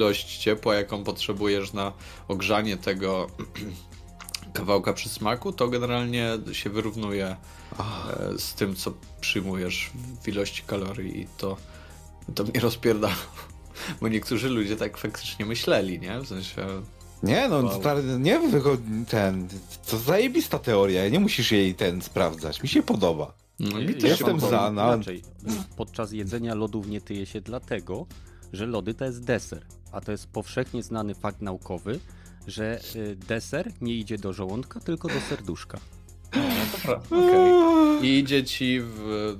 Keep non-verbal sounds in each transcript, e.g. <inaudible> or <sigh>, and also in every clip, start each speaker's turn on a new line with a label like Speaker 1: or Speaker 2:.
Speaker 1: ilość ciepła, jaką potrzebujesz na ogrzanie tego <clears throat> kawałka przysmaku, to generalnie się wyrównuje oh. z tym, co przyjmujesz w ilości kalorii i to, to mnie rozpierda. <laughs> Bo niektórzy ludzie tak faktycznie myśleli, nie? W sensie...
Speaker 2: Nie, no, wow. nie ten, to zajebista teoria, nie musisz jej ten sprawdzać, mi się podoba. No, Jestem za, no. Inaczej.
Speaker 3: Podczas jedzenia lodów nie tyje się dlatego, że lody to jest deser, a to jest powszechnie znany fakt naukowy, że y, deser nie idzie do żołądka, tylko do serduszka.
Speaker 1: No. Okay. I idzie ci w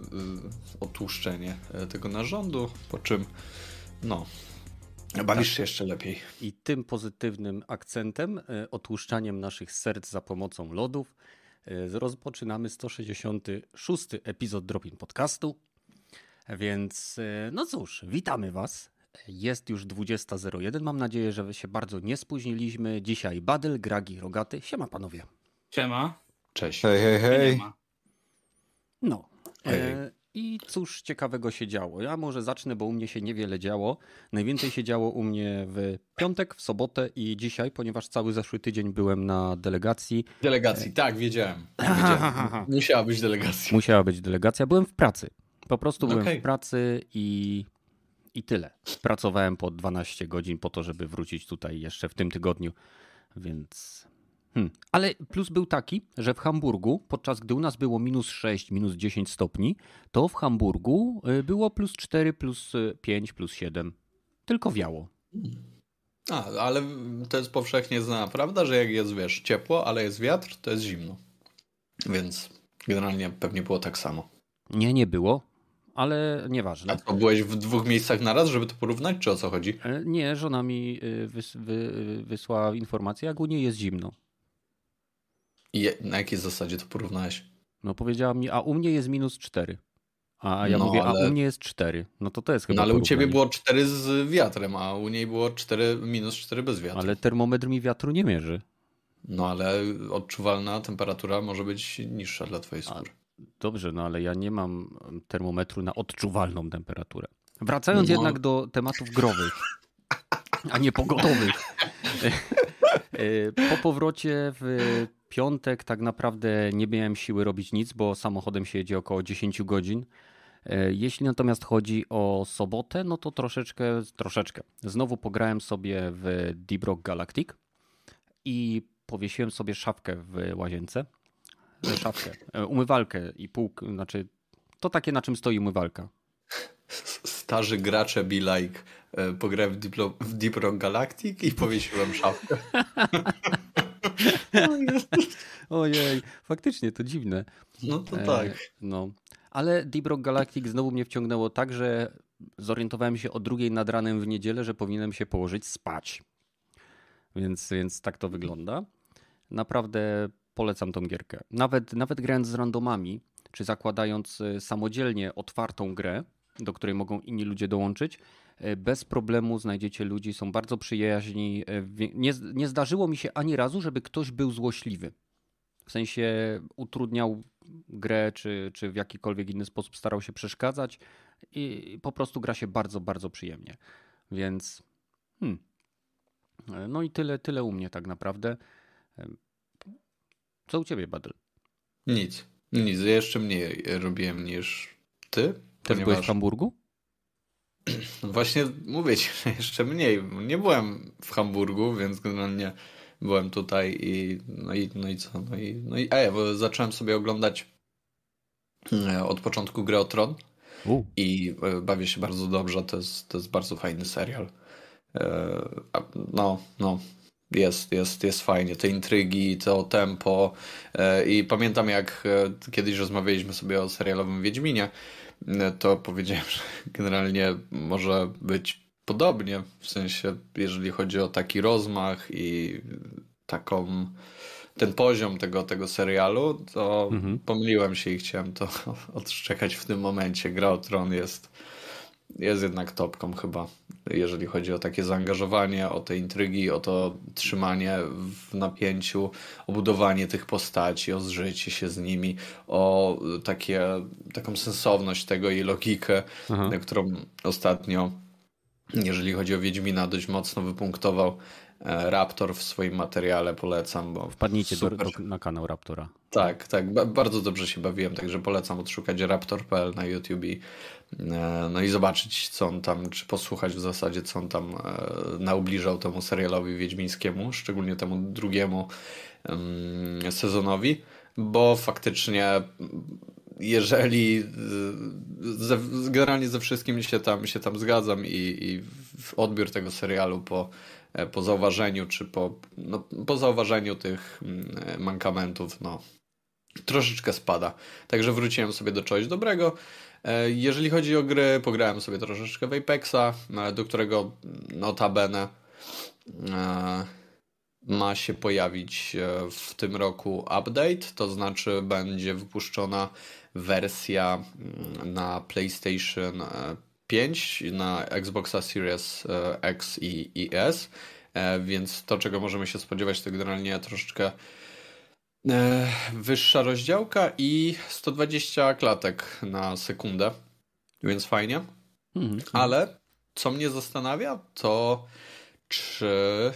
Speaker 1: otłuszczenie e, tego narządu, po czym no, bawisz tak. się jeszcze lepiej.
Speaker 3: I tym pozytywnym akcentem, y, otłuszczaniem naszych serc za pomocą lodów, rozpoczynamy 166 epizod Dropin Podcastu. Więc no cóż, witamy Was. Jest już 20.01. Mam nadzieję, że się bardzo nie spóźniliśmy. Dzisiaj Badel, Gragi, Rogaty. Siema panowie.
Speaker 4: Siema.
Speaker 1: Cześć.
Speaker 2: Hej, hej, hej.
Speaker 3: No. E, I cóż ciekawego się działo? Ja może zacznę, bo u mnie się niewiele działo. Najwięcej się działo u mnie w piątek, w sobotę i dzisiaj, ponieważ cały zeszły tydzień byłem na delegacji.
Speaker 1: Delegacji, tak, wiedziałem. <laughs> wiedziałem. Musiała być delegacja.
Speaker 3: Musiała być delegacja. Byłem w pracy. Po prostu byłem okay. w pracy i i tyle. Pracowałem po 12 godzin po to, żeby wrócić tutaj jeszcze w tym tygodniu, więc. Hmm. Ale plus był taki, że w Hamburgu, podczas gdy u nas było minus 6, minus 10 stopni, to w Hamburgu y, było plus 4, plus 5, plus 7. Tylko wiało.
Speaker 1: A, ale to jest powszechnie znana prawda, że jak jest, wiesz, ciepło, ale jest wiatr, to jest zimno. Więc generalnie pewnie było tak samo.
Speaker 3: Nie, nie było ale nieważne.
Speaker 1: A to byłeś w dwóch miejscach naraz, żeby to porównać, czy o co chodzi?
Speaker 3: E, nie, żona mi y, wys, wy, wysłała informację, jak u niej jest zimno.
Speaker 1: I na jakiej zasadzie to porównałeś?
Speaker 3: No powiedziała mi, a u mnie jest minus 4. A ja no, mówię, ale... a u mnie jest 4. No to to jest chyba
Speaker 1: No ale u ciebie było 4 z wiatrem, a u niej było 4, minus 4 bez wiatru.
Speaker 3: Ale termometr mi wiatru nie mierzy.
Speaker 1: No ale odczuwalna temperatura może być niższa dla twojej skóry.
Speaker 3: Dobrze, no ale ja nie mam termometru na odczuwalną temperaturę. Wracając no. jednak do tematów growych, a nie pogodowych. <laughs> E, po powrocie w piątek tak naprawdę nie miałem siły robić nic, bo samochodem się jedzie około 10 godzin. E, jeśli natomiast chodzi o sobotę, no to troszeczkę, troszeczkę. Znowu pograłem sobie w Deep Rock Galactic i powiesiłem sobie szafkę w łazience szafkę, e, umywalkę i półkę, znaczy to takie na czym stoi umywalka.
Speaker 1: Starzy gracze be like, e, pograłem w, Diplo, w Deep Rock Galactic i powiesiłem szafkę. <laughs>
Speaker 3: Ojej, faktycznie to dziwne.
Speaker 1: No to e, tak.
Speaker 3: no. Ale Deep Rock Galactic znowu mnie wciągnęło tak, że zorientowałem się o drugiej nad ranem w niedzielę, że powinienem się położyć spać. Więc, więc tak to wygląda. Naprawdę polecam tą gierkę. Nawet, nawet grając z randomami, czy zakładając e, samodzielnie otwartą grę, do której mogą inni ludzie dołączyć, e, bez problemu znajdziecie ludzi, są bardzo przyjaźni. E, nie, nie zdarzyło mi się ani razu, żeby ktoś był złośliwy. W sensie utrudniał grę, czy, czy w jakikolwiek inny sposób starał się przeszkadzać i po prostu gra się bardzo, bardzo przyjemnie. Więc hmm. no i tyle, tyle u mnie tak naprawdę. Co u ciebie, Badl?
Speaker 1: Nic. Nic. Jeszcze mniej robiłem niż ty. Też
Speaker 3: ponieważ... byłeś w Hamburgu? <clears throat>
Speaker 1: Właśnie mówię ci, że jeszcze mniej. Nie byłem w Hamburgu, więc generalnie byłem tutaj i no i, no i co? No i, no i e, bo zacząłem sobie oglądać e, od początku grę o Tron U. i e, bawię się bardzo dobrze. To jest, to jest bardzo fajny serial. E, no, no, jest, jest, jest fajnie. Te intrygi, to tempo. E, I pamiętam, jak e, kiedyś rozmawialiśmy sobie o serialowym Wiedźminie, e, to powiedziałem, <laughs> że generalnie może być podobnie. W sensie, jeżeli chodzi o taki rozmach i taką ten poziom tego, tego serialu, to mhm. pomyliłem się i chciałem to <laughs> odszczekać w tym momencie. Gra o Tron jest jest jednak topką chyba, jeżeli chodzi o takie zaangażowanie, o te intrygi, o to trzymanie w napięciu, o budowanie tych postaci, o zżycie się z nimi, o takie, taką sensowność tego i logikę, Aha. którą ostatnio jeżeli chodzi o Wiedźmina, dość mocno wypunktował Raptor w swoim materiale, polecam, bo
Speaker 3: Wpadnijcie do, do, na kanał Raptora.
Speaker 1: Tak, tak, ba bardzo dobrze się bawiłem, także polecam odszukać raptor.pl na YouTube i, e, no i zobaczyć co on tam, czy posłuchać w zasadzie co on tam e, naubliżał temu serialowi wiedźmińskiemu, szczególnie temu drugiemu um, sezonowi, bo faktycznie jeżeli ze, generalnie ze wszystkim się tam, się tam zgadzam i, i odbiór tego serialu po, po zauważeniu, czy po, no, po zauważeniu tych mm, mankamentów, no troszeczkę spada. Także wróciłem sobie do czegoś dobrego. E, jeżeli chodzi o gry, pograłem sobie troszeczkę w Apexa, e, do którego notabene e, ma się pojawić w tym roku update, to znaczy będzie wypuszczona wersja mm, na PlayStation 5, na Xboxa Series X i, i S, więc to, czego możemy się spodziewać, to generalnie troszeczkę wyższa rozdziałka i 120 klatek na sekundę, więc fajnie. Mhm. Ale co mnie zastanawia, to czy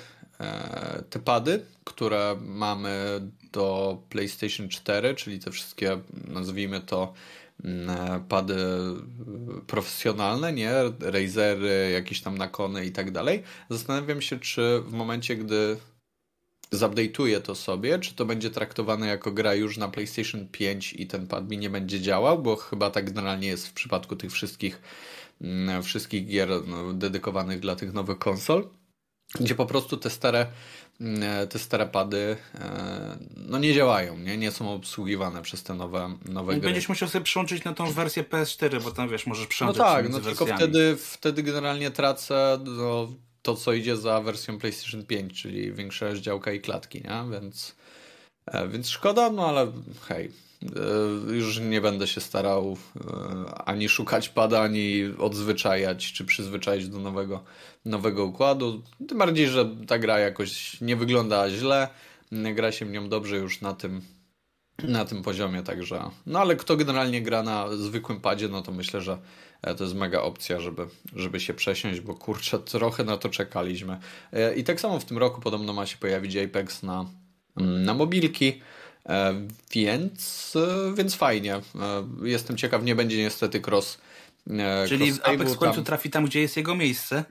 Speaker 1: te pady, które mamy do PlayStation 4, czyli te wszystkie, nazwijmy to, pady profesjonalne, nie? Razery, jakieś tam nakony i tak dalej. Zastanawiam się, czy w momencie, gdy zupdate'uję to sobie, czy to będzie traktowane jako gra już na PlayStation 5 i ten pad mi nie będzie działał, bo chyba tak generalnie jest w przypadku tych wszystkich, mm, wszystkich gier no, dedykowanych dla tych nowych konsol, gdzie po prostu te stare, mm, te stare pady e, no nie działają, nie, nie są obsługiwane przez te nowe, nowe
Speaker 4: I gry. Będziesz musiał sobie przyłączyć na tą wersję PS4, bo tam wiesz, możesz przełączyć
Speaker 1: No tak, no tylko wtedy, wtedy generalnie tracę no, to, co idzie za wersją PlayStation 5, czyli większa rozdziałka i klatki, nie? Więc, e, więc szkoda, no ale hej, e, już nie będę się starał e, ani szukać pada, ani odzwyczajać, czy przyzwyczaić do nowego, nowego układu. Tym bardziej, że ta gra jakoś nie wygląda źle, gra się nią dobrze już na tym, na tym poziomie, także. No ale kto generalnie gra na zwykłym padzie, no to myślę, że E, to jest mega opcja, żeby, żeby się przesiąść, bo kurczę, trochę na to czekaliśmy. E, I tak samo w tym roku podobno ma się pojawić Apex na, na mobilki. E, więc, więc fajnie. Jestem ciekaw, nie będzie niestety cross.
Speaker 4: Czyli cross Apex w końcu tam, trafi tam, gdzie jest jego miejsce?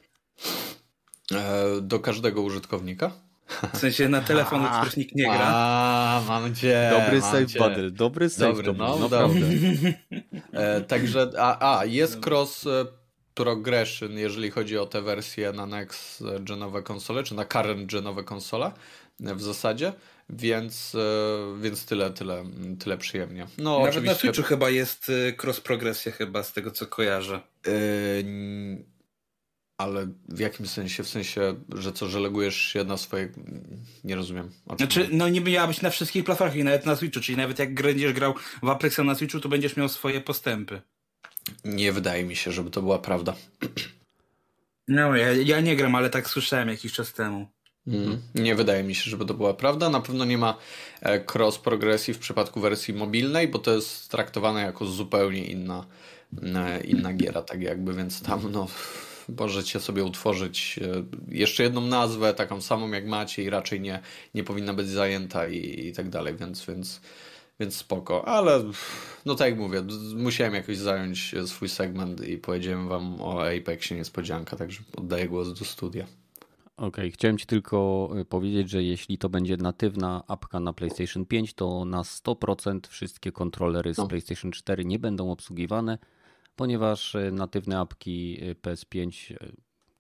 Speaker 1: Do każdego użytkownika?
Speaker 4: W sensie na telefon, <laughs> których nikt nie gra.
Speaker 1: A, mam cię.
Speaker 3: Dobry
Speaker 1: mam
Speaker 3: save dobry save. Dobry, no, naprawdę. <laughs>
Speaker 1: e, także, a, a, jest cross e, progression, jeżeli chodzi o te wersje na next genowe konsole, czy na current genowe konsole e, w zasadzie, więc, e, więc tyle, tyle, tyle przyjemnie. No,
Speaker 4: Nawet oczywiście... na Switchu chyba jest cross progresja chyba, z tego co kojarzę.
Speaker 1: Yy, ale w jakim sensie? W sensie, że co, że legujesz się na swoje... Nie rozumiem.
Speaker 4: Znaczy, no niby miała być na wszystkich platformach i nawet na Switchu, czyli nawet jak będziesz grał w Apexa na Switchu, to będziesz miał swoje postępy.
Speaker 1: Nie wydaje mi się, żeby to była prawda.
Speaker 4: No, ja, ja nie gram, ale tak słyszałem jakiś czas temu.
Speaker 1: Mm, nie wydaje mi się, żeby to była prawda. Na pewno nie ma e, cross progresji w przypadku wersji mobilnej, bo to jest traktowane jako zupełnie inna, e, inna giera, tak jakby, więc tam no możecie sobie utworzyć e, jeszcze jedną nazwę, taką samą jak macie i raczej nie, nie powinna być zajęta i, i tak dalej, więc, więc, więc spoko. Ale no tak jak mówię, musiałem jakoś zająć swój segment i powiedziałem wam o Apexie niespodzianka, także oddaję głos do studia.
Speaker 3: Okej, okay. chciałem Ci tylko e, powiedzieć, że jeśli to będzie natywna apka na PlayStation 5, to na 100% wszystkie kontrolery z no. PlayStation 4 nie będą obsługiwane ponieważ e, natywne apki e, PS5 e,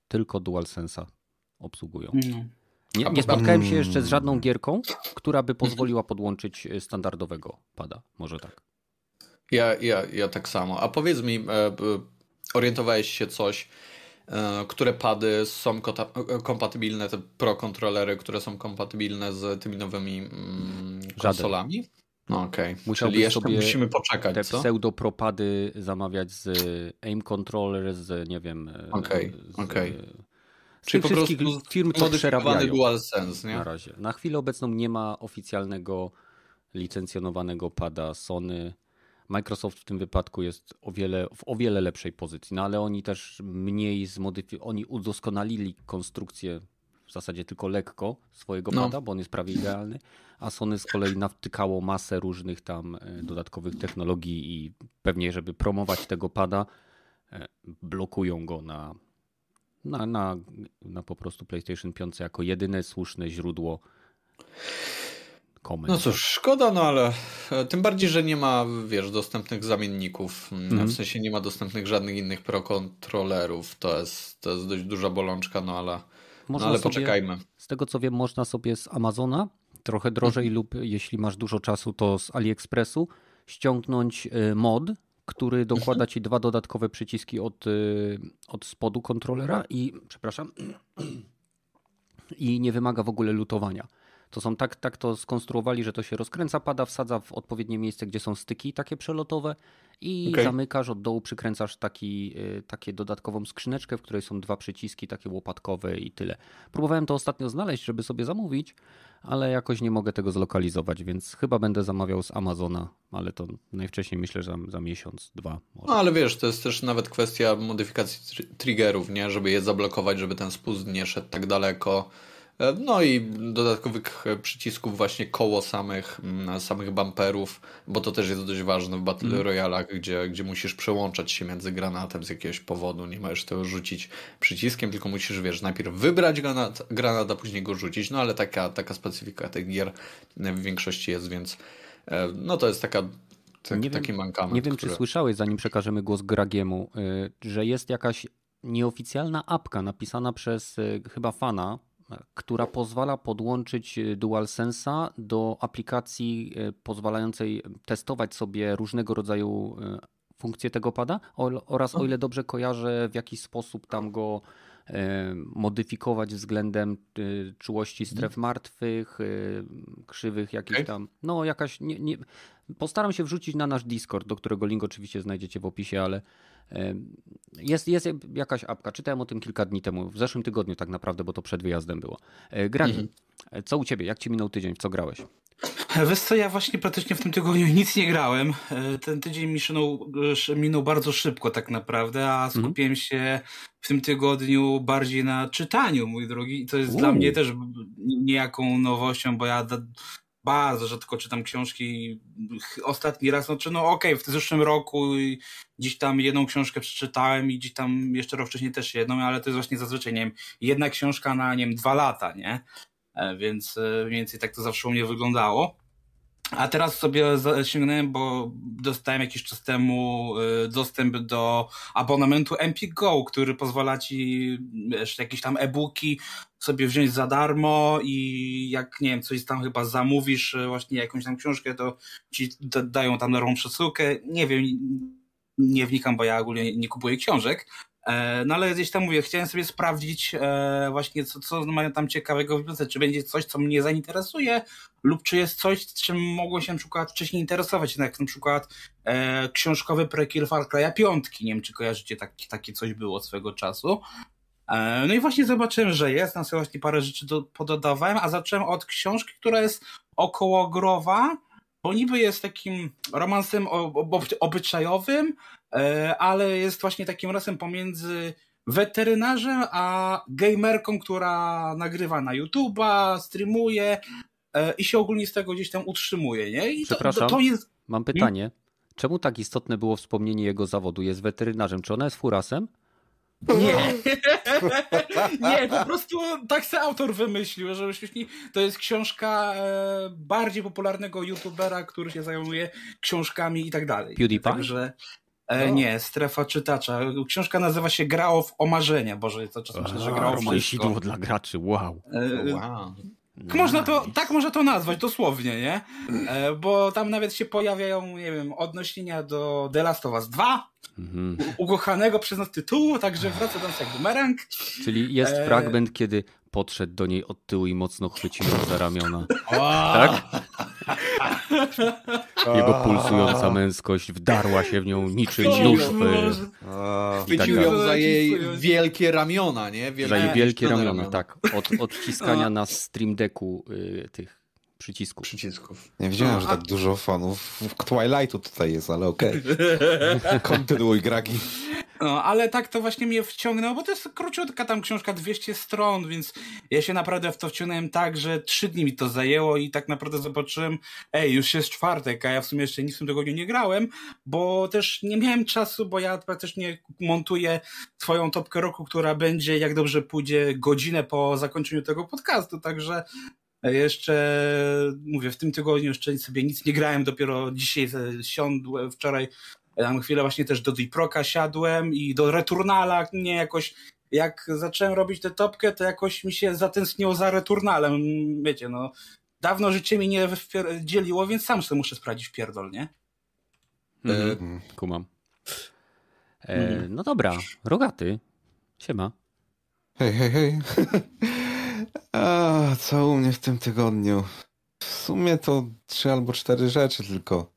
Speaker 3: tylko DualSense'a obsługują. No. Nie, nie spotkałem się jeszcze z żadną gierką, która by pozwoliła podłączyć standardowego pada. Może tak.
Speaker 1: Ja, ja, ja tak samo. A powiedz mi, orientowałeś się coś, które pady są kompatybilne, te pro kontrolery, które są kompatybilne z tymi nowymi mm, konsolami? No okej, okay. Czyli jeszcze sobie musimy poczekać,
Speaker 3: te
Speaker 1: co?
Speaker 3: pseudopropady zamawiać z aim controller, z nie wiem...
Speaker 1: Okej, okay. okej. Okay.
Speaker 3: Czyli po prostu firm, co przerabiają
Speaker 1: DualSense, nie?
Speaker 3: Na razie. Na chwilę obecną nie ma oficjalnego licencjonowanego pada Sony. Microsoft w tym wypadku jest o wiele, w o wiele lepszej pozycji, no ale oni też mniej zmodyfikowali, oni udoskonalili konstrukcję w zasadzie tylko lekko swojego no. pada, bo on jest prawie idealny, a Sony z kolei nawtykało masę różnych tam e, dodatkowych technologii i pewnie, żeby promować tego pada, e, blokują go na, na, na, na po prostu PlayStation 5 jako jedyne słuszne źródło
Speaker 1: komend. No cóż, szkoda, no ale e, tym bardziej, że nie ma, wiesz, dostępnych zamienników. Mm. W sensie nie ma dostępnych żadnych innych pro kontrolerów. To jest, to jest dość duża bolączka, no ale, no ale sobie, poczekajmy.
Speaker 3: Z tego co wiem, można sobie z Amazona trochę drożej mhm. lub jeśli masz dużo czasu, to z AliExpressu ściągnąć e, mod, który dokłada mhm. ci dwa dodatkowe przyciski od, e, od spodu kontrolera i, przepraszam, <clears throat> i nie wymaga w ogóle lutowania. To są tak, tak to skonstruowali, że to się rozkręca, pada, wsadza w odpowiednie miejsce, gdzie są styki takie przelotowe i okay. zamykasz, od dołu przykręcasz taki, y, takie dodatkową skrzyneczkę, w której są dwa przyciski takie łopatkowe i tyle. Próbowałem to ostatnio znaleźć, żeby sobie zamówić, ale jakoś nie mogę tego zlokalizować, więc chyba będę zamawiał z Amazona, ale to najwcześniej myślę, że za, za miesiąc, dwa.
Speaker 1: Może. No ale wiesz, to jest też nawet kwestia modyfikacji triggerów, nie? Żeby je zablokować, żeby ten spust nie szedł tak daleko no i dodatkowych e, przycisków właśnie koło samych, mm, samych bumperów, bo to też jest dość ważne w Battle mm. Royalach, gdzie, gdzie musisz przełączać się między granatem z jakiegoś powodu. Nie możesz tego rzucić przyciskiem, tylko musisz, wiesz, najpierw wybrać granat, granat a później go rzucić. No ale taka, taka specyfika tych gier w większości jest, więc e, no to jest taka tak, nie taki mankament.
Speaker 3: Nie wiem, który... czy słyszałeś, zanim przekażemy głos Gragiemu, że jest jakaś nieoficjalna apka napisana przez chyba fana która pozwala podłączyć e, DualSense'a do aplikacji e, pozwalającej testować sobie różnego rodzaju e, funkcje tego pada oraz o ile dobrze kojarzę w jakiś sposób tam go modyfikować względem czułości mhm. stref martwych, krzywych jakichś tam, no jakaś, nie, nie, postaram się wrzucić na nasz Discord, do którego link oczywiście znajdziecie w opisie, ale jest, jest jakaś apka, czytałem o tym kilka dni temu, w zeszłym tygodniu tak naprawdę, bo to przed wyjazdem było. E, Grani, mhm. E, co u ciebie? Jak ci minął tydzień? W co grałeś?
Speaker 4: Wiesz co, ja właśnie praktycznie w tym tygodniu nic nie grałem. E, ten tydzień mi minął, minął bardzo szybko tak naprawdę, a mhm. skupiłem mhm. się w tym tygodniu bardziej na czytaniu, mój drogi. I to jest dla mnie też niejaką nowością, bo ja bardzo rzadko czytam książki. Ostatni raz, znaczy no okej, okay, w zeszłym roku gdzieś tam jedną książkę przeczytałem i gdzieś tam jeszcze rok wcześniej też jedną, ale to jest właśnie zazwyczaj, nie wiem, jedna książka na, nie wiem, dwa lata, nie? E, więc e, mniej więcej tak to zawsze u mnie wyglądało. A teraz sobie sięgnąłem, bo dostałem jakiś czas temu y, dostęp do abonamentu Empik Go, który pozwala ci jeszcze jakieś tam e-booki sobie wziąć za darmo i jak, nie wiem, coś tam chyba zamówisz, y, właśnie jakąś tam książkę, to ci dają tam nową przesyłkę. Nie wiem, nie wnikam, bo ja ogólnie nie kupuję książek, no ale gdzieś tam mówię, chciałem sobie sprawdzić e, właśnie, co, co mają tam ciekawego w bibliotece, czy będzie coś, co mnie zainteresuje, lub czy jest coś, czym mogło się na przykład wcześniej interesować, jak na przykład e, książkowy prekiel Far Cry'a piątki, nie wiem, czy kojarzycie, tak, takie coś było swego czasu. E, no i właśnie zobaczyłem, że jest, tam sobie właśnie parę rzeczy do, pododawałem, a zacząłem od książki, która jest okołogrowa, bo niby jest takim romansem obyczajowym, e, ale jest właśnie takim rasem pomiędzy weterynarzem a gamerką, która nagrywa na YouTube'a, streamuje e, i się ogólnie z tego gdzieś tam utrzymuje, nie? I
Speaker 3: Przepraszam, to, to jest... mam pytanie. Czemu tak istotne było wspomnienie jego zawodu? Jest weterynarzem. Czy ona jest furasem?
Speaker 4: Nie. <laughs> nie, po prostu tak se autor wymyślił, że to jest książka e, bardziej popularnego youtubera, który się zajmuje książkami i tak dalej.
Speaker 3: PewDiePie? Także
Speaker 4: e, no. nie, strefa czytacza. Książka nazywa się Gra o marzenia. Boże, to czas myślę, że gra o
Speaker 3: wszystko. dla graczy, wow.
Speaker 4: E, wow. Nice. Można to, tak można to nazwać, dosłownie, nie? E, bo tam nawet się pojawiają, nie wiem, odnosienia do The Last of Us 2, mhm. ukochanego przez nas tytułu, także wraca do nas jak bumerang.
Speaker 3: Czyli jest e... fragment, kiedy podszedł do niej od tyłu i mocno chwycił za ramiona. tak? <laughs> Jego pulsująca męskość wdarła się w nią niczym nóż.
Speaker 1: Chwycił tak ją za jej wielkie ramiona, nie?
Speaker 3: Wielkie za jej wielkie ramiona, ramiona, tak. Od odciskania na stream decku y, tych przycisków.
Speaker 1: Przycisków.
Speaker 2: Nie wiedziałem, no, że tak dużo fanów Twilightu tutaj jest, ale okej. Okay. <laughs> Kontynuuj, Gragi.
Speaker 4: No, ale tak to właśnie mnie wciągnęło, bo to jest króciutka tam książka 200 stron, więc ja się naprawdę w to wciągnąłem tak, że trzy dni mi to zajęło i tak naprawdę zobaczyłem, ej, już jest czwartek, a ja w sumie jeszcze nic w tym tygodniu nie grałem, bo też nie miałem czasu, bo ja praktycznie montuję swoją topkę roku, która będzie, jak dobrze pójdzie, godzinę po zakończeniu tego podcastu, także jeszcze, mówię, w tym tygodniu jeszcze sobie nic nie grałem, dopiero dzisiaj siądłem, wczoraj tam chwilę właśnie też do Diproka siadłem i do Returnala, nie jakoś, jak zacząłem robić tę topkę, to jakoś mi się zatęskniło za Returnalem, wiecie, no, dawno życie mi nie dzieliło, więc sam sobie muszę sprawdzić w pierdol, nie?
Speaker 3: Mhm. E... Kumam. E, no dobra, Rogaty, siema.
Speaker 2: Hej, hej, hej. <laughs> A, co u mnie w tym tygodniu? W sumie to trzy albo cztery rzeczy tylko.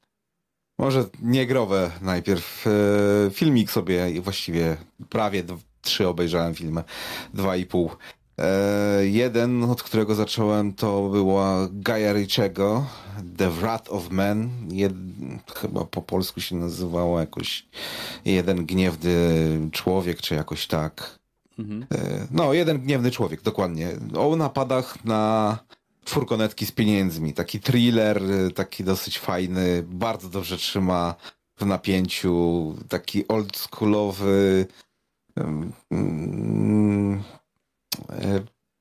Speaker 2: Może niegrowe najpierw. E, filmik sobie właściwie prawie trzy obejrzałem filmy. Dwa i pół. E, jeden, od którego zacząłem, to była Gaia The Wrath of Men. Jed... Chyba po polsku się nazywało jakoś Jeden Gniewny Człowiek, czy jakoś tak. Mhm. E, no, Jeden Gniewny Człowiek, dokładnie. O napadach na furgonetki z pieniędzmi. Taki thriller, taki dosyć fajny, bardzo dobrze trzyma w napięciu, taki oldschoolowy um,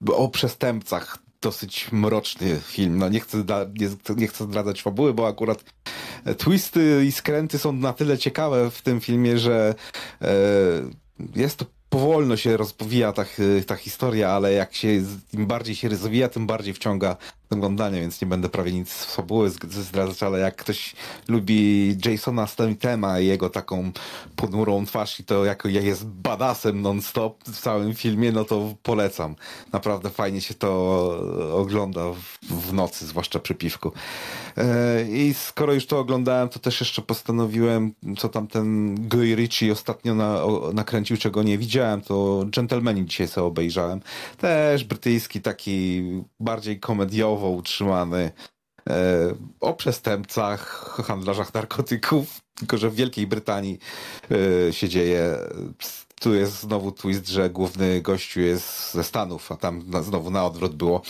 Speaker 2: o przestępcach dosyć mroczny film. No nie chcę, nie, nie chcę zdradzać fabuły, bo akurat twisty i skręty są na tyle ciekawe w tym filmie, że e, jest to powolno się rozpowija ta, ta historia, ale jak się, im bardziej się rozwija, tym bardziej wciąga oglądanie, więc nie będę prawie nic z fabuły zdradzać, ale jak ktoś lubi Jasona Statham'a i jego taką ponurą twarz i to jako jest badasem non-stop w całym filmie, no to polecam. Naprawdę fajnie się to ogląda w, nocy, zwłaszcza przy piwku. E, I skoro już to oglądałem, to też jeszcze postanowiłem, co tam ten Guy Ritchie ostatnio na, nakręcił, czego nie widziałem, to Gentlemani dzisiaj sobie obejrzałem. Też brytyjski, taki bardziej komediowo utrzymany e, o przestępcach, handlarzach narkotyków, tylko że w Wielkiej Brytanii e, się dzieje tu jest znowu twist, że główny gościu jest ze Stanów, a tam znowu na odwrót było.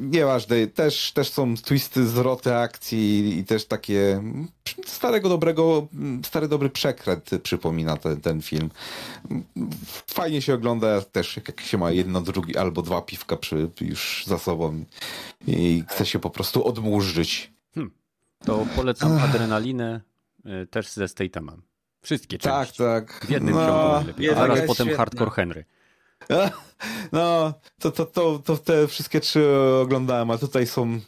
Speaker 2: Nieważne, też, też są twisty, zwroty akcji i też takie starego dobrego, stary dobry przekręt przypomina ten, ten film. Fajnie się ogląda też, jak się ma jedno, drugi albo dwa piwka przy, już za sobą i chce się po prostu odmurzyć. Hmm.
Speaker 3: To polecam adrenalinę y, też ze Statemem. Wszystkie
Speaker 2: tak,
Speaker 3: części.
Speaker 2: Tak, tak.
Speaker 3: W jednym no, ciągu najlepiej. A zaraz potem. Hardcore Henry. <laughs>
Speaker 2: No, to, to, to, to te wszystkie trzy oglądałem, a tutaj są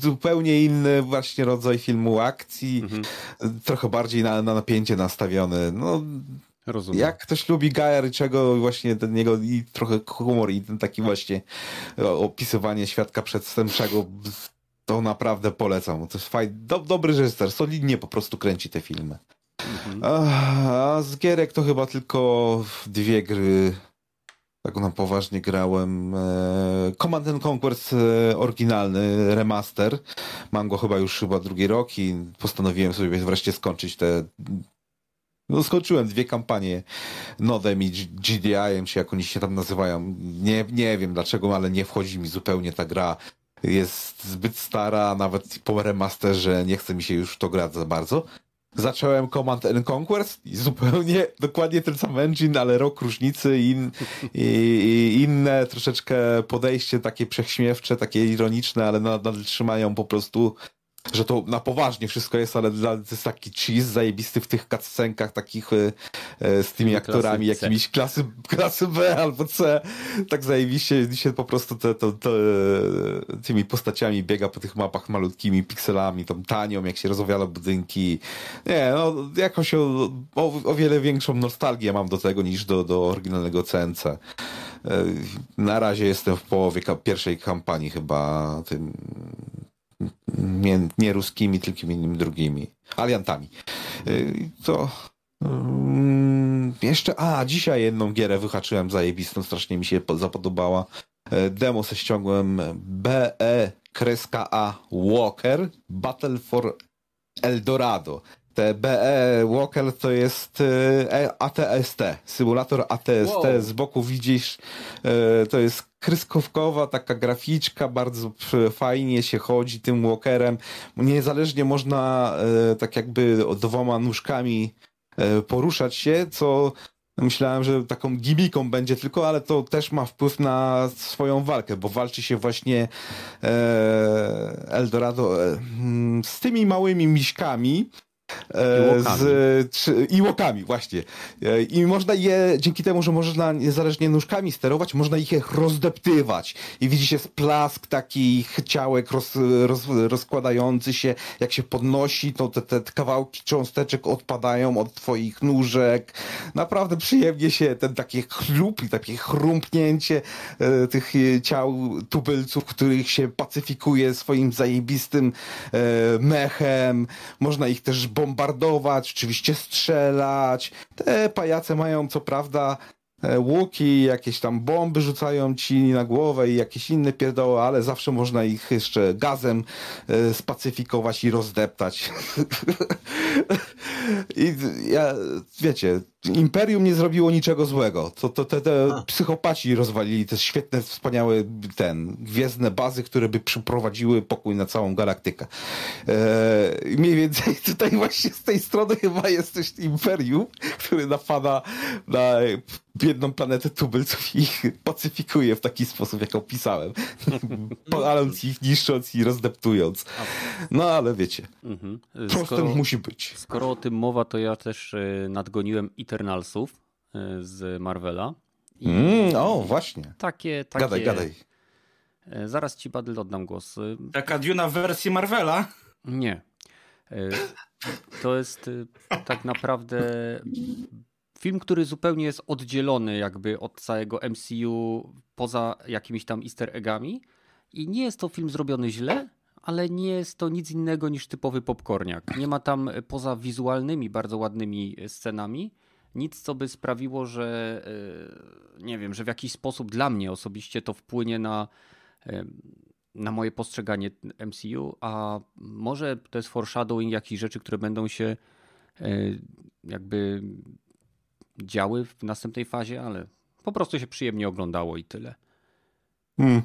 Speaker 2: zupełnie inny właśnie rodzaj filmu akcji, mhm. trochę bardziej na, na napięcie nastawiony. No, Rozumiem. Jak ktoś lubi Gaja czego właśnie ten jego i trochę humor i ten taki właśnie opisywanie świadka przedstępczego, to naprawdę polecam. To jest fajny, do, dobry reżyser, solidnie po prostu kręci te filmy. Mhm. A, z gierek to chyba tylko dwie gry tak na poważnie grałem. E, Command and Conquer e, oryginalny remaster. Mam go chyba już chyba drugi rok i postanowiłem sobie wreszcie skończyć te no skończyłem dwie kampanie Nodem i GDI-em, czy jak oni się tam nazywają. Nie, nie wiem dlaczego, ale nie wchodzi mi zupełnie ta gra. Jest zbyt stara, nawet po remasterze nie chce mi się już to grać za bardzo. Zacząłem Command and i zupełnie dokładnie ten sam engine, ale rok różnicy in, i, i, inne troszeczkę podejście takie prześmiewcze, takie ironiczne, ale nadal trzymają po prostu że to na poważnie wszystko jest, ale to jest taki cheese zajebisty w tych cutscenkach takich e, e z tymi aktorami jakimiś klasy, klasy B albo C. Tak zajebiście się po prostu te, te, te, tymi postaciami biega po tych mapach malutkimi pikselami, tą tanią, jak się rozwiala budynki. Nie, no jakoś o, o, o wiele większą nostalgię mam do tego niż do, do oryginalnego CNC. Na razie jestem w połowie pierwszej kampanii chyba tym nie, nie ruskimi, tylko innymi drugimi. Aliantami. Y, to mm, jeszcze, a dzisiaj jedną gierę wyhaczyłem zajebistą, strasznie mi się zapodobała. demo se ściągłem BE kreska A Walker Battle for Eldorado. Te BE Walker to jest e, ATST, symulator ATST. Wow. Z boku widzisz, to jest kreskówkowa taka graficzka, bardzo fajnie się chodzi tym Walkerem. Niezależnie można e, tak jakby dwoma nóżkami poruszać się, co Myślałem, że taką gimiką będzie tylko, ale to też ma wpływ na swoją walkę, bo walczy się właśnie e, Eldorado e, z tymi małymi miśkami,
Speaker 3: E,
Speaker 2: z, I łokami, właśnie. E, I można je, dzięki temu, że można niezależnie nóżkami sterować, można ich rozdeptywać. I widzi się splask takich ciałek roz, roz, rozkładający się. Jak się podnosi, to te, te kawałki cząsteczek odpadają od twoich nóżek. Naprawdę przyjemnie się ten takie chlup i takie chrumpnięcie e, tych ciał tubylców, których się pacyfikuje swoim zajebistym e, mechem. Można ich też bombardować, oczywiście strzelać. Te pajace mają co prawda e, łuki, jakieś tam bomby rzucają ci na głowę i jakieś inne pierdoły, ale zawsze można ich jeszcze gazem e, spacyfikować i rozdeptać. <laughs> I ja, wiecie, Imperium nie zrobiło niczego złego. To, to te, te psychopaci rozwalili te świetne, wspaniałe ten, gwiezdne bazy, które by przyprowadziły pokój na całą galaktykę. Eee, mniej więcej <laughs> tutaj właśnie z tej strony chyba jest coś Imperium, który napada na biedną planetę tubylców i ich pacyfikuje w taki sposób, jak opisałem. <laughs> Paląc ich, niszcząc i rozdeptując. No ale wiecie, mhm. skoro, musi być.
Speaker 3: Skoro o tym mowa, to ja też e, nadgoniłem Eternalsów e, z Marvela.
Speaker 2: Mm, o, właśnie.
Speaker 3: Takie, takie...
Speaker 2: Gadaj, gadaj.
Speaker 3: E, zaraz ci, Badl, oddam głos.
Speaker 4: Taka Duna w wersji Marvela?
Speaker 3: Nie. To jest tak naprawdę film, który zupełnie jest oddzielony jakby od całego MCU poza jakimiś tam easter eggami. I nie jest to film zrobiony źle, ale nie jest to nic innego niż typowy popcorniak. Nie ma tam poza wizualnymi, bardzo ładnymi scenami nic, co by sprawiło, że e, nie wiem, że w jakiś sposób dla mnie osobiście to wpłynie na, e, na moje postrzeganie MCU, a może to jest foreshadowing jakichś rzeczy, które będą się e, jakby działy w następnej fazie, ale po prostu się przyjemnie oglądało i tyle.
Speaker 2: Hmm.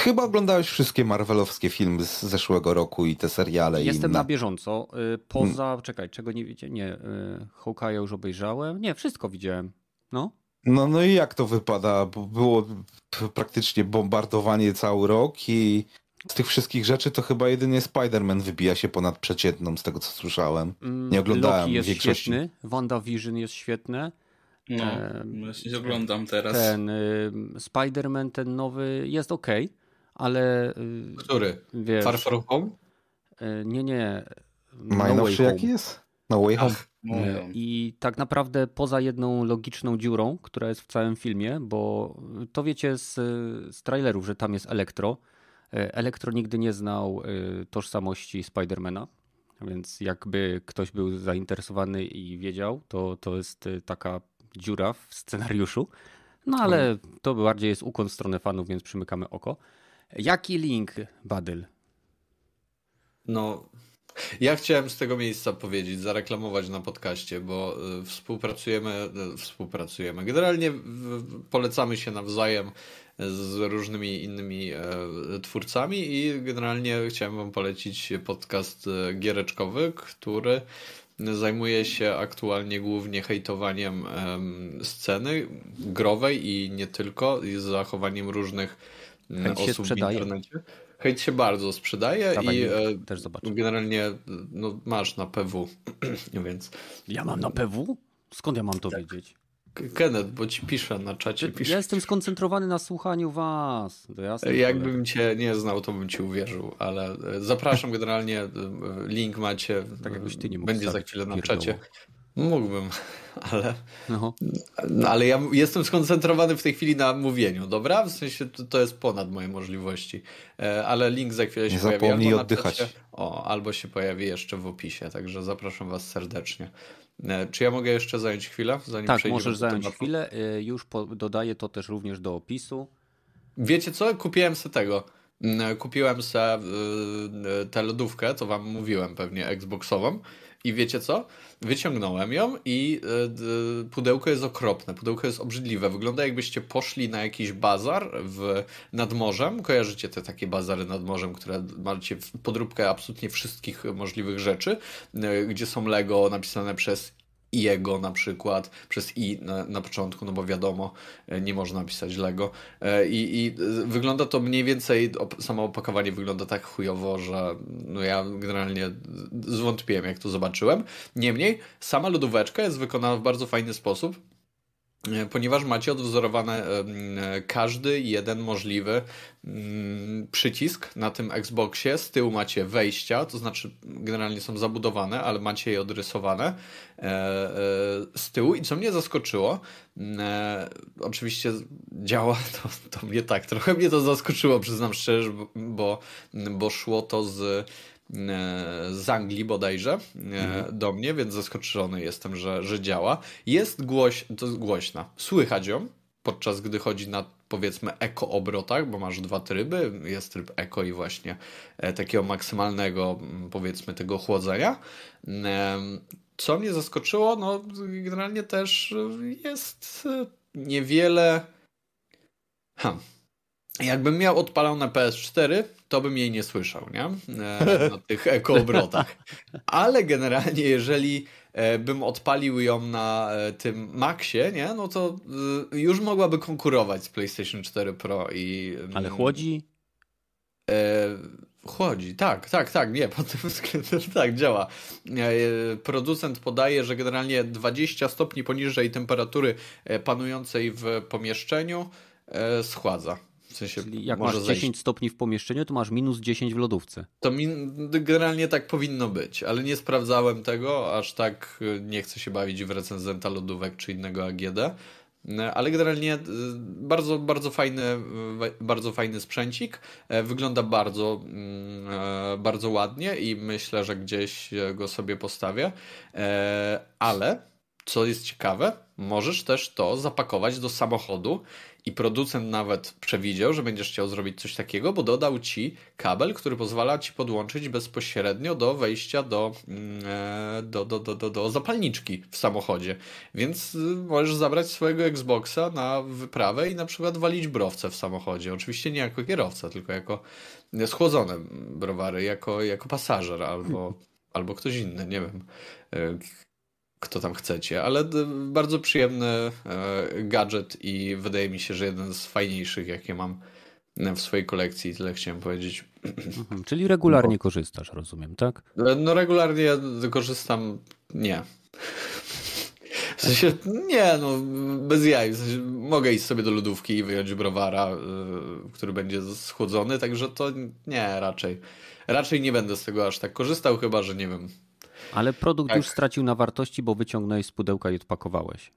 Speaker 2: Chyba oglądałeś wszystkie Marvelowskie filmy z zeszłego roku i te seriale.
Speaker 3: Jestem
Speaker 2: inne.
Speaker 3: na bieżąco. Y, poza, hmm. czekaj, czego nie widziałem? Nie, y, Hawkeye'a już obejrzałem. Nie, wszystko widziałem. No.
Speaker 2: No, no i jak to wypada? Bo było praktycznie bombardowanie cały rok i z tych wszystkich rzeczy to chyba jedynie Spider-Man wybija się ponad przeciętną, z tego co słyszałem. Mm, nie oglądałem Loki
Speaker 3: jest
Speaker 2: większości.
Speaker 3: świetny, WandaVision jest świetne.
Speaker 4: No, e, właśnie oglądam teraz.
Speaker 3: Ten y, Spider-Man, ten nowy jest ok, ale...
Speaker 1: Y, Który? Wiesz, Far From Home?
Speaker 3: Y, nie, nie.
Speaker 2: Najnowszy no jaki jest? No Way Home. Ach,
Speaker 3: no I tak naprawdę poza jedną logiczną dziurą, która jest w całym filmie, bo to wiecie z, z trailerów, że tam jest Elektro. E, Elektro nigdy nie znał e, tożsamości Spidermana, więc jakby ktoś był zainteresowany i wiedział, to, to jest e, taka dziura w scenariuszu. No ale to bardziej jest ukłon w stronę fanów, więc przymykamy oko. Jaki link, Badyl?
Speaker 1: No, ja chciałem z tego miejsca powiedzieć, zareklamować na podcaście, bo współpracujemy, współpracujemy. Generalnie polecamy się nawzajem z różnymi innymi e, twórcami i generalnie chciałem wam polecić podcast e, giereczkowy, który zajmuje się aktualnie głównie hejtowaniem sceny growej i nie tylko, i zachowaniem różnych
Speaker 3: Hejt osób w internecie.
Speaker 1: Hejt się bardzo sprzedaje
Speaker 3: Dawaj,
Speaker 1: i
Speaker 3: e, też zobaczę.
Speaker 1: generalnie no, masz na PW, <clears throat> więc...
Speaker 3: Ja mam na PW? Skąd ja mam to tak. wiedzieć?
Speaker 1: Kenneth, bo ci piszę na czacie. Piszę.
Speaker 3: Ja jestem skoncentrowany na słuchaniu was.
Speaker 1: Jakbym cię nie znał, to bym ci uwierzył, ale e, zapraszam generalnie. E, link macie.
Speaker 3: Tak jakbyś ty nie mógł
Speaker 1: Będzie za chwilę na czacie. Mógłbym, <laughs> ale, no. ale ja jestem skoncentrowany w tej chwili na mówieniu, dobra? W sensie to, to jest ponad moje możliwości. E, ale link za chwilę się
Speaker 2: nie
Speaker 1: pojawi.
Speaker 2: Zapomnij oddychać.
Speaker 1: o, albo się pojawi jeszcze w opisie, także zapraszam Was serdecznie. E, czy ja mogę jeszcze zająć chwilę? Zanim
Speaker 3: tak, możesz zająć tematu? chwilę. E, już dodaję to też również do opisu.
Speaker 1: Wiecie co? Kupiłem sobie tego. Mm, kupiłem sobie y, tę lodówkę, to wam mówiłem pewnie, Xboxową. I wiecie co? Wyciągnąłem ją i y, pudełko jest okropne, pudełko jest obrzydliwe. Wygląda jakbyście poszli na jakiś bazar w, nad morzem. Kojarzycie te takie bazary nad morzem, które macie podróbkę absolutnie wszystkich możliwych rzeczy, y, gdzie są Lego napisane przez jego na przykład, przez i na, na, początku, no bo wiadomo, e, nie można pisać Lego. E, I, I, wygląda to mniej więcej, samo opakowanie wygląda tak chujowo, że no ja generalnie zwątpiłem, jak to zobaczyłem. Niemniej, sama lodóweczka jest wykonana w bardzo fajny sposób. E, ponieważ macie odwzorowane każdy jeden możliwy mm, przycisk na tym Xboxie. Z tyłu macie wejścia, to znaczy generalnie są zabudowane, ale macie je odrysowane e, e, z tyłu. I co mnie zaskoczyło, oczywiście działa <laughs> to, to mnie tak, trochę mnie to zaskoczyło, przyznam szczerze, bo, bo szło to z E, z Anglii bodajże e, mhm. do mnie, więc zaskoczony jestem, że, że działa. Jest głoś, to głośna. Słychać ją, podczas gdy chodzi na powiedzmy eko obrotach, bo masz dwa tryby, jest tryb eko i właśnie e, takiego maksymalnego powiedzmy tego chłodzenia. Co mnie zaskoczyło, no generalnie też jest niewiele ha, jakbym miał odpalone PS4, to bym jej nie słyszał, nie? E, na tych ekoobrotach. Ale generalnie, jeżeli e, bym odpalił ją na e, tym Maxie, nie? No to już mogłaby konkurować z PlayStation 4 Pro i...
Speaker 3: Mm, Ale chłodzi?
Speaker 1: Chłodzi, tak, tak, tak, nie, <laughs> pod tym względem tak, działa. Producent podaje, że generalnie 20 stopni poniżej temperatury panującej w pomieszczeniu schładza
Speaker 3: sensie Czyli jak masz 10 zejść. stopni w pomieszczeniu, to masz minus 10 w lodówce.
Speaker 1: To min... generalnie tak powinno być, ale nie sprawdzałem tego, aż tak y, nie chcę się bawić w recenzenta lodówek czy innego AGD. Y, ale generalnie y, bardzo, bardzo fajny, bardzo fajny sprzęcik. Wygląda bardzo, mm, bardzo ładnie i myślę, że gdzieś go sobie postawię. Ale co jest ciekawe, możesz też to zapakować do samochodu i producent nawet przewidział, że będziesz chciał zrobić coś takiego, bo dodał ci kabel, który pozwala ci podłączyć bezpośrednio do wejścia do, do, do, do, do, do zapalniczki w samochodzie. Więc możesz zabrać swojego Xboxa na wyprawę i na przykład walić browce w samochodzie. Oczywiście nie jako kierowca, tylko jako schłodzone browary, jako, jako pasażer albo, albo ktoś inny, nie wiem kto tam chcecie, ale bardzo przyjemny e, gadżet i wydaje mi się, że jeden z fajniejszych, jakie mam w swojej kolekcji, tyle chciałem powiedzieć.
Speaker 3: Mhm, czyli regularnie Bo... korzystasz, rozumiem, tak?
Speaker 1: E, no regularnie korzystam, nie. W sensie, nie, no, bez jaj. W sensie, mogę iść sobie do lodówki i wyjąć browara, yy, który będzie schłodzony, także to nie, raczej. Raczej nie będę z tego aż tak korzystał, chyba że nie wiem,
Speaker 3: ale produkt tak. już stracił na wartości, bo wyciągnąłeś z pudełka i odpakowałeś.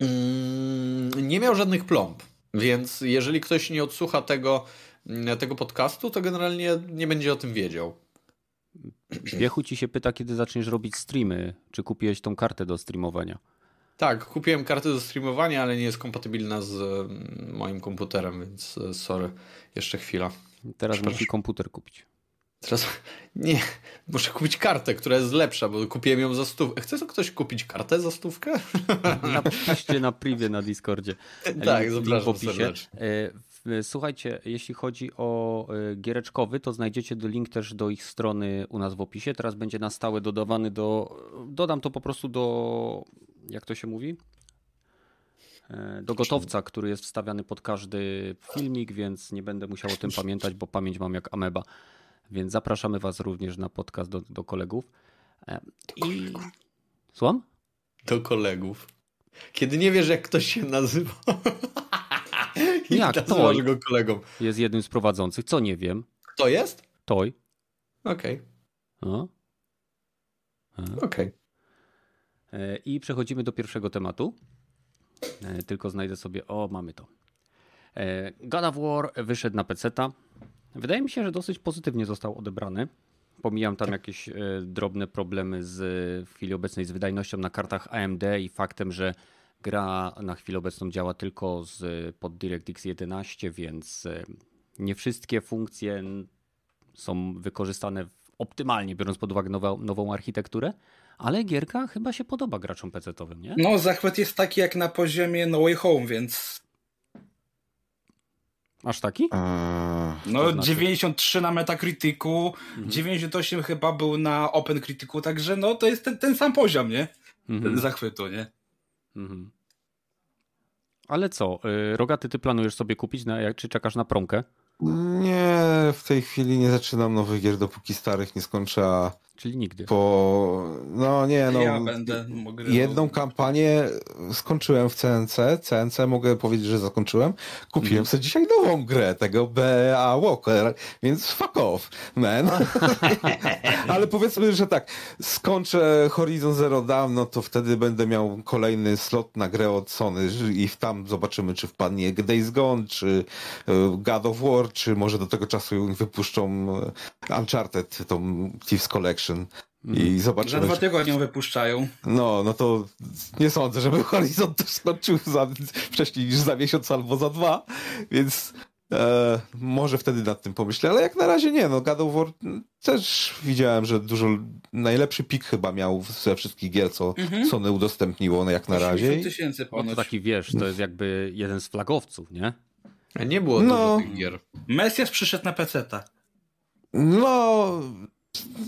Speaker 1: Mm, nie miał żadnych plomb, więc jeżeli ktoś nie odsłucha tego, mm, tego podcastu, to generalnie nie będzie o tym wiedział.
Speaker 3: Wiechu ci się pyta, kiedy zaczniesz robić streamy. Czy kupiłeś tą kartę do streamowania?
Speaker 1: Tak, kupiłem kartę do streamowania, ale nie jest kompatybilna z mm, moim komputerem, więc e, sorry, jeszcze chwila.
Speaker 3: Teraz musi komputer kupić.
Speaker 1: Teraz nie, muszę kupić kartę, która jest lepsza, bo kupiłem ją za stówkę. Chce ktoś kupić kartę za stówkę? <laughs>
Speaker 3: Napiszcie na privie na Discordzie. <laughs>
Speaker 1: tak, zapraszam serdecznie.
Speaker 3: E, słuchajcie, jeśli chodzi o e, giereczkowy, to znajdziecie link też do ich strony u nas w opisie. Teraz będzie na stałe dodawany do. Dodam to po prostu do. Jak to się mówi? E, do gotowca, który jest wstawiany pod każdy filmik, więc nie będę musiał o tym pamiętać, bo pamięć mam jak ameba. Więc zapraszamy Was również na podcast do, do kolegów.
Speaker 1: E, I... Słucham? Do kolegów. Kiedy nie wiesz, jak ktoś się nazywa. <laughs>
Speaker 3: jak to? go kolegą. Jest jednym z prowadzących. Co nie wiem.
Speaker 1: Kto jest?
Speaker 3: Toj.
Speaker 1: Okej. Okay. Okej. Okay.
Speaker 3: E, I przechodzimy do pierwszego tematu. E, tylko znajdę sobie. O, mamy to. God of War wyszedł na PC-ta. Wydaje mi się, że dosyć pozytywnie został odebrany. Pomijam tam jakieś e, drobne problemy z, w chwili obecnej z wydajnością na kartach AMD i faktem, że Gra na chwilę obecną działa tylko z, pod DirectX 11, więc e, nie wszystkie funkcje są wykorzystane optymalnie, biorąc pod uwagę nową, nową architekturę, ale gierka chyba się podoba graczom PC-owym, nie?
Speaker 4: No, zachwyt jest taki jak na poziomie No Way Home, więc...
Speaker 3: Aż taki?
Speaker 2: Eee,
Speaker 4: no, znaczy? 93 na Metacriticu, mhm. 98 chyba był na Open Criticu, także no to jest ten, ten sam poziom, nie? Mhm. Zachwytu, nie? Mhm.
Speaker 3: Ale co, y, Rogaty, ty planujesz sobie kupić, na, czy czekasz na promkę?
Speaker 2: Nie, w tej chwili nie zaczynam nowych gier, dopóki starych nie skończę, a
Speaker 3: Czyli nigdy.
Speaker 2: Po, no nie, no.
Speaker 4: Ja będę.
Speaker 2: Mogę... Jedną kampanię skończyłem w CNC. CNC mogę powiedzieć, że zakończyłem. Kupiłem mm. sobie dzisiaj nową grę tego B.A. Walker, więc fuck off, man. <laughs> Ale powiedzmy, że tak, skończę Horizon Zero Dawn, no to wtedy będę miał kolejny slot na grę od Sony i tam zobaczymy, czy wpadnie Days Gone, czy e, God of War, czy może do tego czasu wypuszczą e, Uncharted, tą Thieves Collection i mhm. zobaczymy.
Speaker 4: Za dwa tygodnie wypuszczają.
Speaker 2: No, no to nie sądzę, żeby <laughs> Horizon to skończył za, wcześniej niż za miesiąc albo za dwa, więc e, może wtedy nad tym pomyślę, ale jak na razie nie, no God of War też widziałem, że dużo, najlepszy pik chyba miał ze wszystkich gier, co mhm. Sony udostępniło no jak na razie.
Speaker 4: tysięcy
Speaker 3: no to taki wiesz, to jest jakby jeden z flagowców, nie?
Speaker 1: Nie było no, dużo tych gier.
Speaker 4: Messias przyszedł na PC-ta.
Speaker 2: No,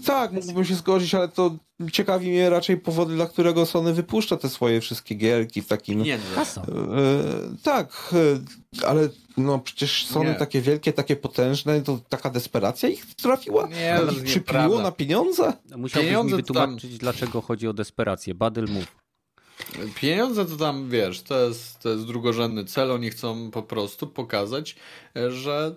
Speaker 2: tak, mógłbym się zgodzić, ale to ciekawi mnie raczej powody, dla którego Sony wypuszcza te swoje wszystkie gierki w takim...
Speaker 3: Nie,
Speaker 2: Kasa. E, tak, e, ale no przecież Sony nie. takie wielkie, takie potężne, to taka desperacja ich trafiła? Nie, to ich przypiło na pieniądze?
Speaker 3: Musiałbyś pieniądze mi wytłumaczyć, tam... dlaczego chodzi o desperację. Badel mów.
Speaker 1: Pieniądze to tam, wiesz, to jest, to jest drugorzędny cel. Oni chcą po prostu pokazać, że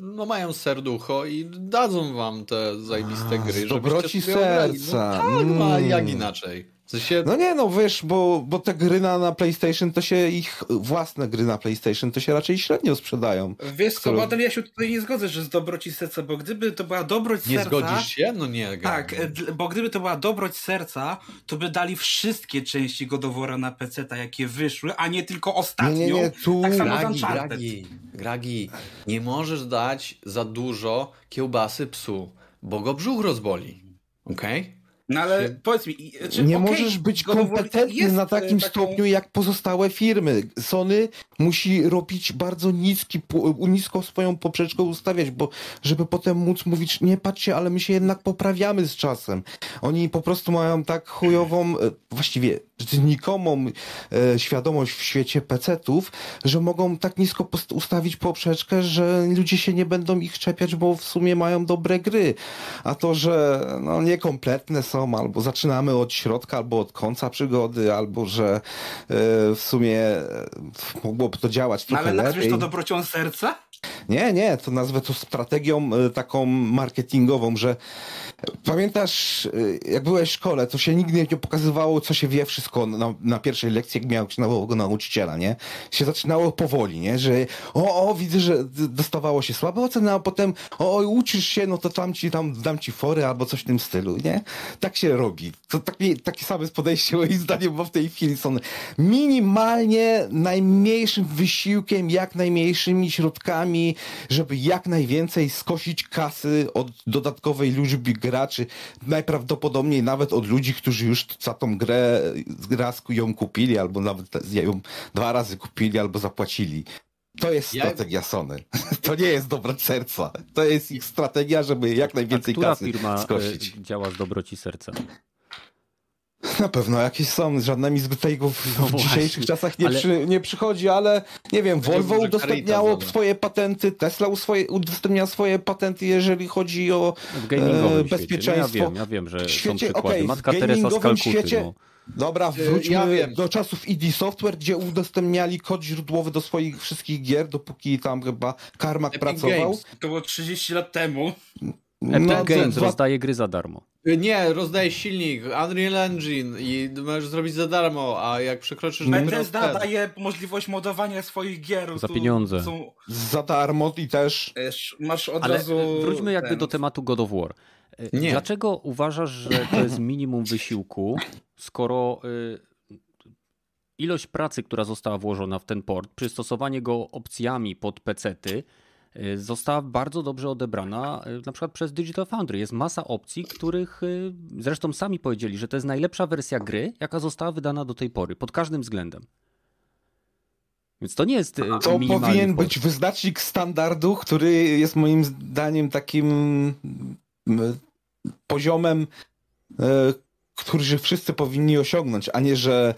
Speaker 1: no, mają serducho i dadzą wam te zajebiste gry.
Speaker 2: Dobroci serca.
Speaker 1: No, tak, no, mm. jak inaczej.
Speaker 2: W sensie... No nie, no wiesz, bo, bo te gry na, na PlayStation to się, ich własne gry na PlayStation to się raczej średnio sprzedają.
Speaker 4: Wiesz co, skoro... Ja się tutaj nie zgodzę, że z dobroci serca, bo gdyby to była dobroć
Speaker 1: nie
Speaker 4: serca...
Speaker 1: Nie zgodzisz się? No nie.
Speaker 4: Tak, bo gdyby to była dobroć serca, to by dali wszystkie części Godowora na PC, jakie wyszły, a nie tylko ostatnią. Nie, nie, nie, tu... Tak samo Gragi,
Speaker 1: Gragi, Gragi, nie możesz dać za dużo kiełbasy psu, bo go brzuch rozboli. Okej? Okay?
Speaker 4: No ale powiedz mi,
Speaker 2: czy, nie okay, możesz być kompetentny na takim taką... stopniu jak pozostałe firmy. Sony musi robić bardzo niski, nisko swoją poprzeczkę ustawiać, bo żeby potem móc mówić, nie patrzcie, ale my się jednak poprawiamy z czasem. Oni po prostu mają tak chujową, e, właściwie znikomą e, świadomość w świecie pecetów, że mogą tak nisko ustawić poprzeczkę, że ludzie się nie będą ich czepiać, bo w sumie mają dobre gry. A to, że no, niekompletne są, albo zaczynamy od środka, albo od końca przygody, albo że e, w sumie e, mogłoby to działać trochę Ale lepiej. Ale
Speaker 4: to dobrocią serca?
Speaker 2: Nie, nie, to nazwę to strategią e, taką marketingową, że pamiętasz, e, jak byłeś w szkole, to się nigdy nie pokazywało, co się wie wszystko na, na pierwszej lekcji, jak miałeś nowego nauczyciela, nie? Się zaczynało powoli, nie? Że o, o, widzę, że dostawało się słabe oceny, a potem o, uczysz się, no to tam ci, tam dam ci fory albo coś w tym stylu, nie? Tak się robi. To takie, takie same podejście moim zdaniem, bo w tej chwili są minimalnie najmniejszym wysiłkiem, jak najmniejszymi środkami żeby jak najwięcej skosić kasy od dodatkowej liczby graczy, najprawdopodobniej nawet od ludzi, którzy już za tą grę raz ją kupili, albo nawet ją dwa razy kupili, albo zapłacili. To jest strategia Sony. <laughs> To nie jest dobra serca. To jest ich strategia, żeby jak najwięcej
Speaker 3: A która
Speaker 2: kasy
Speaker 3: firma
Speaker 2: skosić.
Speaker 3: E, działa z dobroci serca?
Speaker 2: Na pewno jakieś są, żadnymi z tego w, no dzisiejszych czasach nie, ale... przy, nie przychodzi, ale nie wiem, Volvo udostępniało swoje patenty, Tesla swoje, udostępniała swoje patenty, jeżeli chodzi o e, bezpieczeństwo.
Speaker 3: No ja wiem, ja wiem, że świecie, są przykłady. Okay, Matka Teresa z Kalkuty. Świecie, no.
Speaker 2: Dobra, wróćmy ja do czasów ID Software, gdzie udostępniali kod źródłowy do swoich wszystkich gier, dopóki tam chyba Karmak Epic pracował. Games.
Speaker 4: To było 30 lat temu.
Speaker 3: Epic no, Games to, rozdaje gry za darmo.
Speaker 1: Nie, rozdaje silnik, Unreal Engine i możesz zrobić za darmo, a jak przekroczysz...
Speaker 4: Bethesda daje możliwość modowania swoich gier.
Speaker 3: Za pieniądze. Są...
Speaker 2: Za darmo i też...
Speaker 4: Masz od
Speaker 3: Ale
Speaker 4: razu...
Speaker 3: wróćmy jakby ten... do tematu God of War. Nie. Dlaczego uważasz, że to jest minimum wysiłku, skoro y, ilość pracy, która została włożona w ten port, przystosowanie go opcjami pod PC-ty, y, została bardzo dobrze odebrana y, na przykład przez Digital Foundry. Jest masa opcji, których y, zresztą sami powiedzieli, że to jest najlepsza wersja gry, jaka została wydana do tej pory, pod każdym względem. Więc to nie jest.
Speaker 2: To powinien port. być wyznacznik standardu, który jest moim zdaniem takim poziomem, który wszyscy powinni osiągnąć, a nie, że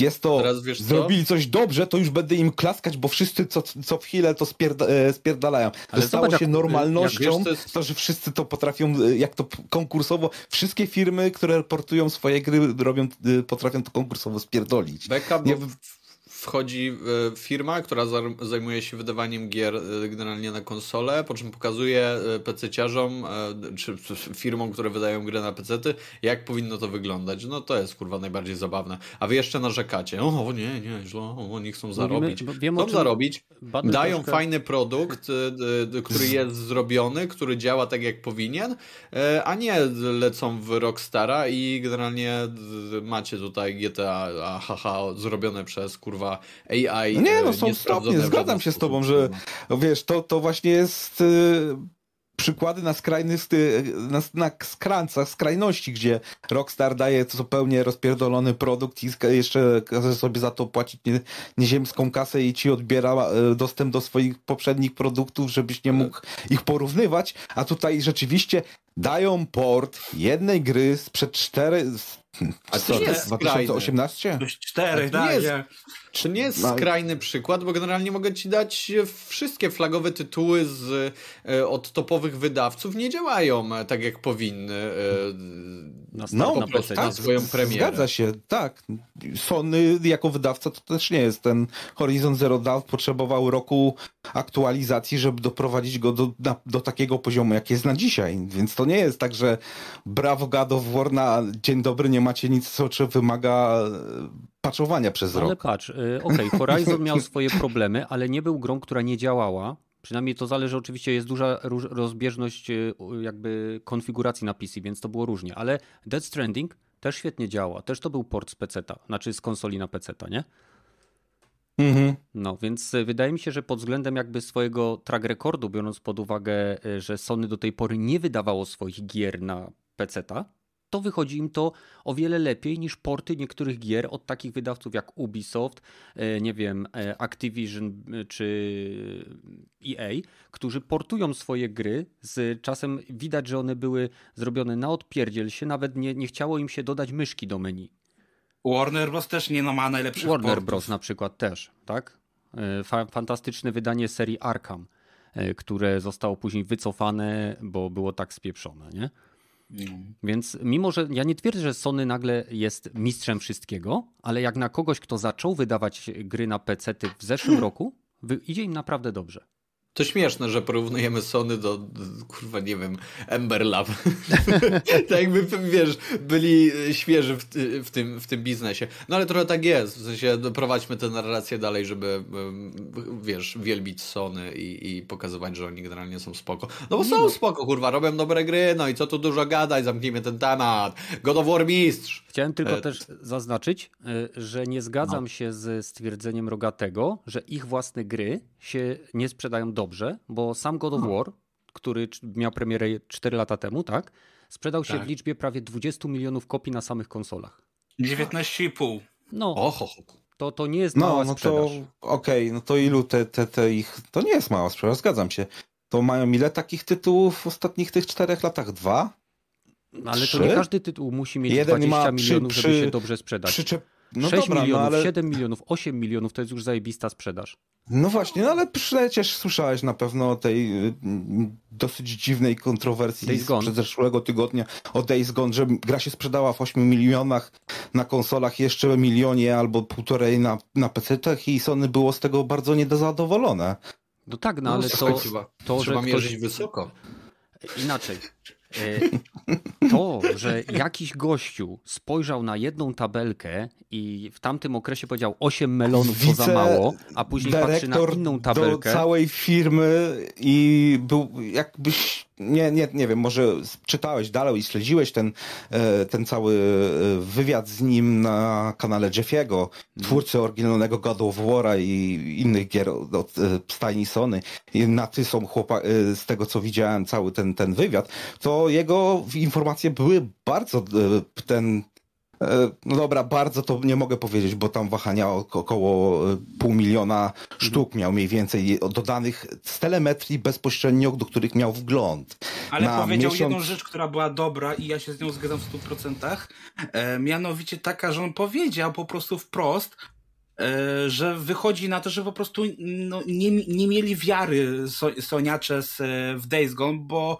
Speaker 2: jest to, Teraz, zrobili co? coś dobrze, to już będę im klaskać, bo wszyscy co, co w chwilę to spierda, e, spierdalają. Ale to stało się normalnością, jak wiesz, to, jest... to, że wszyscy to potrafią, e, jak to konkursowo, wszystkie firmy, które portują swoje gry, robią, e, potrafią to konkursowo spierdolić.
Speaker 1: Beka, bo wchodzi e, firma, która zajmuje się wydawaniem gier e, generalnie na konsolę, po czym pokazuje e, PC-ciarzom, czy firmom, które wydają gry na PC-ty, jak powinno to wyglądać. No to jest kurwa najbardziej zabawne. A wy jeszcze narzekacie, o nie, nie, źle, oni chcą zarobić. Mówimy, chcą zarobić, dają troszkę... fajny produkt, który jest zrobiony, który działa tak jak powinien, a nie lecą w Rockstara i generalnie macie tutaj GTA, a haha, zrobione przez kurwa AI.
Speaker 2: Nie, no są stopnie, zgadzam się z tobą, że wiesz, to, to właśnie jest y, przykłady na skrajnych, na, na skrańcach, skrajności, gdzie Rockstar daje zupełnie rozpierdolony produkt i jeszcze każe sobie za to płacić nie, nieziemską kasę i ci odbiera e, dostęp do swoich poprzednich produktów, żebyś nie mógł ich porównywać, a tutaj rzeczywiście dają port jednej gry sprzed cztery...
Speaker 1: A to jest 2018?
Speaker 4: Cztery, tak. Jest,
Speaker 1: czy nie jest no. skrajny przykład, bo generalnie mogę ci dać wszystkie flagowe tytuły z, e, od topowych wydawców nie działają e, tak jak powinny. E,
Speaker 2: na, no, po prostu tak, na swoją premierę. Zgadza się, tak. Sony jako wydawca to też nie jest. Ten Horizon Zero Dawn potrzebował roku aktualizacji, żeby doprowadzić go do, na, do takiego poziomu, jak jest na dzisiaj. Więc to nie jest tak, że brawo God of War na dzień dobry nie macie nic, co czy wymaga patchowania przez
Speaker 3: ale
Speaker 2: rok.
Speaker 3: Ale patrz, y, okej, okay, Horizon miał <laughs> swoje problemy, ale nie był grą, która nie działała. Przynajmniej to zależy, oczywiście jest duża rozbieżność y, jakby konfiguracji na PC, więc to było różnie, ale Dead Stranding też świetnie działa. Też to był port z PC-ta, znaczy z konsoli na PC-ta, nie? Mhm. No, więc y, wydaje mi się, że pod względem jakby swojego track recordu, biorąc pod uwagę, że Sony do tej pory nie wydawało swoich gier na PC-ta, to wychodzi im to o wiele lepiej niż porty niektórych gier od takich wydawców jak Ubisoft, e, nie wiem, e, Activision e, czy EA, którzy portują swoje gry. Z czasem widać, że one były zrobione na odpierdziel się, nawet nie, nie chciało im się dodać myszki do menu.
Speaker 4: Warner Bros. też nie ma najlepszych
Speaker 3: Warner
Speaker 4: portów.
Speaker 3: Bros. na przykład też, tak? Fantastyczne wydanie serii Arkham, które zostało później wycofane, bo było tak spieprzone, nie? Więc mimo, że ja nie twierdzę, że Sony nagle jest mistrzem wszystkiego, ale jak na kogoś, kto zaczął wydawać gry na PC w zeszłym <clears throat> roku, idzie im naprawdę dobrze.
Speaker 1: To śmieszne, że porównujemy Sony do, do kurwa, nie wiem, Ember Lab. <laughs> tak jakby, wiesz, byli świeży w, w, tym, w tym biznesie. No ale trochę tak jest, w sensie prowadźmy tę narrację dalej, żeby, wiesz, wielbić Sony i, i pokazywać, że oni generalnie są spoko. No bo są no. spoko, kurwa, robią dobre gry, no i co tu dużo gadać, zamknijmy ten temat. God of War mistrz!
Speaker 3: Chciałem tylko e... też zaznaczyć, e, że nie zgadzam no. się z stwierdzeniem Rogatego, że ich własne gry się nie sprzedają dobrze, bo sam God of no. War, który miał premierę 4 lata temu, tak? Sprzedał się tak. w liczbie prawie 20 milionów kopii na samych konsolach.
Speaker 4: 19,5.
Speaker 3: No. Oho. To, to nie jest no, mała no sprzedaż.
Speaker 2: To, Okej, okay, no to ilu te, te, te ich... To nie jest mała sprzedaż, zgadzam się. To mają ile takich tytułów w ostatnich tych czterech latach? Dwa?
Speaker 3: No, ale Trzy? to nie każdy tytuł musi mieć Jeden 20 ma milionów, przy, żeby się dobrze sprzedać. Przyczep... No 6 dobra, no milionów, no ale... 7 milionów, 8 milionów to jest już zajebista sprzedaż.
Speaker 2: No właśnie, no ale przecież słyszałeś na pewno o tej y, dosyć dziwnej kontrowersji z zeszłego tygodnia o Days Gone, że gra się sprzedała w 8 milionach na konsolach, jeszcze milionie albo półtorej na, na PC-tach i Sony było z tego bardzo niezadowolone.
Speaker 3: No tak, no, no ale to, to,
Speaker 1: to Trzeba że mierzyć ktoś... wysoko.
Speaker 3: Inaczej. E, to, że jakiś gościu spojrzał na jedną tabelkę i w tamtym okresie powiedział 8 melonów to za mało, a później patrzy na inną tabelkę.
Speaker 2: do całej firmy i był jakbyś nie, nie, nie wiem, może czytałeś dalej i śledziłeś ten, e, ten cały wywiad z nim na kanale Jeffiego, mhm. twórcy oryginalnego God of War'a i innych gier od stajni Sony. I na ty są chłopak, z tego co widziałem cały ten, ten wywiad, to jego informacje były bardzo ten E, no dobra, bardzo to nie mogę powiedzieć, bo tam wahania około e, pół miliona sztuk miał mniej więcej dodanych z telemetrii bezpośrednio, do których miał wgląd.
Speaker 4: Ale Na powiedział miesiąc... jedną rzecz, która była dobra i ja się z nią zgadzam w 100%. E, mianowicie taka, że on powiedział po prostu wprost, e, że wychodzi na to, że po prostu no, nie, nie mieli wiary so, Soniacze z, w Days Gone, bo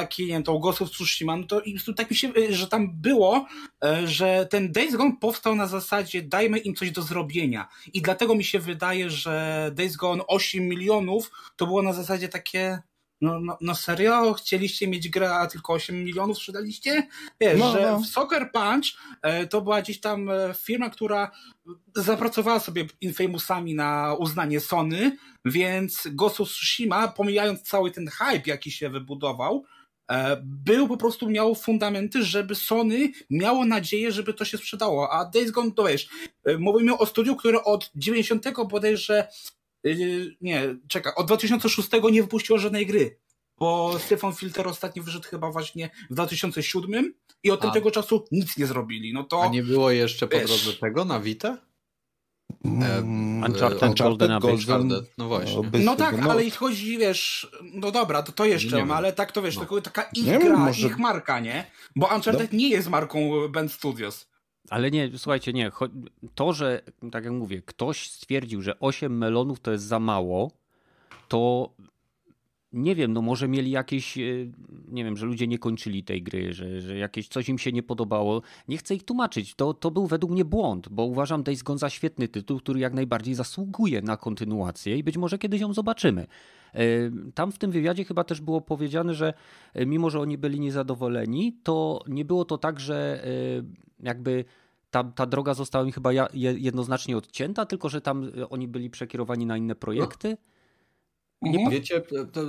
Speaker 4: taki, nie wiem, to of Tsushima, no to tak mi się, e, że tam było, e, że ten Days Gone powstał na zasadzie dajmy im coś do zrobienia. I dlatego mi się wydaje, że Days Gone 8 milionów to było na zasadzie takie, no, no, no serio? Chcieliście mieć grę, a tylko 8 milionów sprzedaliście? Wiesz, no, że no. Soccer Punch e, to była gdzieś tam firma, która zapracowała sobie Infamousami na uznanie Sony, więc Ghost of Tsushima, pomijając cały ten hype, jaki się wybudował, E, był po prostu, miał fundamenty, żeby Sony miało nadzieję, żeby to się sprzedało, a Days Gone to wiesz, e, mówimy o studiu, które od 90 bodajże e, nie, czeka, od 2006 nie wypuściło żadnej gry, bo Stefan Filter ostatnio wyszedł chyba właśnie w 2007 i od tego czasu nic nie zrobili, no to...
Speaker 1: A nie było jeszcze po drodze tego na Vita?
Speaker 3: Um, Uncharted, Uncharted Golden,
Speaker 1: Golden No właśnie.
Speaker 4: No tak, no. ale jeśli chodzi, wiesz, no dobra, to, to jeszcze, no, ale tak to wiesz, no. taka ich nie gra, może... ich marka, nie? Bo Uncharted no. nie jest marką Band Studios.
Speaker 3: Ale nie, słuchajcie, nie. To, że, tak jak mówię, ktoś stwierdził, że 8 melonów to jest za mało, to nie wiem, no może mieli jakieś, e, nie wiem, że ludzie nie kończyli tej gry, że, że jakieś coś im się nie podobało. Nie chcę ich tłumaczyć. To, to był według mnie błąd, bo uważam Days Gone za świetny tytuł, który jak najbardziej zasługuje na kontynuację i być może kiedyś ją zobaczymy. E, tam w tym wywiadzie chyba też było powiedziane, że e, mimo, że oni byli niezadowoleni, to nie było to tak, że jakby ta, ta droga została im chyba jednoznacznie odcięta, tylko że tam oni byli przekierowani na inne projekty. No
Speaker 1: mhm. wiecie,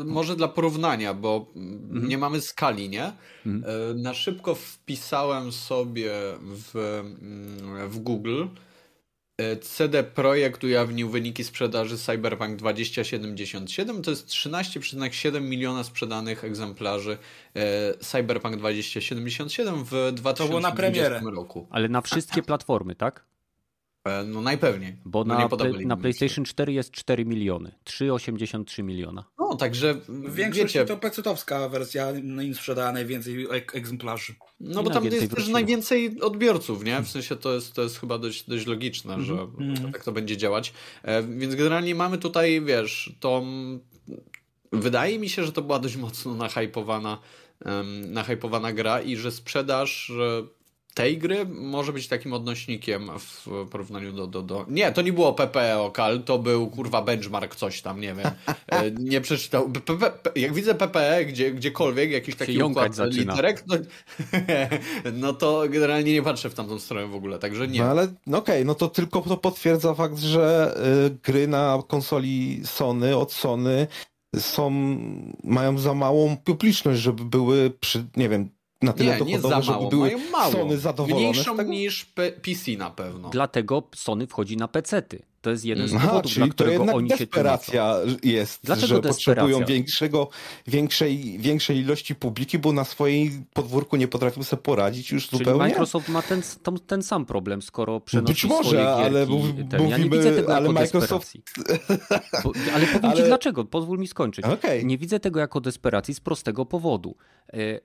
Speaker 1: może dla porównania, bo mhm. nie mamy skali, nie? Mhm. E, na szybko wpisałem sobie w, mm, w Google. E, CD Projekt ujawnił wyniki sprzedaży Cyberpunk 2077. To jest 13,7 miliona sprzedanych egzemplarzy e, Cyberpunk 2077 w 2020 roku.
Speaker 3: Ale na wszystkie <laughs> platformy, tak?
Speaker 1: No najpewniej.
Speaker 3: Bo no na, na PlayStation 4 jest 4 miliony. 3,83 miliona.
Speaker 1: No, także
Speaker 4: Większość wiecie... to pecetowska wersja no im sprzedała najwięcej egzemplarzy.
Speaker 1: No bo tam jest wróciło. też najwięcej odbiorców, nie? W sensie to jest, to jest chyba dość, dość logiczne, mm -hmm. że mm. tak to będzie działać. E, więc generalnie mamy tutaj, wiesz, to wydaje mi się, że to była dość mocno nahypowana, um, nahypowana gra i że sprzedaż tej gry może być takim odnośnikiem w porównaniu do, do, do... Nie, to nie było PPE Okal, to był kurwa benchmark coś tam, nie wiem. E, nie przeczytał. jak widzę PPE gdzie, gdziekolwiek, jakiś taki układ literek, no, <laughs> no to generalnie nie patrzę w tamtą stronę w ogóle, także nie.
Speaker 2: No ale no okej, okay, no to tylko to potwierdza fakt, że y, gry na konsoli Sony od Sony są, mają za małą publiczność, żeby były przy, nie wiem, na tyle
Speaker 1: nie, nie za mało, były mają mało. Sony zadowolone. Mniejszą niż PC na pewno.
Speaker 3: Dlatego Sony wchodzi na PC-ty. To jest jeden z Aha, powodów, dla którego to oni się
Speaker 2: desperacja jest, Dlaczego że desperacja? potrzebują większego, większej, większej ilości publiki, bo na swojej podwórku nie potrafią sobie poradzić już
Speaker 3: Czyli
Speaker 2: zupełnie.
Speaker 3: Microsoft ma ten, ten, ten sam problem, skoro przenosi
Speaker 2: Być może, ale mówimy,
Speaker 3: ja nie widzę tego ale jako Microsoft... Bo, ale powiem ale... ci dlaczego, pozwól mi skończyć. Okay. Nie widzę tego jako desperacji z prostego powodu e,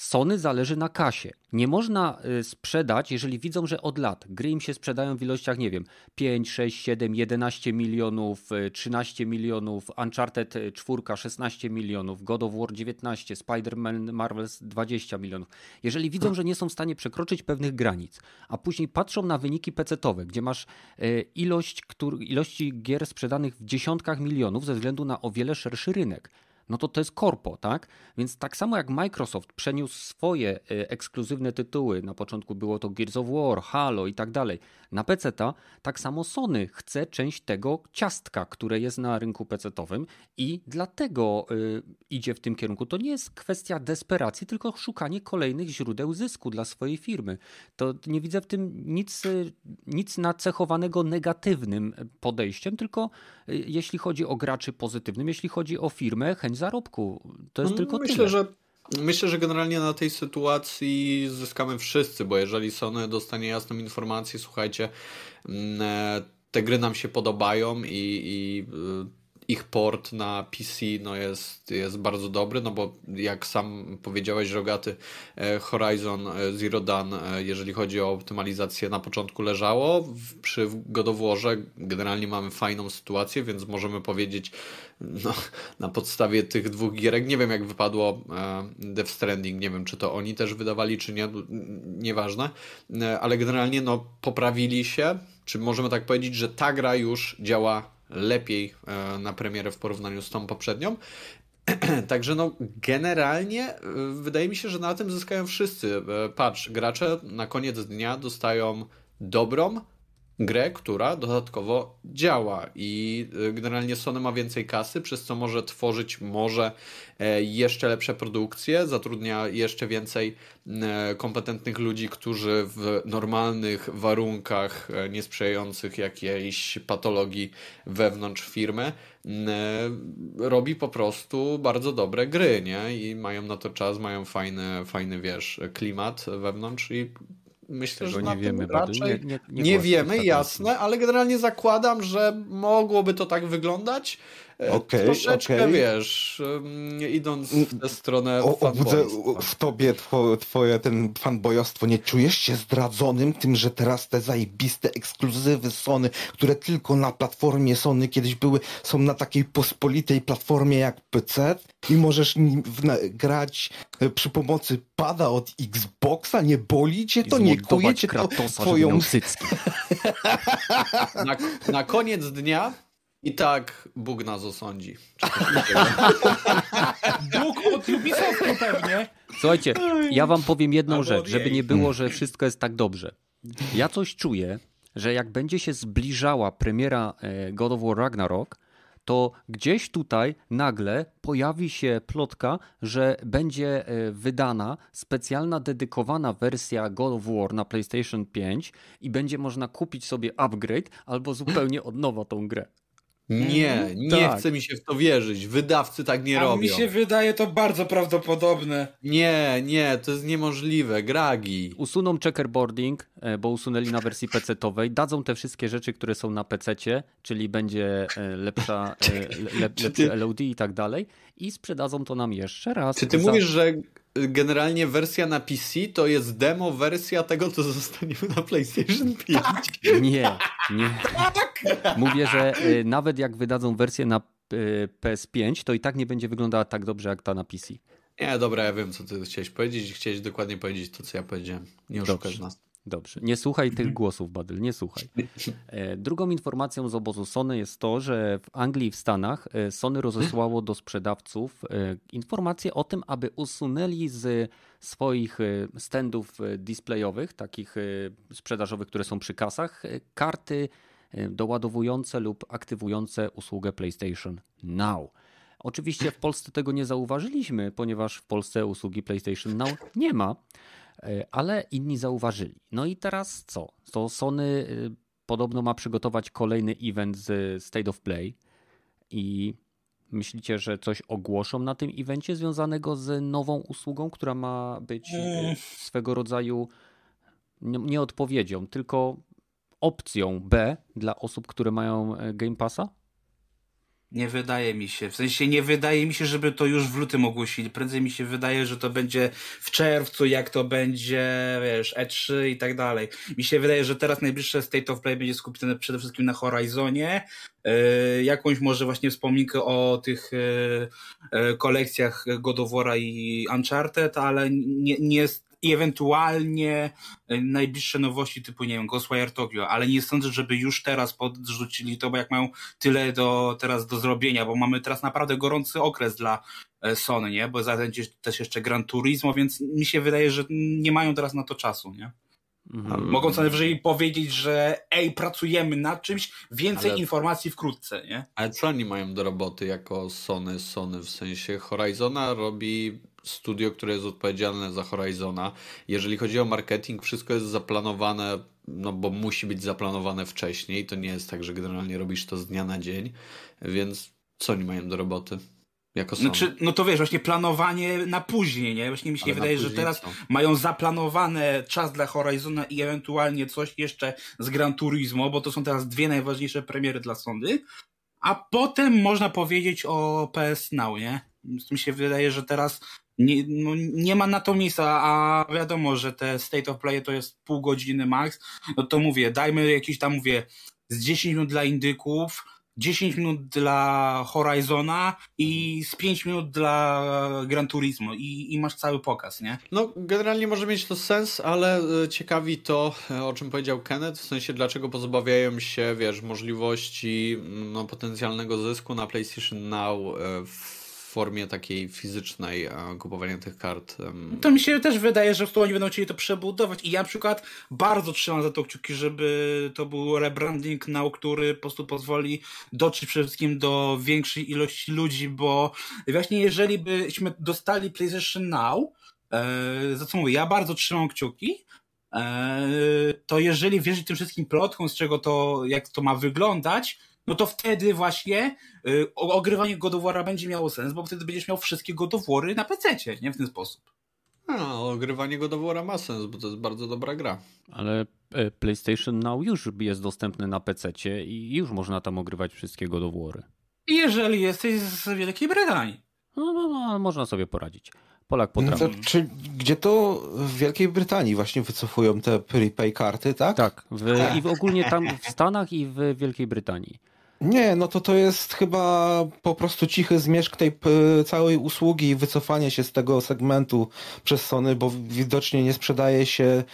Speaker 3: Sony zależy na kasie. Nie można y, sprzedać, jeżeli widzą, że od lat gry im się sprzedają w ilościach, nie wiem, 5, 6, 7, 11 milionów, 13 y, milionów, Uncharted 4, y, 16 milionów, God of War 19, Spider-Man Marvels 20 milionów. Jeżeli widzą, że nie są w stanie przekroczyć pewnych granic, a później patrzą na wyniki PC-owe, gdzie masz ilość, ilości gier sprzedanych w dziesiątkach milionów ze względu na o wiele szerszy rynek, no to to jest korpo, tak? Więc tak samo jak Microsoft przeniósł swoje e, ekskluzywne tytuły, na początku było to Gears of War, Halo i tak dalej, na PC, tak samo Sony chce część tego ciastka, które jest na rynku PC-owym i dlatego y, idzie w tym kierunku. To nie jest kwestia desperacji, tylko szukanie kolejnych źródeł zysku dla swojej firmy. To nie widzę w tym nic, y, nic nacechowanego negatywnym podejściem, tylko y, jeśli chodzi o graczy pozytywnym, jeśli chodzi o firmę, chęć zarobku. To jest mm, tylko
Speaker 1: Myślę,
Speaker 3: tyle.
Speaker 1: że Myślę, że generalnie na tej sytuacji zyskamy wszyscy, bo jeżeli Sony dostanie jasną informację, słuchajcie, mm, e, te gry nam się podobają i, i y, ich port na PC no jest, jest bardzo dobry, no bo jak sam powiedziałeś, Rogaty, e, Horizon e, Zero Dawn, e, jeżeli chodzi o optymalizację, na początku leżało. Przy Godowłorze generalnie mamy fajną sytuację, więc możemy powiedzieć no, na podstawie tych dwóch gierek, nie wiem jak wypadło Death Stranding, nie wiem czy to oni też wydawali, czy nie, nieważne, ale generalnie no, poprawili się, czy możemy tak powiedzieć, że ta gra już działa lepiej e, na premierę w porównaniu z tą poprzednią. <clears throat> Także no, generalnie e, wydaje mi się, że na tym zyskają wszyscy. E, patrz, gracze na koniec dnia dostają dobrą, grę, która dodatkowo działa i y, generalnie Sony ma więcej kasy, przez co może tworzyć może e, jeszcze lepsze produkcje, zatrudnia jeszcze więcej e, kompetentnych ludzi, którzy w normalnych warunkach e, niesprzyjających jakiejś patologii wewnątrz firmy robi po prostu bardzo dobre gry, nie? I mają na to czas, mają fajny, fajny wiesz, klimat wewnątrz i myślę, Tego że nie wiemy, raczej nie, nie, nie, nie wiemy, jasne, ale generalnie zakładam, że mogłoby to tak wyglądać. Okay, Troszeczkę, okay. wiesz, idąc w tę stronę o, Obudzę
Speaker 2: w tobie two, twoje ten fanbojostwo. Nie czujesz się zdradzonym tym, że teraz te zajebiste ekskluzywy Sony, które tylko na platformie Sony kiedyś były, są na takiej pospolitej platformie jak PC i możesz grać e, przy pomocy pada od Xboxa? Nie boli cię to? Nie kuje cię to twoją... <laughs>
Speaker 1: na, na koniec dnia i tak Bóg nas osądzi.
Speaker 4: Bóg od Ubisoftu pewnie.
Speaker 3: Słuchajcie, ja wam powiem jedną Albo rzecz, żeby nie było, że wszystko jest tak dobrze. Ja coś czuję, że jak będzie się zbliżała premiera e, God of War Ragnarok, to gdzieś tutaj nagle pojawi się plotka, że będzie e, wydana specjalna, dedykowana wersja God of War na PlayStation 5 i będzie można kupić sobie upgrade albo zupełnie od nowa tą grę.
Speaker 1: Nie, mhm. nie tak. chce mi się w to wierzyć. Wydawcy tak nie A robią.
Speaker 4: mi się wydaje to bardzo prawdopodobne.
Speaker 1: Nie, nie, to jest niemożliwe. Gragi.
Speaker 3: Usuną checkerboarding, e, bo usunęli na wersji PC-owej. Dadzą te wszystkie rzeczy, które są na PC-cie, czyli będzie e, lepsza, e, lep, lepszy ty... LOD i tak dalej. I sprzedadzą to nam jeszcze raz.
Speaker 1: Czy ty za... mówisz, że generalnie wersja na PC to jest demo wersja tego, co zostanie na PlayStation 5. Tak.
Speaker 3: Nie, nie. Tak. Mówię, że y, nawet jak wydadzą wersję na y, PS5, to i tak nie będzie wyglądała tak dobrze jak ta na PC.
Speaker 1: Nie, dobra, ja wiem, co ty chciałeś powiedzieć. Chciałeś dokładnie powiedzieć to, co ja powiedziałem. Nie oszukasz nas.
Speaker 3: Dobrze, nie słuchaj tych głosów, Badyl, nie słuchaj. E, drugą informacją z obozu Sony jest to, że w Anglii i w Stanach e, Sony rozesłało do sprzedawców e, informacje o tym, aby usunęli z swoich standów displayowych, takich sprzedażowych, które są przy kasach, karty doładowujące lub aktywujące usługę PlayStation Now. Oczywiście w Polsce tego nie zauważyliśmy, ponieważ w Polsce usługi PlayStation Now nie ma. E, ale inni zauważyli. No i teraz co? To Sony y, podobno ma przygotować kolejny event z State of Play i myślicie, że coś ogłoszą na tym evencie związanego z nową usługą, która ma być y, swego rodzaju nie odpowiedzią, tylko opcją B dla osób, które mają e, Game Passa?
Speaker 4: Nie wydaje mi się. W sensie nie wydaje mi się, żeby to już w lutym ogłosili. Prędzej mi się wydaje, że to będzie w czerwcu, jak to będzie, wiesz, E3 i tak dalej. Mi się wydaje, że teraz najbliższe State of Play będzie skupione przede wszystkim na Horizonie. Yy, jakąś może właśnie wspomnikę o tych yy, kolekcjach God of War i Uncharted, ale nie, nie jest i ewentualnie e, najbliższe nowości typu, nie wiem, Ghostwire Tokyo, ale nie sądzę, żeby już teraz podrzucili to, bo jak mają tyle do, teraz do zrobienia, bo mamy teraz naprawdę gorący okres dla e, Sony, nie? Bo będzie też jeszcze Gran Turismo, więc mi się wydaje, że nie mają teraz na to czasu, nie? Mhm. Mogą co najwyżej powiedzieć, że ej, pracujemy nad czymś, więcej ale... informacji wkrótce, nie?
Speaker 1: Ale co oni mają do roboty jako Sony? Sony w sensie Horizona robi studio, które jest odpowiedzialne za Horizona. Jeżeli chodzi o marketing, wszystko jest zaplanowane, no bo musi być zaplanowane wcześniej. To nie jest tak, że generalnie robisz to z dnia na dzień, więc co oni mają do roboty? Jako
Speaker 4: znaczy, no to wiesz, właśnie planowanie na później, nie? Właśnie mi się wydaje, że teraz co? mają zaplanowane czas dla Horizona i ewentualnie coś jeszcze z Gran Turismo, bo to są teraz dwie najważniejsze premiery dla Sony. A potem można powiedzieć o PS Now, nie? Mi się wydaje, że teraz nie, no, nie ma na to miejsca, a wiadomo, że te State of Play to jest pół godziny max. No to mówię, dajmy jakieś tam, mówię, z 10 minut dla indyków, 10 minut dla Horizona i z 5 minut dla Gran Turismo i, i masz cały pokaz, nie?
Speaker 1: No, generalnie może mieć to sens, ale e, ciekawi to, e, o czym powiedział Kenneth, w sensie dlaczego pozbawiają się, wiesz, możliwości no, potencjalnego zysku na PlayStation Now e, w formie takiej fizycznej kupowania tych kart.
Speaker 4: To mi się też wydaje, że w oni będą chcieli to przebudować i ja na przykład bardzo trzymam za to kciuki, żeby to był rebranding now, który po prostu pozwoli dotrzeć przede wszystkim do większej ilości ludzi, bo właśnie jeżeli byśmy dostali PlayStation Now, e, za co mówię, ja bardzo trzymam kciuki, e, to jeżeli wierzyć tym wszystkim plotkom, z czego to, jak to ma wyglądać, no to wtedy właśnie y, ogrywanie God of War'a będzie miało sens, bo wtedy będziesz miał wszystkie God of War'y na PC, nie? W ten sposób.
Speaker 1: A, ogrywanie God of War'a ma sens, bo to jest bardzo dobra gra.
Speaker 3: Ale e, PlayStation Now już jest dostępny na PC i już można tam ogrywać wszystkie God of War'y.
Speaker 4: Jeżeli jesteś z Wielkiej Brytanii.
Speaker 3: No, no, no można sobie poradzić. Polak potrafi. No
Speaker 2: czy, gdzie to w Wielkiej Brytanii właśnie wycofują te prepay karty, tak?
Speaker 3: Tak. W, I w ogólnie tam w Stanach i w Wielkiej Brytanii.
Speaker 2: Nie, no to to jest chyba po prostu cichy zmierzch tej całej usługi i wycofanie się z tego segmentu przez Sony, bo widocznie nie sprzedaje się,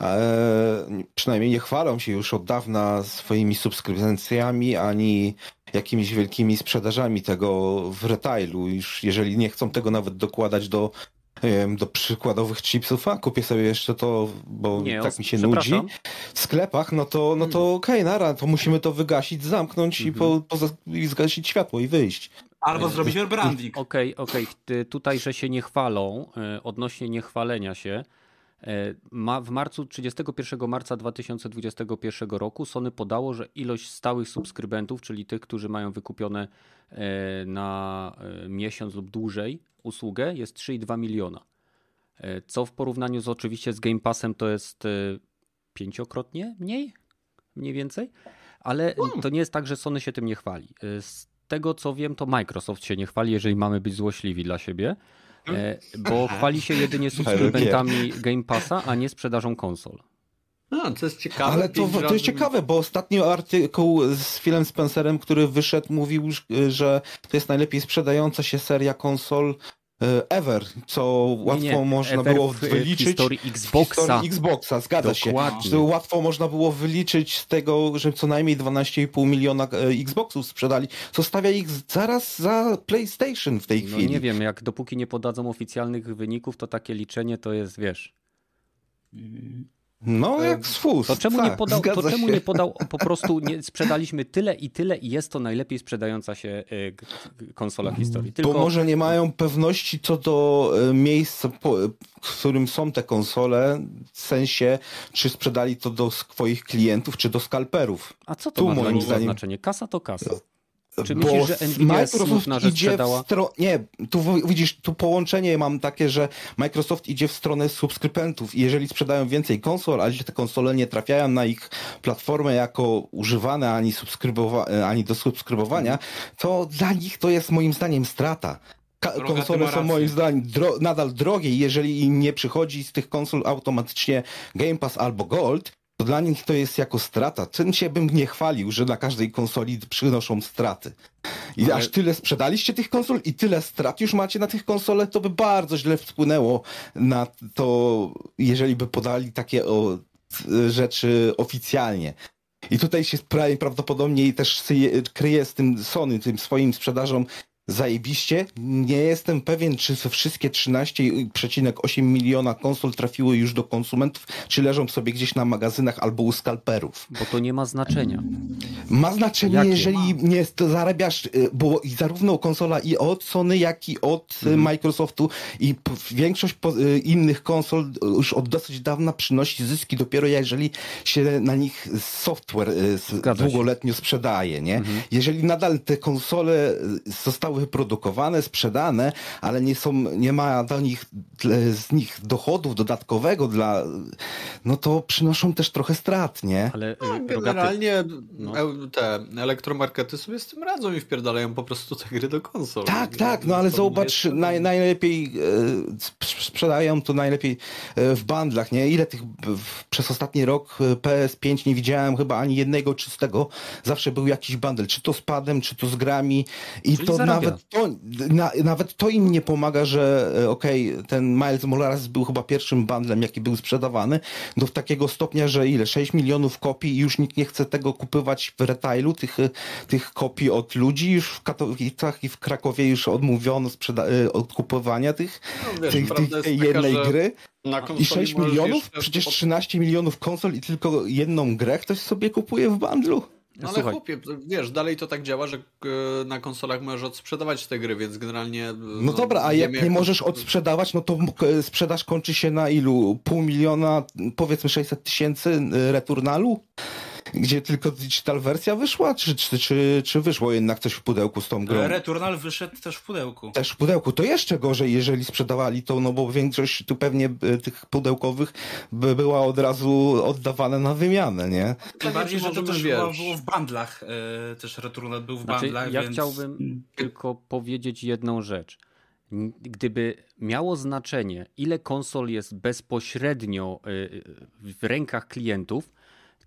Speaker 2: e, przynajmniej nie chwalą się już od dawna swoimi subskrypcjami ani jakimiś wielkimi sprzedażami tego w retailu. Już jeżeli nie chcą tego nawet dokładać do do przykładowych chipsów, a kupię sobie jeszcze to, bo nie, tak mi się nudzi. W sklepach, no to, no to hmm. okej, okay, nara, to musimy to wygasić, zamknąć i, po, mhm. po, i zgasić światło i wyjść.
Speaker 4: Albo zrobić rebranding.
Speaker 3: Okej, okay, okej. Okay. Tutaj, że się nie chwalą, e, odnośnie niechwalenia się, e, w marcu 31 marca 2021 roku Sony podało, że ilość stałych subskrybentów, czyli tych, którzy mają wykupione e, na miesiąc lub dłużej usługę jest 3,2 miliona. E, co w porównaniu z oczywiście z Game Passem to jest e, pięciokrotnie mniej, mniej więcej, ale hmm. to nie jest tak, że Sony się tym nie chwali. E, z tego co wiem, to Microsoft się nie chwali, jeżeli mamy być złośliwi dla siebie, bo chwali się jedynie subskrybentami <laughs> Game Passa, a nie sprzedażą konsol.
Speaker 1: No, to jest ciekawe.
Speaker 2: Ale to, to jest ciekawe, bo ostatni artykuł z Philem Spencerem, który wyszedł, mówił, że to jest najlepiej sprzedająca się seria konsol e, ever, co łatwo nie, nie. można ever było wyliczyć. W
Speaker 3: historii Xboxa. W historii
Speaker 2: Xboxa, zgadza Dokładnie. się. Łatwo można było wyliczyć z tego, że co najmniej 12,5 miliona e, Xboxów sprzedali, co stawia ich zaraz za PlayStation w tej no chwili.
Speaker 3: nie wiem, jak dopóki nie podadzą oficjalnych wyników, to takie liczenie to jest, wiesz...
Speaker 2: No, jak swój.
Speaker 3: To czemu, tak, nie, podał, to czemu nie podał, po prostu nie, sprzedaliśmy tyle i tyle i jest to najlepiej sprzedająca się e, konsola w historii.
Speaker 2: Tylko... Bo może nie mają pewności co do e, miejsca, w którym są te konsole, w sensie, czy sprzedali to do swoich klientów, czy do skalperów.
Speaker 3: A co to tu ma moim zdaniem... znaczenie? Kasa to kasa. Czy myślisz, że Nvidia Microsoft że idzie sprzedała?
Speaker 2: Stro... Nie, tu widzisz, tu połączenie mam takie, że Microsoft idzie w stronę subskrybentów i jeżeli sprzedają więcej konsol, a te konsole nie trafiają na ich platformę jako używane ani, subskrybowa... ani do subskrybowania, to dla nich to jest moim zdaniem strata. Ka konsole są moim zdaniem dro nadal drogie i jeżeli im nie przychodzi z tych konsol automatycznie Game Pass albo Gold, to dla nich to jest jako strata. Czym się bym nie chwalił, że na każdej konsoli przynoszą straty. I Ale... aż tyle sprzedaliście tych konsol i tyle strat już macie na tych konsolach, to by bardzo źle wpłynęło na to, jeżeli by podali takie o, rzeczy oficjalnie. I tutaj się prawdopodobnie też kryje z tym Sony, tym swoim sprzedażą zajebiście. Nie jestem pewien, czy wszystkie 13,8 miliona konsol trafiły już do konsumentów, czy leżą sobie gdzieś na magazynach albo u skalperów.
Speaker 3: Bo to nie ma znaczenia.
Speaker 2: Ma znaczenie, Jakie? jeżeli nie zarabiasz, y, bo zarówno konsola i od Sony, jak i od y, mhm. Microsoftu i większość y, innych konsol już od dosyć dawna przynosi zyski dopiero jeżeli się na nich software Zgadza długoletnio się. sprzedaje, nie? Mhm. Jeżeli nadal te konsole zostały wyprodukowane, sprzedane, ale nie są, nie ma do nich, z nich dochodów dodatkowego dla, no to przynoszą też trochę strat, nie?
Speaker 1: Ale no, generalnie no. te elektromarkety sobie z tym radzą i wpierdalają po prostu te gry do konsol.
Speaker 2: Tak, tak, no ale zobacz, naj, najlepiej e, sprzedają to najlepiej e, w bandlach, nie? Ile tych w, przez ostatni rok e, PS5 nie widziałem chyba ani jednego czystego. Zawsze był jakiś bundle, czy to z padem, czy to z grami i Czyli to nawet nawet to, na, nawet to im nie pomaga, że e, okej, okay, ten Miles Morales był chyba pierwszym bundlem, jaki był sprzedawany, do takiego stopnia, że ile? 6 milionów kopii i już nikt nie chce tego kupywać w retailu, tych, tych kopii od ludzi. Już w Katowicach i w Krakowie już odmówiono sprzeda- e, odkupowania tych, no, wiesz, tych, tych tej jednej gry. I 6 milionów? Przecież 13 milionów konsol i tylko jedną grę ktoś sobie kupuje w bundlu.
Speaker 1: No ale Słuchaj. chłopie, wiesz, dalej to tak działa, że e, na konsolach możesz odsprzedawać te gry, więc generalnie... E,
Speaker 2: no, no dobra, a jak nie możesz odsprzedawać, no to sprzedaż kończy się na ilu? Pół miliona, powiedzmy 600 tysięcy e, returnalu? Gdzie tylko digital wersja wyszła? Czy, czy, czy, czy wyszło jednak coś w pudełku z tą grą?
Speaker 4: Returnal wyszedł też w pudełku.
Speaker 2: Też w pudełku. To jeszcze gorzej, jeżeli sprzedawali to, no bo większość tu pewnie e, tych pudełkowych by była od razu oddawana na wymianę, nie?
Speaker 4: Tym bardziej, że to też było, było w bandlach. Yy, też Returnal był w znaczy, bandlach,
Speaker 3: Ja
Speaker 4: więc...
Speaker 3: chciałbym tylko powiedzieć jedną rzecz gdyby miało znaczenie, ile konsol jest bezpośrednio e, w rękach klientów,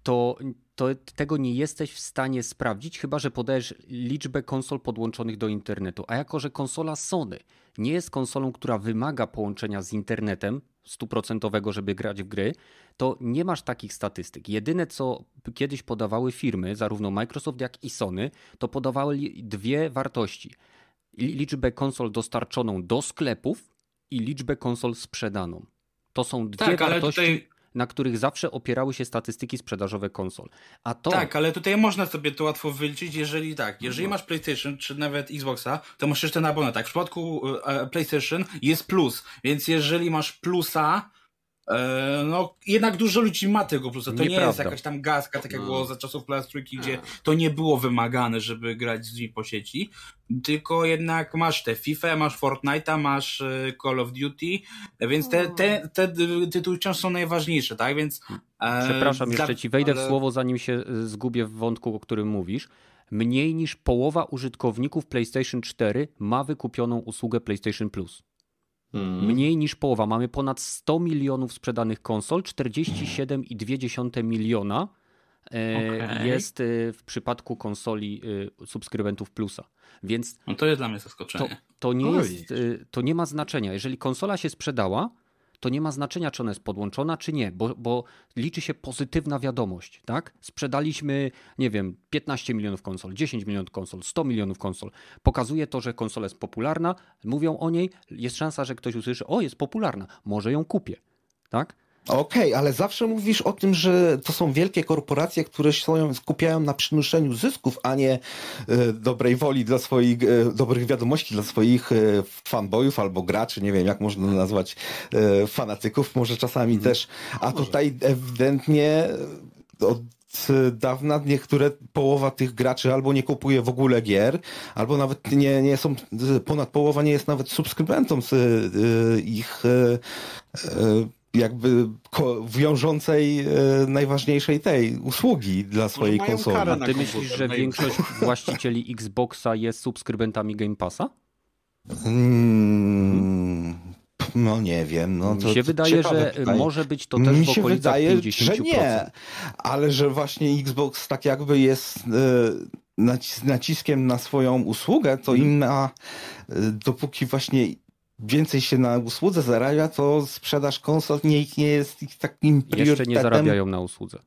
Speaker 3: to, to tego nie jesteś w stanie sprawdzić, chyba że podajesz liczbę konsol podłączonych do internetu. A jako, że konsola Sony nie jest konsolą, która wymaga połączenia z internetem stuprocentowego, żeby grać w gry, to nie masz takich statystyk. Jedyne, co kiedyś podawały firmy, zarówno Microsoft, jak i Sony, to podawały dwie wartości. Liczbę konsol dostarczoną do sklepów i liczbę konsol sprzedaną. To są dwie tak, wartości. Na których zawsze opierały się statystyki sprzedażowe konsol. A to...
Speaker 4: Tak, ale tutaj można sobie to łatwo wyliczyć, jeżeli tak, jeżeli masz PlayStation czy nawet Xboxa, to masz jeszcze na. Tak, w przypadku e, PlayStation jest plus, więc jeżeli masz plusa, E, no, jednak dużo ludzi ma tego plusa. To Nieprawda. nie jest jakaś tam gazka, tak jak no. było za czasów plastryki, gdzie to nie było wymagane, żeby grać z nimi po sieci. Tylko jednak masz te FIFA, masz Fortnite'a, masz e, Call of Duty, więc te, te, te tytuły wciąż są najważniejsze, tak? Więc.
Speaker 3: E, Przepraszam, jeszcze ci wejdę ale... w słowo, zanim się zgubię w wątku, o którym mówisz. Mniej niż połowa użytkowników PlayStation 4 ma wykupioną usługę PlayStation Plus. Mm. Mniej niż połowa. Mamy ponad 100 milionów sprzedanych konsol, 47,2 miliona e, okay. jest e, w przypadku konsoli e, subskrybentów Plusa. Więc
Speaker 4: no to jest dla mnie zaskoczenie.
Speaker 3: To, to nie, jest, to nie ma znaczenia. Jeżeli konsola się sprzedała, to nie ma znaczenia, czy ona jest podłączona, czy nie, bo, bo liczy się pozytywna wiadomość, tak? Sprzedaliśmy, nie wiem, 15 milionów konsol, 10 milionów konsol, 100 milionów konsol. Pokazuje to, że konsola jest popularna, mówią o niej, jest szansa, że ktoś usłyszy, o, jest popularna, może ją kupię, tak?
Speaker 2: Okej, okay, ale zawsze mówisz o tym, że to są wielkie korporacje, które się skupiają na przynoszeniu zysków, a nie e, dobrej woli dla swoich, e, dobrych wiadomości dla swoich e, fanboyów albo graczy, nie wiem jak można nazwać e, fanatyków, może czasami hmm. też. A może. tutaj ewidentnie od dawna niektóre połowa tych graczy albo nie kupuje w ogóle gier, albo nawet nie, nie są, ponad połowa nie jest nawet subskrybentą z ich jakby wiążącej e, najważniejszej tej usługi dla swojej konsoli.
Speaker 3: A ty myślisz, że większość <laughs> właścicieli Xboxa jest subskrybentami Game Passa?
Speaker 2: Hmm, no nie wiem. No, to,
Speaker 3: Mi się wydaje, że pytanie. może być to też
Speaker 2: Mi
Speaker 3: się
Speaker 2: wydaje,
Speaker 3: 50%.
Speaker 2: że nie, ale że właśnie Xbox tak jakby jest e, naciskiem na swoją usługę, to mhm. inna, e, dopóki właśnie więcej się na usłudze zarabia, to sprzedaż konsol nie, nie jest ich takim priorytetem.
Speaker 3: Jeszcze nie zarabiają na usłudze.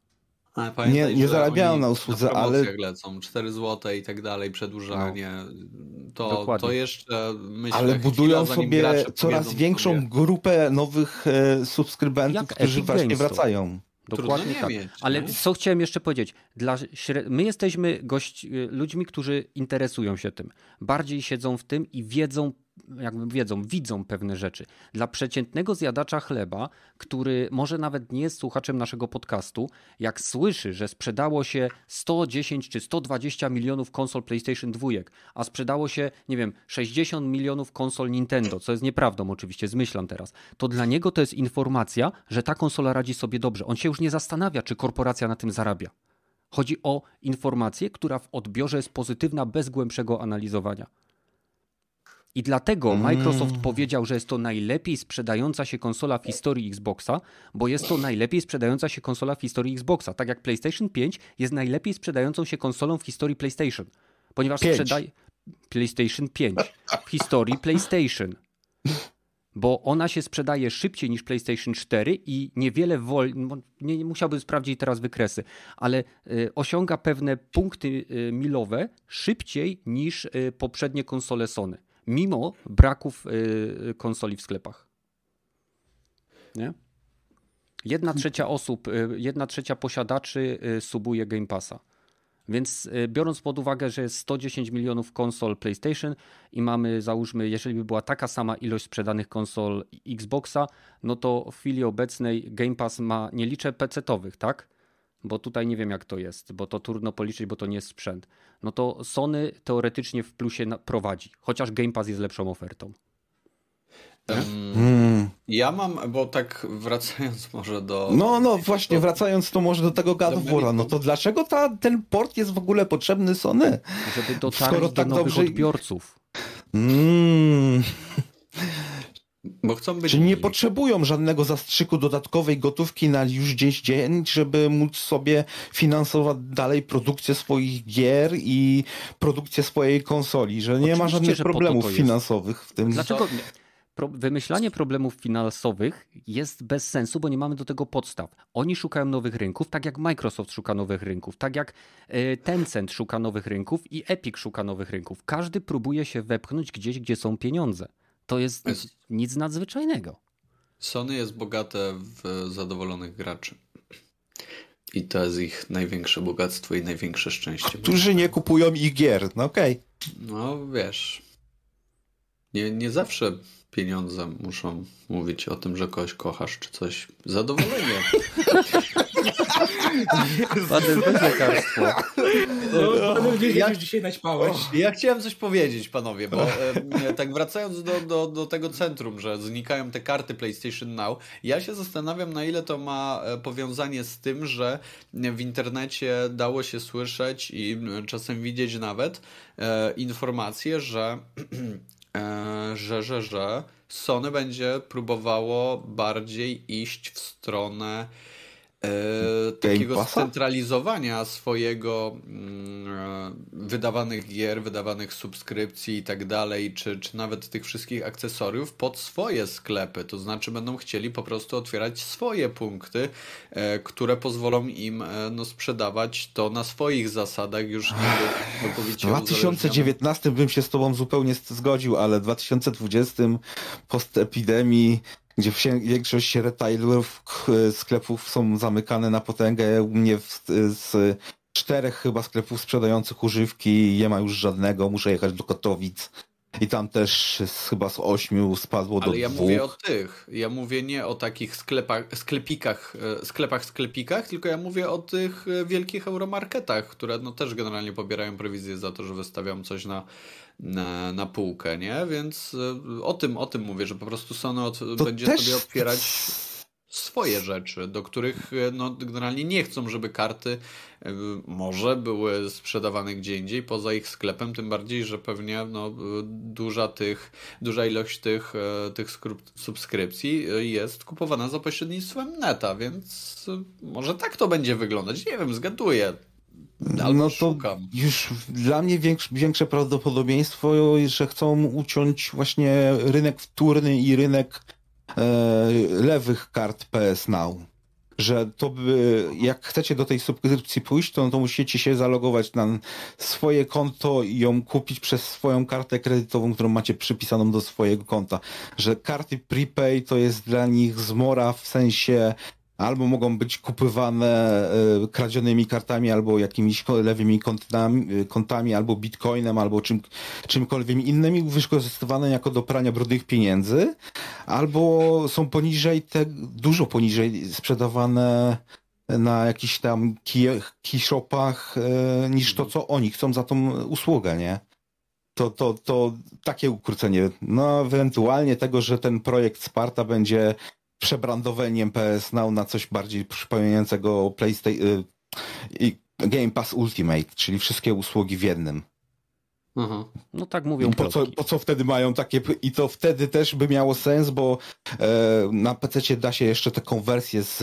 Speaker 2: nie, nie zarabiają na usłudze, na ale.
Speaker 1: lecą 4 zł i tak dalej, przedłużanie. No. To, to jeszcze myślę,
Speaker 2: Ale budują sobie coraz większą sobie. grupę nowych e, subskrybentów, Jak którzy właśnie wracają.
Speaker 3: Dokładnie tak. Mieć, Ale co chciałem jeszcze powiedzieć? Dla śred... My jesteśmy gość... Y, ludźmi, którzy interesują się tym. Bardziej siedzą w tym i wiedzą jakby wiedzą, widzą pewne rzeczy. Dla przeciętnego zjadacza chleba, który może nawet nie jest słuchaczem naszego podcastu, jak słyszy, że sprzedało się 110 czy 120 milionów konsol PlayStation 2, a sprzedało się, nie wiem, 60 milionów konsol Nintendo, co jest nieprawdą oczywiście, zmyślam teraz, to dla niego to jest informacja, że ta konsola radzi sobie dobrze. On się już nie zastanawia, czy korporacja na tym zarabia. Chodzi o informację, która w odbiorze jest pozytywna bez głębszego analizowania. I dlatego mm. Microsoft powiedział, że jest to najlepiej sprzedająca się konsola w historii Xboxa, bo jest to najlepiej sprzedająca się konsola w historii Xboxa. Tak jak PlayStation 5 jest najlepiej sprzedającą się konsolą w historii PlayStation. Ponieważ sprzedaje. PlayStation 5 w historii PlayStation. Bo ona się sprzedaje szybciej niż PlayStation 4 i niewiele wolniej. Nie, nie musiałbym sprawdzić teraz wykresy, ale y, osiąga pewne punkty y, milowe szybciej niż y, poprzednie konsole Sony mimo braków y, konsoli w sklepach. Nie? Jedna trzecia osób, y, jedna trzecia posiadaczy y, subuje Game Passa. Więc biorąc pod uwagę, że jest 110 milionów konsol PlayStation i mamy, załóżmy, jeżeli by była taka sama ilość sprzedanych konsol Xboxa, no to w chwili obecnej Game Pass ma, nie liczę PC-towych, tak? Bo tutaj nie wiem jak to jest, bo to trudno policzyć, bo to nie jest sprzęt. No to Sony teoretycznie w plusie prowadzi, chociaż Game Pass jest lepszą ofertą.
Speaker 1: Um, Ja mam, bo tak wracając <laughs> może do.
Speaker 2: No, no właśnie, wracając to może do tego God of War, no to dlaczego ta, ten port jest w ogóle potrzebny Sony?
Speaker 3: Żeby dotarć Skoro do tak nowych dobrze... odbiorców.
Speaker 2: Mm.
Speaker 1: Bo chcą być.
Speaker 2: Czyli nie potrzebują żadnego zastrzyku dodatkowej gotówki na już gdzieś dzień, żeby móc sobie finansować dalej produkcję swoich gier i produkcję swojej konsoli, że nie Oczywiście, ma żadnych problemów finansowych w tym.
Speaker 3: Dlaczego? Pro, wymyślanie problemów finansowych jest bez sensu, bo nie mamy do tego podstaw. Oni szukają nowych rynków, tak jak Microsoft szuka nowych rynków, tak jak e, Tencent szuka nowych rynków i Epic szuka nowych rynków. Każdy próbuje się wepchnąć gdzieś, gdzie są pieniądze. To jest, jest nic nadzwyczajnego.
Speaker 1: Sony jest bogate w zadowolonych graczy. I to jest ich największe bogactwo i największe szczęście.
Speaker 2: Którzy nie kupują ich gier, no okej. Okay.
Speaker 1: No wiesz. Nie, nie zawsze pieniądze muszą mówić o tym, że kogoś kochasz, czy coś. Zadowolenie. <laughs>
Speaker 3: Ładne lekarstwo.
Speaker 4: No, no, ja, dzisiaj naćpałeś.
Speaker 1: Ja chciałem coś powiedzieć, panowie, bo e, tak wracając do, do, do tego centrum, że znikają te karty PlayStation Now, ja się zastanawiam, na ile to ma e, powiązanie z tym, że w internecie dało się słyszeć i czasem widzieć nawet e, informacje, że <clears throat> E, że, że, że Sony będzie próbowało bardziej iść w stronę e, takiego scentralizowania swojego mm, e, wydawanych gier, wydawanych subskrypcji i tak dalej, czy, czy nawet tych wszystkich akcesoriów pod swoje sklepy. To znaczy będą chcieli po prostu otwierać swoje punkty, e, które pozwolą im e, no, sprzedawać to na swoich zasadach już nie
Speaker 2: W 2019 bym się z tobą zupełnie zgodził, ale w 2020 post epidemii gdzie większość retailerów, sklepów są zamykane na potęgę. U mnie w, z czterech chyba sklepów sprzedających używki nie ma już żadnego, muszę jechać do Kotowic. I tam też chyba z ośmiu spadło Ale do
Speaker 1: ja
Speaker 2: dwóch.
Speaker 1: mówię o tych. Ja mówię nie o takich sklepach, sklepikach, e, sklepach, sklepikach, tylko ja mówię o tych e, wielkich euromarketach, które no też generalnie pobierają prowizję za to, że wystawiam coś na, na, na półkę, nie? Więc e, o tym, o tym mówię, że po prostu Sony od, będzie sobie otwierać swoje rzeczy, do których no, generalnie nie chcą, żeby karty może były sprzedawane gdzie indziej poza ich sklepem, tym bardziej, że pewnie no, duża, tych, duża ilość tych, tych subskrypcji jest kupowana za pośrednictwem neta, więc może tak to będzie wyglądać. Nie wiem, zgaduję. Albo no to szukam.
Speaker 2: już dla mnie większe, większe prawdopodobieństwo, że chcą uciąć właśnie rynek wtórny i rynek e, lewych kart PS Now. Że to by, jak chcecie do tej subskrypcji pójść, to, to musicie się zalogować na swoje konto i ją kupić przez swoją kartę kredytową, którą macie przypisaną do swojego konta. Że karty prepay to jest dla nich zmora w sensie albo mogą być kupywane e, kradzionymi kartami, albo jakimiś lewymi kontami, e, kontami albo bitcoinem, albo czym, czymkolwiek innymi, wykorzystywane jako do prania brudnych pieniędzy, albo są poniżej, te, dużo poniżej sprzedawane na jakichś tam keyshopach e, niż to, co oni chcą za tą usługę, nie? To, to, to takie ukrócenie. No, ewentualnie tego, że ten projekt Sparta będzie przebrandowaniem PS Now na coś bardziej przypominającego PlayStation y, Game Pass Ultimate, czyli wszystkie usługi w jednym.
Speaker 3: Mhm. No tak mówią
Speaker 2: po co, po co wtedy mają takie i to wtedy też by miało sens, bo e, na PC da się jeszcze te konwersje z,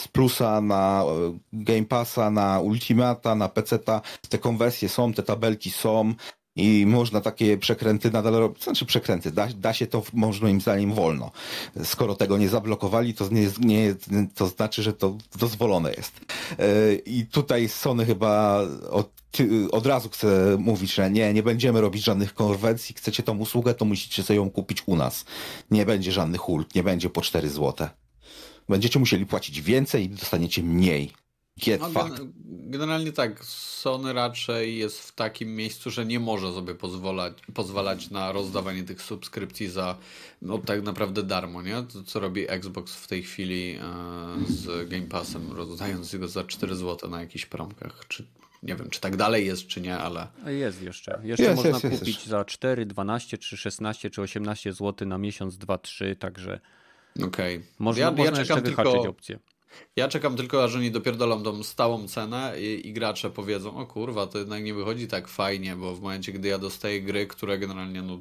Speaker 2: z plusa na e, Game Passa, na Ultimata, na PC te konwersje są, te tabelki są, i można takie przekręty nadal robić. Znaczy przekręty, da, da się to moim zdaniem wolno. Skoro tego nie zablokowali, to, nie, nie, to znaczy, że to dozwolone jest. E, I tutaj Sony chyba od, od razu chce mówić, że nie, nie będziemy robić żadnych konwersji. Chcecie tą usługę, to musicie sobie ją kupić u nas. Nie będzie żadnych ult, nie będzie po 4 złote. Będziecie musieli płacić więcej i dostaniecie mniej. Get no,
Speaker 1: gen generalnie tak, Sony raczej jest w takim miejscu, że nie może sobie pozwalać, pozwalać na rozdawanie tych subskrypcji za no, tak naprawdę darmo, nie? To, co robi Xbox w tej chwili e, z Game Passem, rozdając go za 4 zł na jakichś promkach. Czy, nie wiem, czy tak dalej jest, czy nie, ale...
Speaker 3: Jest jeszcze. Jeszcze jest, można jest, kupić jest. za 4, 12, czy 16, czy 18 zł na miesiąc, 2, 3, także...
Speaker 1: Okej. Okay.
Speaker 3: Można, ja, można ja czekam jeszcze tylko... opcję.
Speaker 1: Ja czekam tylko, aż oni dopierdolą tą stałą cenę i, i, gracze powiedzą, o kurwa, to jednak nie wychodzi tak fajnie, bo w momencie, gdy ja dostaję gry, które generalnie, no,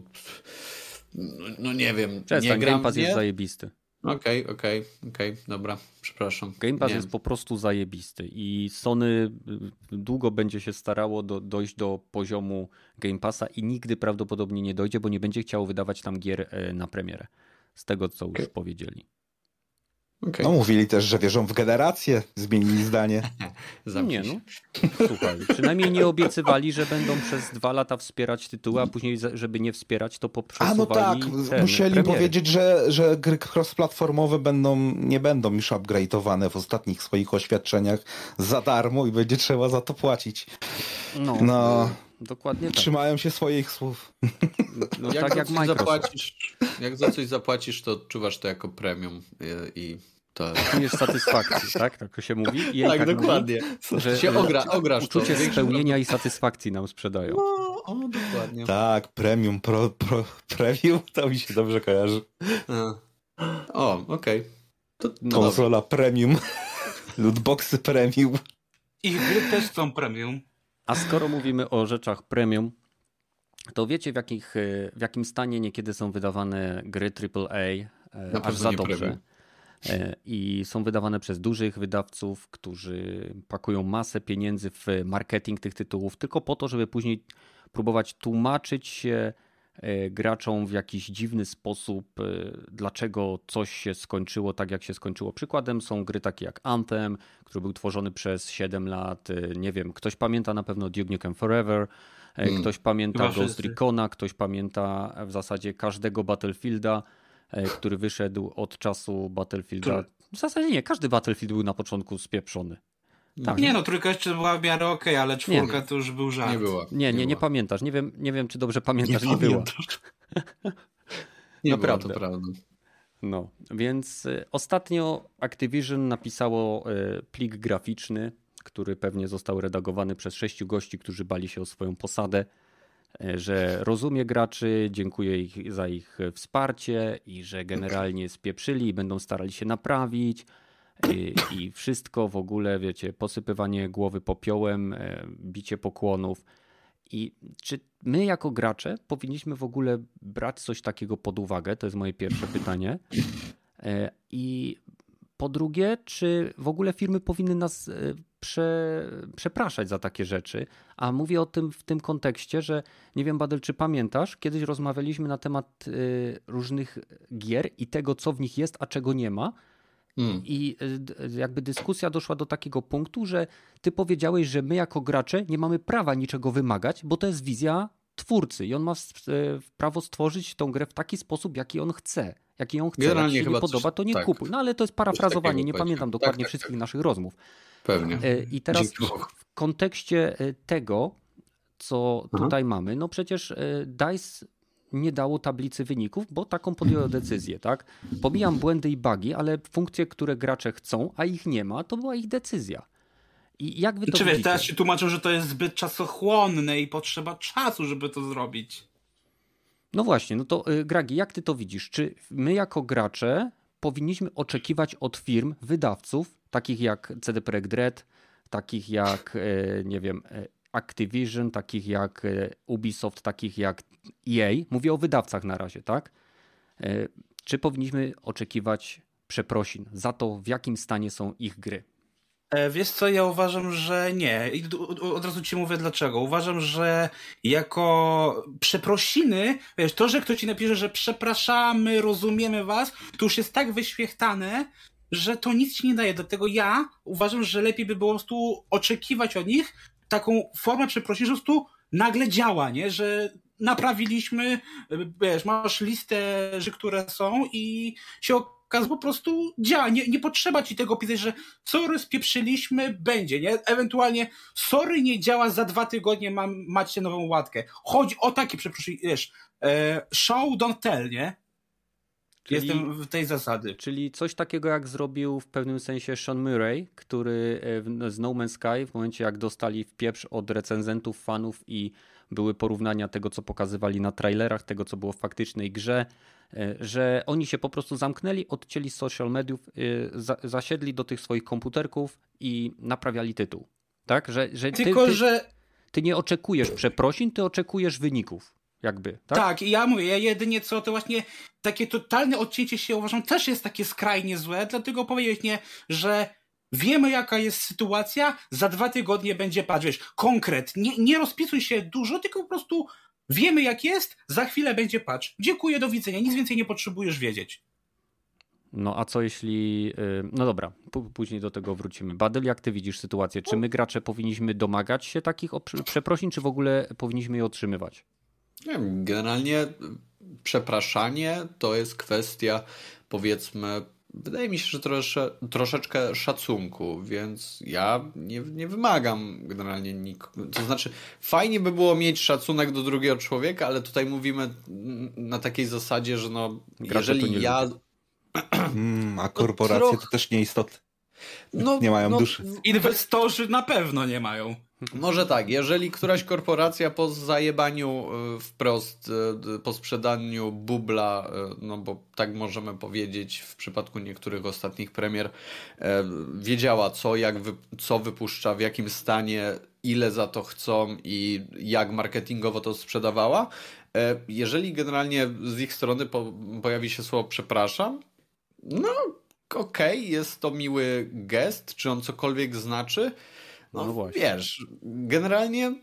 Speaker 1: no, no nie wiem, Przestań, nie gram,
Speaker 3: Game Pass nie? jest zajebisty.
Speaker 1: Okej, okay, okej, okay, okej, okay, dobra, przepraszam.
Speaker 3: Game Pass nie. jest po prostu zajebisty i Sony y, długo będzie się starało do, dojść do poziomu Game Passa i nigdy prawdopodobnie nie dojdzie, bo nie będzie chciało wydawać tam gier e, na premierę. Z tego, co już powiedzieli.
Speaker 2: Okay. No mówili też, że wierzą w generację, zmienili zdanie. <laughs>
Speaker 3: nie no. <laughs> Słuchaj, przynajmniej nie obiecywali, że będą przez dwa lata wspierać tytuły, a później, żeby nie wspierać, to poprzesuwali A no tak,
Speaker 2: ten, musieli premiery. powiedzieć, że, że gry cross-platformowe będą, nie będą już upgrade'owane w ostatnich swoich oświadczeniach za darmo i będzie trzeba za to płacić.
Speaker 3: No, no dokładnie tak.
Speaker 2: Trzymają się swoich słów.
Speaker 1: No, jak tak jak Microsoft. Zapłacisz, jak za coś zapłacisz, to odczuwasz to jako premium i
Speaker 3: to czujesz satysfakcji, <laughs> tak? Tak to się mówi.
Speaker 1: I tak, tak, dokładnie. Mówi, że się ogra, ograsz
Speaker 3: uczucie to. spełnienia i satysfakcji nam sprzedają.
Speaker 1: No, o, dokładnie.
Speaker 2: Tak, premium, pro, pro, premium, to mi się dobrze kojarzy.
Speaker 1: O, okej. Okay.
Speaker 2: No Konsola premium, lootboxy premium.
Speaker 4: I gry też są premium.
Speaker 3: A skoro mówimy o rzeczach premium, to wiecie w, jakich, w jakim stanie niekiedy są wydawane gry AAA e, aż za dobrze. Premium. E, i są wydawane przez dużych wydawców, którzy pakują masę pieniędzy w marketing tych tytułów, tylko po to, żeby później próbować tłumaczyć się e, graczom w jakiś dziwny sposób, e, dlaczego coś się skończyło tak, jak się skończyło. Przykładem są gry takie jak Anthem, który był tworzony przez 7 lat. Nie wiem, ktoś pamięta na pewno Duke Nukem Forever, hmm. ktoś pamięta Ghost Recona, ktoś pamięta w zasadzie każdego Battlefielda. E, który wyszedł od czasu Battlefielda. W zasadzie nie, każdy Battlefield był na początku spieprzony.
Speaker 4: Tak. Nie no, trójka jeszcze była w miarę okej, okay, ale czwórka nie. to już był żart.
Speaker 1: Nie była.
Speaker 3: Nie, nie, nie, nie pamiętasz. Nie wiem, nie wiem, czy dobrze pamiętasz. Nie, nie była.
Speaker 1: nie Naprawdę. Była, to prawda.
Speaker 3: No, więc e, ostatnio Activision napisało e, plik graficzny, który pewnie został redagowany przez sześciu gości, którzy bali się o swoją posadę e, że rozumie graczy, dziękuję ich za ich wsparcie i że generalnie spieprzyli i będą starali się naprawić. I, I wszystko w ogóle, wiecie, posypywanie głowy popiołem, bicie pokłonów. I czy my jako gracze powinniśmy w ogóle brać coś takiego pod uwagę? To jest moje pierwsze pytanie. I po drugie, czy w ogóle firmy powinny nas e, prze, przepraszać za takie rzeczy? A mówię o tym w tym kontekście, że nie wiem, Badel, czy pamiętasz, kiedyś rozmawialiśmy na temat e, różnych gier i tego, co w nich jest, a czego nie ma. Hmm. I e, jakby dyskusja doszła do takiego punktu, że ty powiedziałeś, że my jako gracze nie mamy prawa niczego wymagać, bo to jest wizja twórcy i on ma prawo stworzyć tą grę w taki sposób, jaki on chce jaki ją chce. Generalnie Jak się nie podoba, to nie tak. kupuj. No ale to jest parafrazowanie, nie pamiętam dokładnie tak, tak, wszystkich tak. naszych rozmów.
Speaker 1: Pewnie.
Speaker 3: E, I teraz w kontekście tego, co Aha. tutaj mamy, no przecież DICE nie dało tablicy wyników, bo taką podjęło decyzję, tak? Pomijam błędy i bugi, ale funkcje, które gracze chcą, a ich nie ma, to była ich decyzja. I jak wy to Czy wiesz,
Speaker 4: teraz się tłumaczą, że to jest zbyt czasochłonne i potrzeba czasu, żeby to zrobić.
Speaker 3: No właśnie, no to y, Gragi, jak ty to widzisz? Czy my jako gracze powinniśmy oczekiwać od firm, wydawców, takich jak CD Projekt Red, takich jak, e, nie wiem, e, Activision, takich jak e, Ubisoft, takich jak EA, mówię o wydawcach na razie, tak? Czy powinniśmy oczekiwać przeprosin za to, w jakim stanie są ich gry?
Speaker 4: E, wiesz co, ja uważam, że nie. I od razu ci mówię dlaczego. Uważam, że jako przeprosiny, wiesz, to, że ktoś ci napisze, że przepraszamy, rozumiemy was, to już jest tak wyświechtane, że to nic ci nie daje. Dlatego ja uważam, że lepiej by było po prostu oczekiwać od nich taką formę przeprosin, że po prostu nagle działa, nie? Że naprawiliśmy, wiesz, masz listę rzeczy, które są i się Kaz po prostu działa. Nie, nie potrzeba ci tego pisać, że sorry, spieprzyliśmy, będzie, nie? Ewentualnie sorry, nie działa, za dwa tygodnie mam, macie nową łatkę. Chodzi o takie, przepraszam, wiesz, e, show, don't tell, nie? Czyli, Jestem w tej zasady.
Speaker 3: Czyli coś takiego, jak zrobił w pewnym sensie Sean Murray, który z No Man's Sky, w momencie jak dostali w pieprz od recenzentów, fanów i były porównania tego, co pokazywali na trailerach, tego, co było w faktycznej grze, e, że oni się po prostu zamknęli, odcięli z social mediów, e, zasiedli do tych swoich komputerków i naprawiali tytuł. Tak? Że, że
Speaker 4: Tylko, ty, że.
Speaker 3: Ty nie oczekujesz przeprosin, ty oczekujesz wyników. Jakby, tak?
Speaker 4: tak, i ja mówię, ja jedynie co, to właśnie takie totalne odcięcie się uważam też jest takie skrajnie złe, dlatego powiedzieć nie, że Wiemy, jaka jest sytuacja, za dwa tygodnie będzie patrz, wiesz, konkret. Nie, nie rozpisuj się dużo, tylko po prostu wiemy, jak jest, za chwilę będzie patrz. Dziękuję, do widzenia, nic więcej nie potrzebujesz wiedzieć.
Speaker 3: No a co jeśli. Y, no dobra, później do tego wrócimy. Badyl, jak ty widzisz sytuację? Czy my, gracze, powinniśmy domagać się takich przeprosin, czy w ogóle powinniśmy je otrzymywać?
Speaker 1: Nie wiem, generalnie przepraszanie to jest kwestia, powiedzmy, wydaje mi się, że trosze, troszeczkę szacunku, więc ja nie, nie wymagam generalnie nikogo. To znaczy, fajnie by było mieć szacunek do drugiego człowieka, ale tutaj mówimy na takiej zasadzie, że no, Gracze jeżeli nie ja.
Speaker 2: Mm, a korporacje to też nieistotne. No, nie mają no, duszy.
Speaker 4: Inwestorzy na pewno nie mają.
Speaker 1: Może tak, jeżeli któraś korporacja po zajebaniu e, wprost, e, po sprzedaniu bubla, e, no bo tak możemy powiedzieć w przypadku niektórych ostatnich premier, wiedziała co, jak co wypuszcza, w jakim stanie, ile za to chcą i jak marketingowo to sprzedawała, jeżeli generalnie z ich strony po, pojawi się słowo przepraszam, no okej, okay, jest to miły gest, czy on cokolwiek znaczy, no, no właśnie. Wiesz, generalnie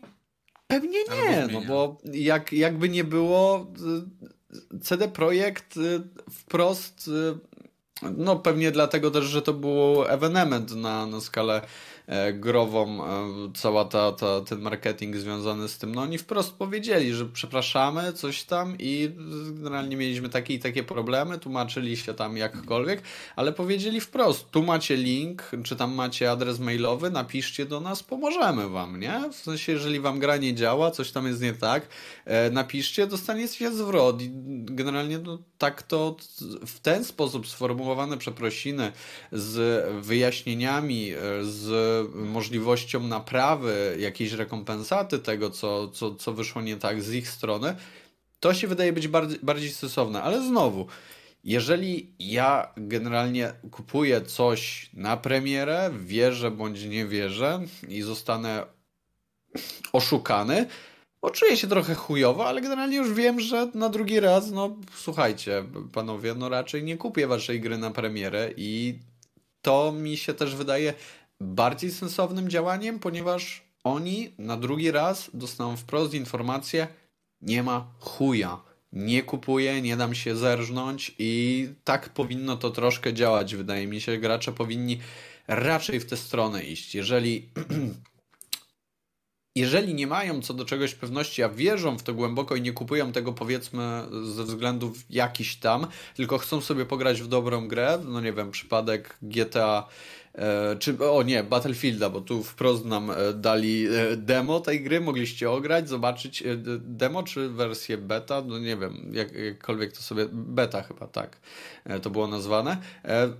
Speaker 1: pewnie nie, no bo jak, jakby nie było, y, CD Projekt y, wprost, y, no pewnie dlatego też, że to był evenement na, na skalę grową, e, cała ta, ta, ten marketing związany z tym, no oni wprost powiedzieli, że przepraszamy, coś tam i generalnie mieliśmy takie i takie problemy, tłumaczyli się tam jakkolwiek, ale powiedzieli wprost, tu macie link, czy tam macie adres mailowy, napiszcie do nas, pomożemy wam, nie? W sensie, jeżeli wam gra nie działa, coś tam jest nie tak, e, napiszcie, dostaniecie zwrot i generalnie no, tak to w ten sposób sformułowane przeprosiny z wyjaśnieniami, z możliwością naprawy, jakiejś rekompensaty tego, co, co, co wyszło nie tak z ich strony, to się wydaje być bardziej, bardziej stosowne. Ale znowu, jeżeli ja generalnie kupuję coś na premierę, wierzę bądź nie wierzę i zostanę oszukany, bo czuję się trochę chujowo, ale generalnie już wiem, że na drugi raz, no słuchajcie, panowie, no raczej nie kupię waszej gry na premierę i to mi się też wydaje bardziej sensownym działaniem, ponieważ oni na drugi raz dostaną wprost informację, nie ma chuja. Nie kupuję, nie dam się zerżnąć i tak powinno to troszkę działać. Wydaje mi się, gracze powinni raczej w tę stronę iść. Jeżeli <clears throat> jeżeli nie mają co do czegoś pewności, a wierzą w to głęboko i nie kupują tego powiedzmy ze względów jakiś tam, tylko chcą sobie pograć w dobrą grę, no nie wiem, przypadek GTA czy, o nie, Battlefielda, bo tu wprost nam e, dali e, demo tej gry, mogliście ograć, zobaczyć demo czy wersję beta, no nie wiem, jak, jakkolwiek to sobie, beta chyba, tak, to było nazwane,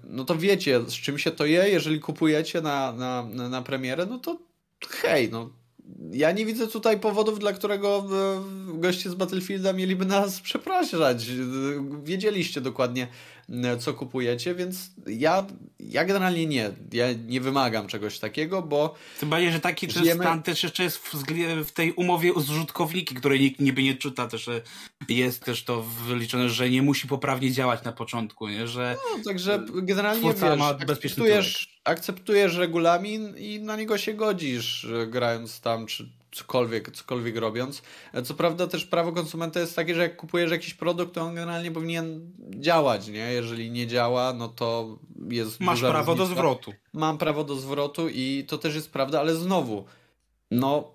Speaker 1: no to wiecie, z czym się to je, jeżeli kupujecie na, na, na premierę, no to hej, no ja nie widzę tutaj powodów, dla którego e, goście z Battlefielda mieliby nas przepraszać. Wiedzieliście dokładnie, e, co kupujecie, więc ja, ja generalnie nie. Ja nie wymagam czegoś takiego, bo.
Speaker 4: Tym bardziej, że taki żyjemy... stan też jeszcze jest w, w tej umowie z użytkowniki, której nikt niby nie czyta, też jest też to wyliczone, że nie musi poprawnie działać na początku, nie? Że
Speaker 1: no, także generalnie wiesz, ma akceptujesz, akceptujesz regulamin i na niego się godzisz, grając tam, czy cokolwiek, cokolwiek robiąc. Co prawda też prawo konsumenta jest takie, że jak kupujesz jakiś produkt, to on generalnie powinien działać, nie? Jeżeli nie działa, no to jest
Speaker 4: Masz prawo różnica. do zwrotu.
Speaker 1: Mam prawo do zwrotu i to też jest prawda, ale znowu, no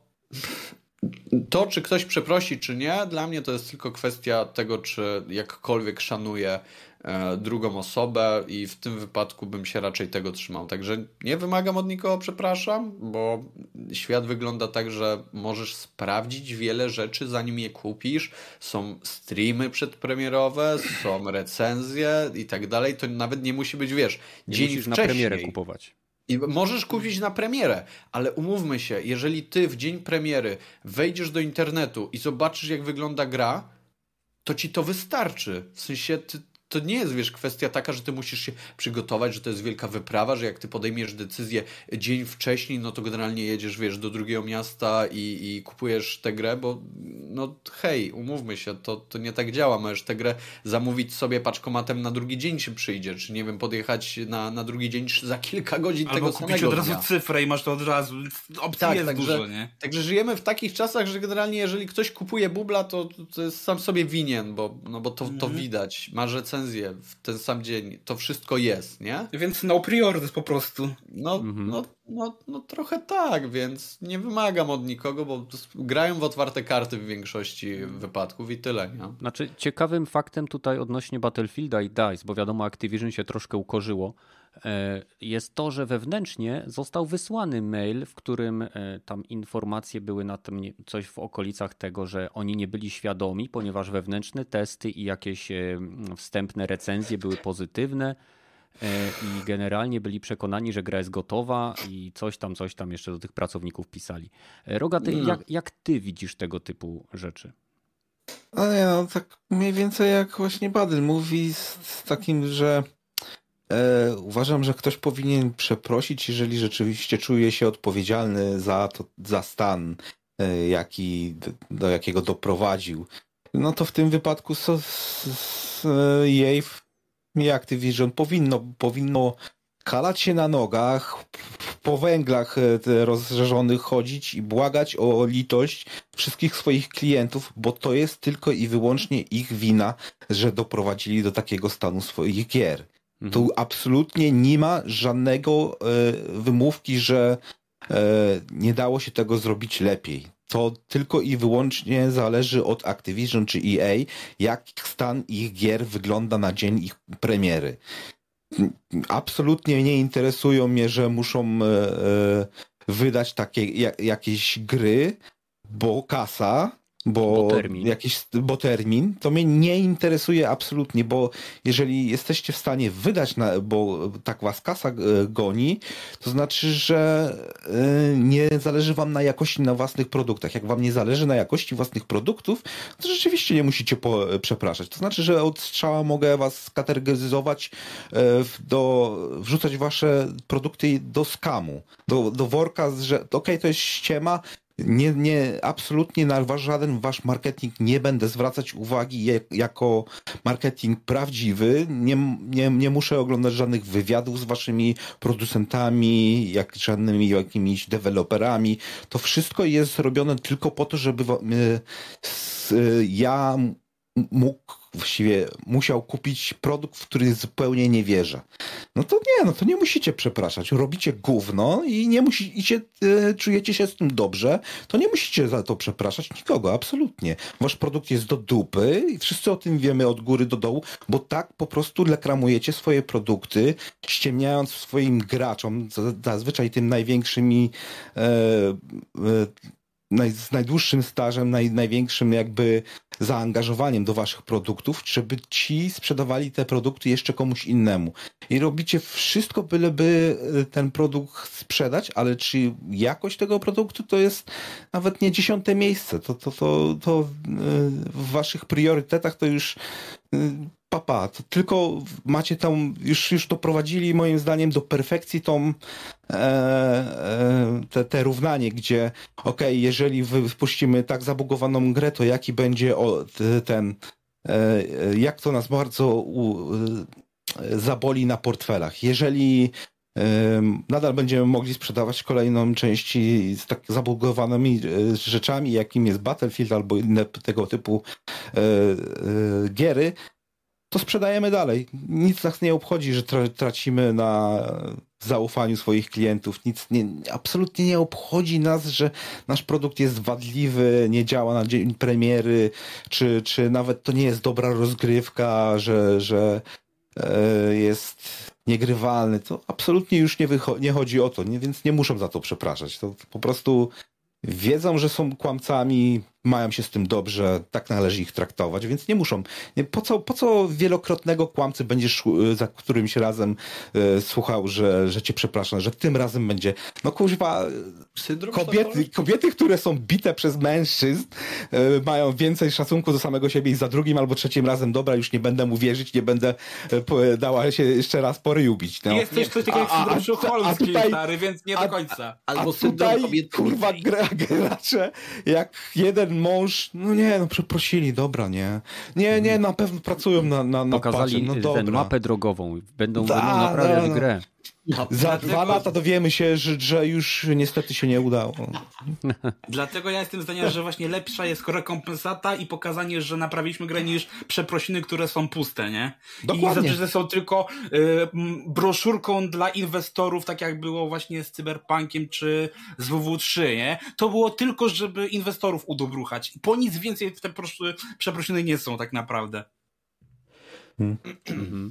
Speaker 1: <laughs> to, czy ktoś przeprosi, czy nie, dla mnie to jest tylko kwestia tego, czy jakkolwiek szanuje E, drugą osobę i w tym wypadku bym się raczej tego trzymał. Także nie wymagam od nikogo, przepraszam, bo świat wygląda tak, że możesz sprawdzić wiele rzeczy zanim je kupisz. Są streamy przedpremierowe, są recenzje i tak dalej. To nawet nie musi być, wiesz, nie dzień wcześniej. na
Speaker 3: premierę kupować.
Speaker 1: I możesz kupić na premierę, ale umówmy się, jeżeli ty w dzień premiery wejdziesz do internetu i zobaczysz, jak wygląda gra, to ci to wystarczy. W sensie ty, to nie jest, wiesz, kwestia taka, że ty musisz się przygotować, że to jest wielka wyprawa, że jak ty podejmiesz decyzję dzień wcześniej, no to generalnie jedziesz, wiesz, do drugiego miasta i, i kupujesz tę grę, bo no hej, umówmy się, to, to nie tak działa. Możesz tę grę zamówić sobie paczkomatem na drugi dzień się przyjdzie, czy nie wiem, podjechać na, na drugi dzień za kilka godzin
Speaker 4: Albo
Speaker 1: tego
Speaker 4: kupić od razu dnia. cyfrę i masz to od razu. Opcji tak, jest
Speaker 1: także,
Speaker 4: dużo, nie?
Speaker 1: Także żyjemy w takich czasach, że generalnie jeżeli ktoś kupuje bubla, to, to jest sam sobie winien, bo, no bo to, to mhm. widać. Ma recenzję recenzję w ten sam dzień. To wszystko jest, nie?
Speaker 4: Więc no preorders po prostu.
Speaker 1: No, mhm. no, no, no trochę tak, więc nie wymagam od nikogo, bo grają w otwarte karty w większości wypadków i tyle, nie?
Speaker 3: Znaczy ciekawym faktem tutaj odnośnie Battlefielda i DICE, bo wiadomo Activision się troszkę ukorzyło, jest to, że wewnętrznie został wysłany mail, w którym e, tam informacje były na tym coś w okolicach tego, że oni nie byli świadomi, ponieważ wewnętrzne testy i jakieś e, wstępne recenzje były pozytywne i generalnie byli przekonani, że gra jest gotowa i coś tam, coś tam jeszcze do tych pracowników pisali. Rogaty, no. jak, jak ty widzisz tego typu rzeczy?
Speaker 2: No nie, no tak mniej więcej jak właśnie Badel mówi z, z takim, że E, uważam, że ktoś powinien przeprosić, jeżeli rzeczywiście czuje się odpowiedzialny za, to, za stan, e, jaki, do jakiego doprowadził. No to w tym wypadku so, jej i Activision powinno, powinno kalać się na nogach, po węglach e, rozżerzonych chodzić i błagać o litość wszystkich swoich klientów, bo to jest tylko i wyłącznie ich wina, że doprowadzili do takiego stanu swoich gier. Mhm. Tu absolutnie nie ma żadnego e, wymówki, że e, nie dało się tego zrobić lepiej. To tylko i wyłącznie zależy od Activision czy EA, jak stan ich gier wygląda na dzień ich premiery. Absolutnie nie interesują mnie, że muszą e, wydać takie jakieś gry, bo kasa, bo, bo termin. jakiś, bo termin, to mnie nie interesuje absolutnie, bo jeżeli jesteście w stanie wydać, na, bo tak was kasa e, goni, to znaczy, że e, nie zależy wam na jakości na własnych produktach. Jak wam nie zależy na jakości własnych produktów, to rzeczywiście nie musicie po, przepraszać. To znaczy, że od strzała mogę was kategoryzować, e, do, wrzucać wasze produkty do skamu, do, do worka, że okej, okay, to jest ściema, nie, nie, absolutnie na wasz, żaden wasz marketing nie będę zwracać uwagi je, jako marketing prawdziwy. Nie, nie, nie muszę oglądać żadnych wywiadów z waszymi producentami, jak żadnymi jakimiś deweloperami. To wszystko jest robione tylko po to, żeby ja mógł właściwie musiał kupić produkt, w który zupełnie nie wierzę. No to nie, no to nie musicie przepraszać. Robicie gówno i nie musicie, e, czujecie się z tym dobrze, to nie musicie za to przepraszać nikogo, absolutnie. Wasz produkt jest do dupy i wszyscy o tym wiemy od góry do dołu, bo tak po prostu lekramujecie swoje produkty, ściemniając swoim graczom, zazwyczaj tym największymi e, e, naj, z najdłuższym stażem, naj, największym jakby zaangażowaniem do waszych produktów, żeby ci sprzedawali te produkty jeszcze komuś innemu. I robicie wszystko, byleby e, ten produkt sprzedać, ale czy jakość tego produktu to jest nawet nie dziesiąte miejsce. To, to, to, to e, w waszych priorytetach to już e, papa, to tylko macie tam, już, już doprowadzili moim zdaniem do perfekcji tą e, e, te, te równanie, gdzie ok, jeżeli wpuścimy tak zabugowaną grę, to jaki będzie o, ten e, jak to nas bardzo u, e, zaboli na portfelach. Jeżeli nadal będziemy mogli sprzedawać kolejną części z tak zabugowanymi e, rzeczami, jakim jest Battlefield albo inne tego typu giery, to sprzedajemy dalej. Nic nas nie obchodzi, że tracimy na zaufaniu swoich klientów. Nic nie, absolutnie nie obchodzi nas, że nasz produkt jest wadliwy, nie działa na dzień premiery, czy, czy nawet to nie jest dobra rozgrywka, że, że e, jest niegrywalny. To absolutnie już nie, nie chodzi o to, nie, więc nie muszą za to przepraszać. To po prostu wiedzą, że są kłamcami, mają się z tym dobrze, tak należy ich traktować, więc nie muszą. Po co, po co wielokrotnego kłamcy będziesz y, za którymś razem y, słuchał, że, że cię przepraszam, że tym razem będzie. No kurwa, kobiety, kobiety, które są bite przez mężczyzn, y, mają więcej szacunku do samego siebie i za drugim albo trzecim razem, dobra, już nie będę mu wierzyć, nie będę y, dała się jeszcze raz poryju bić.
Speaker 4: No. Jest coś takiego jak syndrom szokholmski, stary, więc nie do końca.
Speaker 2: A, albo a tutaj, kobiety. kurwa, gracze, jak jeden mąż, no nie, no przeprosili, dobra, nie. Nie, nie, na pewno pracują na, na, na
Speaker 3: Pokazali
Speaker 2: no dobra.
Speaker 3: mapę drogową, będą, da, będą naprawiać da, grę.
Speaker 2: No, Za dlatego... dwa lata dowiemy się, że, że już niestety się nie udało. <laughs>
Speaker 4: Dlatego ja jestem zdania, że właśnie lepsza jest rekompensata i pokazanie, że naprawiliśmy grę niż przeprosiny, które są puste, nie? Dokładnie. I że są tylko y, broszurką dla inwestorów, tak jak było właśnie z Cyberpunkiem czy z WW3, nie? To było tylko, żeby inwestorów udobruchać. Po nic więcej te przeprosiny nie są tak naprawdę.
Speaker 3: Hmm.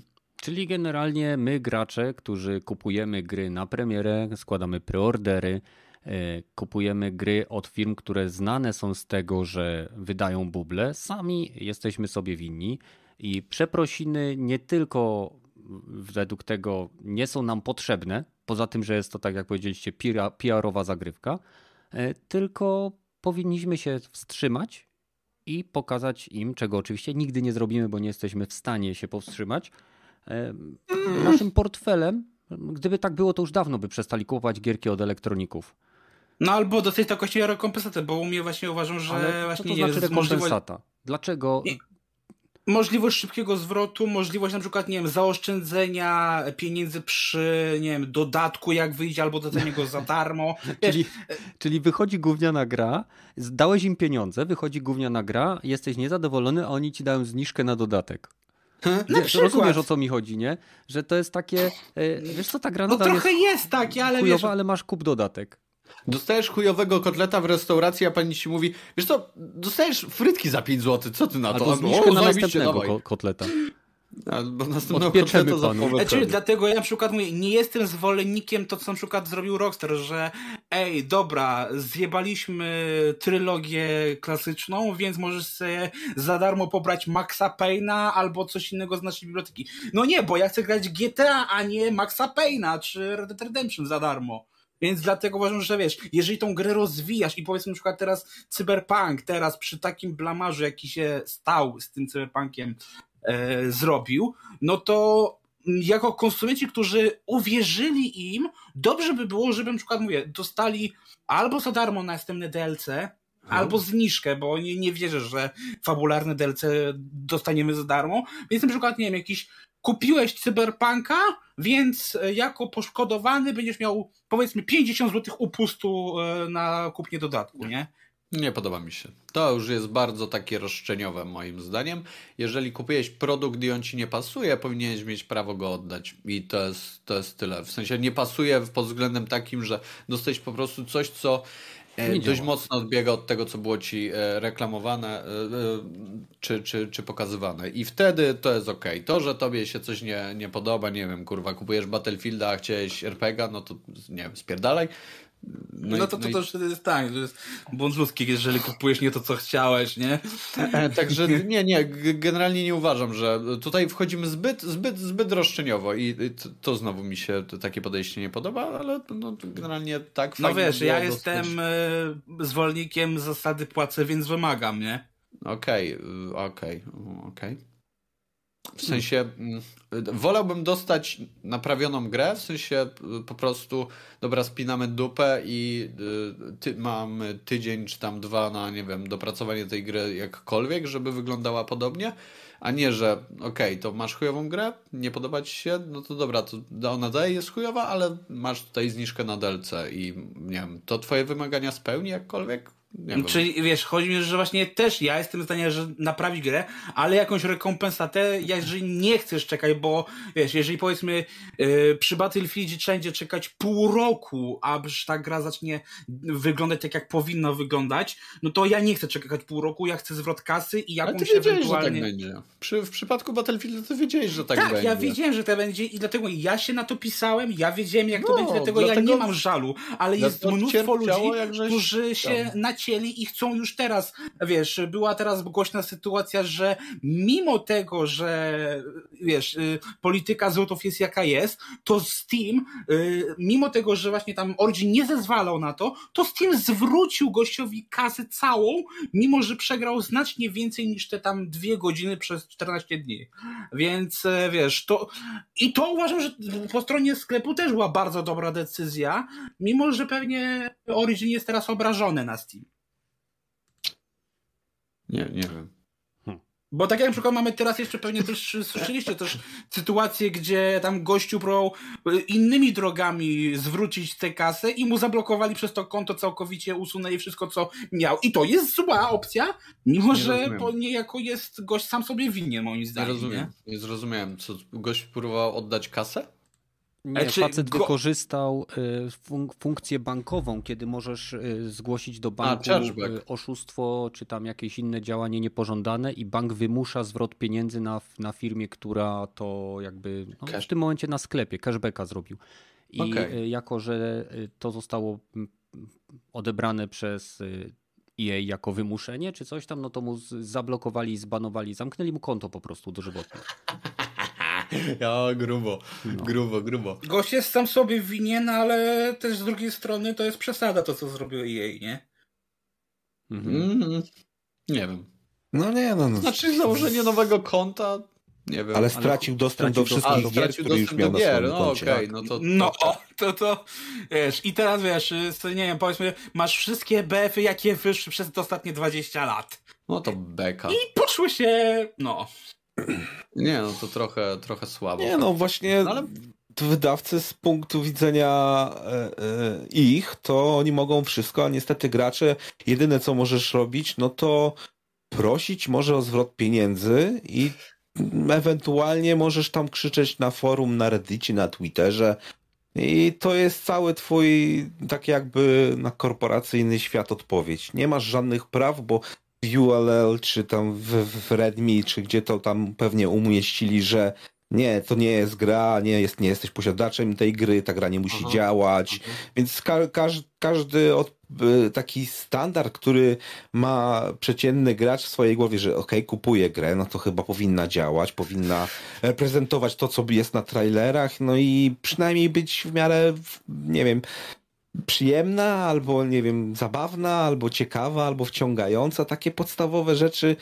Speaker 3: <clears throat> Czyli generalnie my, gracze, którzy kupujemy gry na premierę, składamy preordery, e, kupujemy gry od firm, które znane są z tego, że wydają buble, sami jesteśmy sobie winni i przeprosiny nie tylko według tego nie są nam potrzebne, poza tym, że jest to, tak jak powiedzieliście, PR-owa zagrywka, e, tylko powinniśmy się wstrzymać i pokazać im, czego oczywiście nigdy nie zrobimy, bo nie jesteśmy w stanie się powstrzymać, naszym portfelem, gdyby tak było, to już dawno by przestali kupować gierki od elektroników.
Speaker 4: No albo dostać taką właśnie rekompensatę, bo u mnie właśnie uważam, że
Speaker 3: Ale
Speaker 4: właśnie
Speaker 3: to znaczy jest rekompensata. Dlaczego?
Speaker 4: Możliwość szybkiego zwrotu, możliwość na przykład, nie wiem, zaoszczędzenia pieniędzy przy, nie wiem, dodatku, jak wyjdzie, albo do go za darmo. <laughs>
Speaker 3: czyli, czyli wychodzi gówniana gra, dałeś im pieniądze, wychodzi gówniana gra, jesteś niezadowolony, a oni ci dają zniżkę na dodatek.
Speaker 4: Na przykład.
Speaker 3: Rozumiesz o co mi chodzi, nie? Że to jest takie, e, wiesz co, ta gra
Speaker 4: No trochę jest, jest takie, ale
Speaker 3: chujowa,
Speaker 4: wiesz...
Speaker 3: ale masz kup dodatek.
Speaker 1: Dostajesz chujowego kotleta w restauracji, a pani ci mówi, wiesz co, dostajesz frytki za 5 zł, co ty na to?
Speaker 3: Albo zniżkę na następnego ko kotleta.
Speaker 1: Bo następnego Odpieczemy to
Speaker 3: panu.
Speaker 4: Znaczy, dlatego ja na przykład mówię, nie jestem zwolennikiem to, co na przykład zrobił Rockstar, że ej, dobra, zjebaliśmy trylogię klasyczną, więc możesz sobie za darmo pobrać Maxa Payne'a albo coś innego z naszej biblioteki. No nie, bo ja chcę grać GTA, a nie Maxa Payne'a czy Red Dead Redemption za darmo. Więc dlatego uważam, że wiesz, jeżeli tą grę rozwijasz i powiedzmy na przykład teraz Cyberpunk, teraz przy takim blamarzu, jaki się stał z tym Cyberpunkiem, e, zrobił, no to jako konsumenci, którzy uwierzyli im, dobrze by było, żeby na przykład, mówię, dostali albo za darmo następne DLC, hmm. albo zniżkę, bo nie, nie wierzę, że fabularne DLC dostaniemy za darmo, więc na przykład, nie wiem, jakiś kupiłeś cyberpunka, więc e, jako poszkodowany będziesz miał powiedzmy 50 zł upustu e, na kupnie dodatku, nie?
Speaker 1: Nie podoba mi się. To już jest bardzo takie roszczeniowe moim zdaniem. Jeżeli kupiłeś produkt i on ci nie pasuje, powinieneś mieć prawo go oddać. I to jest, to jest tyle. W sensie nie pasuje pod względem takim, że dostałeś po prostu coś, co e, dość mocno odbiega od tego, co było ci e, reklamowane czy, czy, czy pokazywane. I wtedy to jest ok. To, że tobie się coś nie, nie podoba, nie wiem, kurwa, kupujesz Battlefielda, a chciałeś RPGa, no to nie wiem, spierdalaj.
Speaker 4: No, no to, to, no to wtedy jest tak, to jest błąd ludzki, jeżeli kupujesz nie to, co chciałeś, nie?
Speaker 1: E, także nie, nie, generalnie nie uważam, że tutaj wchodzimy zbyt, zbyt, zbyt roszczeniowo i to, to znowu mi się takie podejście nie podoba, ale no, generalnie tak
Speaker 4: No wiesz, ja jestem e, zwolennikiem zasady płacę, więc wymagam, nie?
Speaker 1: Okej, okay, okej, okay, okej. Okay. W sensie mm, wolałbym dostać naprawioną grę, w sensie y, po prostu dobra, spinamy dupę i y, ty, mamy tydzień czy tam dwa na, nie wiem, dopracowanie tej gry jakkolwiek, żeby wyglądała podobnie, a nie, że okej, okay, to masz chujową grę, nie podoba ci się, no to dobra, to ona daje jest chujowa, ale masz tutaj zniżkę na DLC i nie wiem, to twoje wymagania spełni jakkolwiek?
Speaker 4: Nie Czyli wiesz, chodzi mi, że właśnie też ja jestem zdania, że naprawi grę, ale jakąś rekompensatę, jeżeli nie chcesz czekać, bo wiesz, jeżeli powiedzmy yy, przy Battlefieldzie trzeba będzie czekać pół roku, aż ta gra zacznie wyglądać tak, jak powinna wyglądać, no to ja nie chcę czekać pół roku, ja chcę zwrot kasy i jakąś ale ty ewentualnie... że tak
Speaker 1: będzie. Przy, w przypadku Battlefielda to wiedziałeś, że tak, tak będzie.
Speaker 4: Tak, ja wiedziałem, że to będzie i dlatego ja się na to pisałem, ja wiedziałem, jak to no, będzie, dlatego, dlatego, ja nie mam żalu, ale jest mnóstwo ludzi, którzy się naciskają chcieli i chcą już teraz. Wiesz, była teraz głośna sytuacja, że mimo tego, że wiesz, y, polityka złotów jest jaka jest, to Steam, y, mimo tego, że właśnie tam Origin nie zezwalał na to, to Steam zwrócił gościowi kasę całą, mimo że przegrał znacznie więcej niż te tam dwie godziny przez 14 dni. Więc e, wiesz, to i to uważam, że po stronie sklepu też była bardzo dobra decyzja, mimo że pewnie Origin jest teraz obrażony na Steam.
Speaker 1: Nie, nie wiem.
Speaker 4: Hm. Bo tak jak na przykład mamy teraz jeszcze pewnie też <laughs> słyszeliście też sytuację, gdzie tam gościu próbował e, innymi drogami zwrócić tę kasę i mu zablokowali przez to konto całkowicie, usunęli wszystko, co miał. I to jest zła opcja, mimo nie że rozumiem. po niejako jest gość sam sobie winien, moim zdaniem.
Speaker 1: Nie rozumiem. Nie, nie zrozumiałem. Co, gość próbował oddać kasę?
Speaker 3: Nie, facet go... wykorzystał y, funk funkcję bankową, kiedy możesz y, zgłosić do banku A, y, oszustwo, czy tam jakieś inne działanie niepożądane i bank wymusza zwrot pieniędzy na, na firmie, która to jakby no, w tym momencie na sklepie cashbacka zrobił. I okay. jako, że to zostało odebrane przez EA jako wymuszenie czy coś tam, no to mu zablokowali, zbanowali, zamknęli mu konto po prostu dożywotnie.
Speaker 1: Ja, grubo, no. grubo, grubo.
Speaker 4: Gość jest sam sobie winien, ale też z drugiej strony to jest przesada to, co zrobił EA, nie?
Speaker 1: Mhm. Mm, nie wiem.
Speaker 2: No nie, no. no.
Speaker 1: Znaczy założenie nowego konta, nie wiem.
Speaker 2: Ale stracił dostęp do wszystkich gier, które już miał na gier. No okej, okay,
Speaker 4: no to... No o, to, to, wiesz, i teraz wiesz, nie wiem, powiedzmy, masz wszystkie BF-y, jakie wyszły przez ostatnie 20 lat.
Speaker 1: No to beka.
Speaker 4: I poszły się, no...
Speaker 1: Nie, no to trochę, trochę słabo.
Speaker 2: Nie, no właśnie no, ale... wydawcy z punktu widzenia e, e, ich, to oni mogą wszystko, a niestety gracze, jedyne co możesz robić, no to prosić może o zwrot pieniędzy i ewentualnie możesz tam krzyczeć na forum, na reddicie, na Twitterze, i to jest cały twój, tak jakby na korporacyjny świat odpowiedź. Nie masz żadnych praw, bo ULL, czy tam w, w Redmi, czy gdzie to tam pewnie umieścili, że nie, to nie jest gra, nie, jest, nie jesteś posiadaczem tej gry, ta gra nie musi Aha. działać. Aha. Więc ka każ każdy od, taki standard, który ma przeciętny gracz w swojej głowie, że ok, kupuje grę, no to chyba powinna działać, powinna reprezentować to, co jest na trailerach, no i przynajmniej być w miarę, nie wiem, przyjemna, albo nie wiem, zabawna, albo ciekawa, albo wciągająca. Takie podstawowe rzeczy,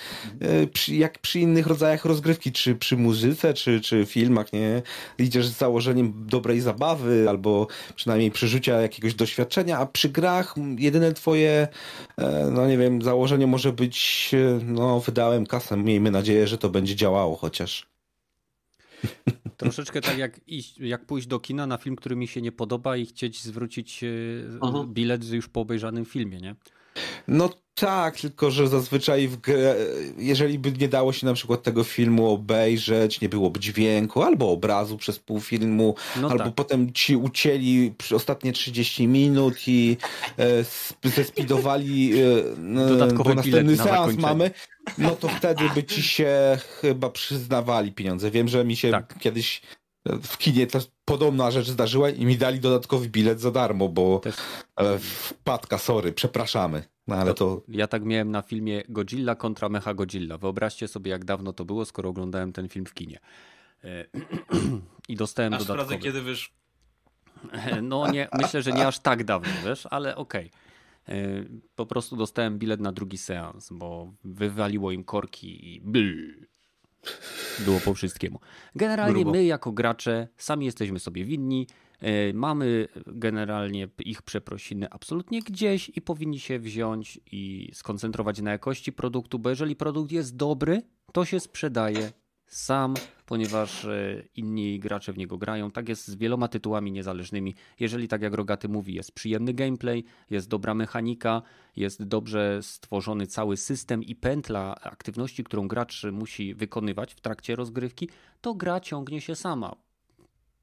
Speaker 2: e, jak przy innych rodzajach rozgrywki, czy przy muzyce, czy, czy filmach, nie? Idziesz z założeniem dobrej zabawy, albo przynajmniej przeżycia jakiegoś doświadczenia, a przy grach jedyne twoje, e, no nie wiem, założenie może być, e, no wydałem kasę, miejmy nadzieję, że to będzie działało chociaż. <laughs>
Speaker 3: Troszeczkę tak jak, iść, jak pójść do kina na film, który mi się nie podoba i chcieć zwrócić Aha. bilet już po obejrzanym filmie, nie?
Speaker 2: No tak, tylko że zazwyczaj w grę, jeżeli by nie dało się na przykład tego filmu obejrzeć, nie byłoby dźwięku albo obrazu przez pół filmu, no albo tak. potem ci ucięli ostatnie 30 minut i e, zespidowali e, bo następny na seans mamy, no to wtedy by ci się chyba przyznawali pieniądze. Wiem, że mi się tak. kiedyś w kinie to podobna rzecz zdarzyła i mi dali dodatkowy bilet za darmo, bo Też... wpadka, sorry, przepraszamy. No ale to...
Speaker 3: Ja tak miałem na filmie Godzilla kontra Mecha Godzilla. Wyobraźcie sobie, jak dawno to było, skoro oglądałem ten film w kinie. E, <clears throat> I dostałem
Speaker 4: aż
Speaker 3: dodatkowy.
Speaker 4: sprawdzę, kiedy wiesz.
Speaker 3: No nie, myślę, że nie aż tak dawno, wiesz, ale okej. Okay. E, po prostu dostałem bilet na drugi seans, bo wywaliło im korki i bl. Było po wszystkiemu. Generalnie Grubo. my jako gracze sami jesteśmy sobie winni. E, mamy generalnie ich przeprosiny absolutnie gdzieś i powinni się wziąć i skoncentrować na jakości produktu, bo jeżeli produkt jest dobry, to się sprzedaje sam, ponieważ e, inni gracze w niego grają. Tak jest z wieloma tytułami niezależnymi. Jeżeli, tak jak Rogaty mówi, jest przyjemny gameplay, jest dobra mechanika, jest dobrze stworzony cały system i pętla aktywności, którą gracz musi wykonywać w trakcie rozgrywki, to gra ciągnie się sama.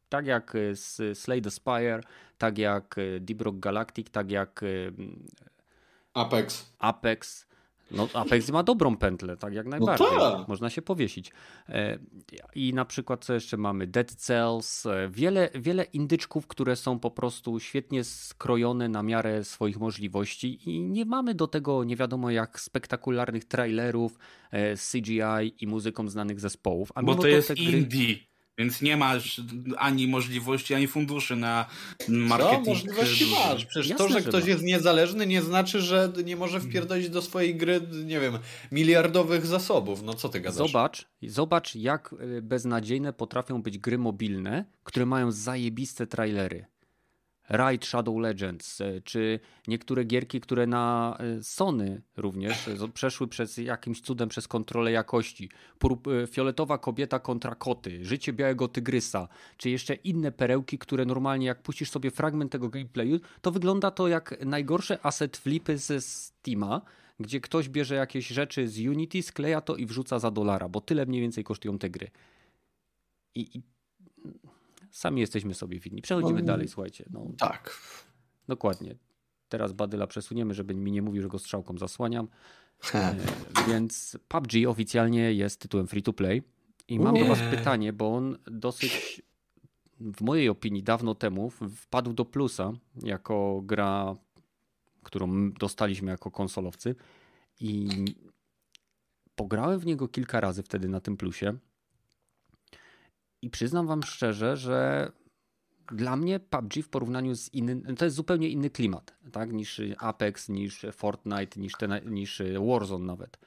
Speaker 3: Tak jak z Slay the Spire, tak jak e, Deep Rock Galactic, tak jak e,
Speaker 1: Apex.
Speaker 3: Apex no, Apex ma dobrą pętlę, tak jak no najbardziej. No. Można się powiesić. E, I na przykład co jeszcze mamy? Dead Cells, e, wiele, wiele indyczków, które są po prostu świetnie skrojone na miarę swoich możliwości i nie mamy do tego nie wiadomo jak spektakularnych trailerów e, CGI i muzyką znanych zespołów.
Speaker 4: A Bo to, to jest gry... indie. Więc nie masz ani możliwości, ani funduszy na marketing.
Speaker 1: Co? Możliwości masz. Przecież Jasne, to, że ktoś jest niezależny, nie znaczy, że nie może wpierdolić do swojej gry, nie wiem, miliardowych zasobów. No co ty gadasz?
Speaker 3: Zobacz, zobacz jak y, beznadziejne potrafią być gry mobilne, które mają zajebiste trailery. Raid Shadow Legends, e, czy niektóre gierki, które na e, Sony również e, przeszły przez jakimś cudem przez kontrolę jakości. Fioletowa kobieta kontra koty, Życie białego tygrysa, czy jeszcze inne perełki, które normalnie jak puścisz sobie fragment tego gameplayu, to wygląda to jak najgorsze asset flipy ze Steama, gdzie ktoś bierze jakieś rzeczy z Unity, skleja to i wrzuca za dolara, bo tyle mniej więcej kosztują te gry. I, i Sami jesteśmy sobie winni. Przechodzimy no, dalej, słuchajcie. No,
Speaker 1: tak.
Speaker 3: Dokładnie. Teraz Badyla przesuniemy, żeby mi nie mówił, że go strzałką zasłaniam. <laughs> e, więc PUBG oficjalnie jest tytułem free to play. I mam do Was pytanie, bo on dosyć, w mojej opinii, dawno temu wpadł do plusa jako gra, którą dostaliśmy jako konsolowcy. I pograłem w niego kilka razy wtedy na tym plusie. I przyznam wam szczerze, że dla mnie PUBG w porównaniu z innym, to jest zupełnie inny klimat, tak, niż Apex, niż Fortnite, niż, ten, niż Warzone nawet.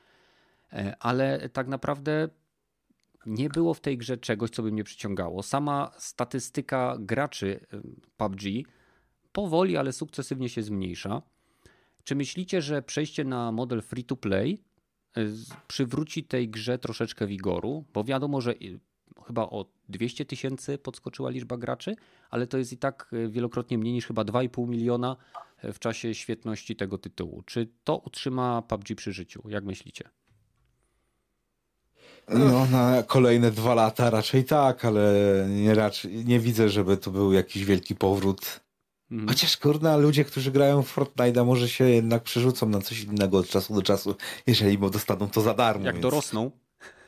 Speaker 3: E, ale tak naprawdę nie było w tej grze czegoś, co by mnie przyciągało. Sama statystyka graczy e, PUBG powoli, ale sukcesywnie się zmniejsza. Czy myślicie, że przejście na model free to play e, przywróci tej grze troszeczkę wigoru? Bo wiadomo, że chyba o 200 tysięcy podskoczyła liczba graczy, ale to jest i tak e, wielokrotnie mniej niż chyba 2,5 miliona e, w czasie świetności tego tytułu. Czy to utrzyma PUBG przy życiu? Jak myślicie?
Speaker 2: No, na kolejne dwa lata raczej tak, ale nie, raczej, nie widzę, żeby to był jakiś wielki powrót. Mhm. Chociaż kurna, ludzie, którzy grają w Fortnite'a może się jednak przerzucą na coś innego od czasu do czasu, jeżeli bo dostaną to za darmo.
Speaker 3: Jak
Speaker 2: więc...
Speaker 3: dorosną.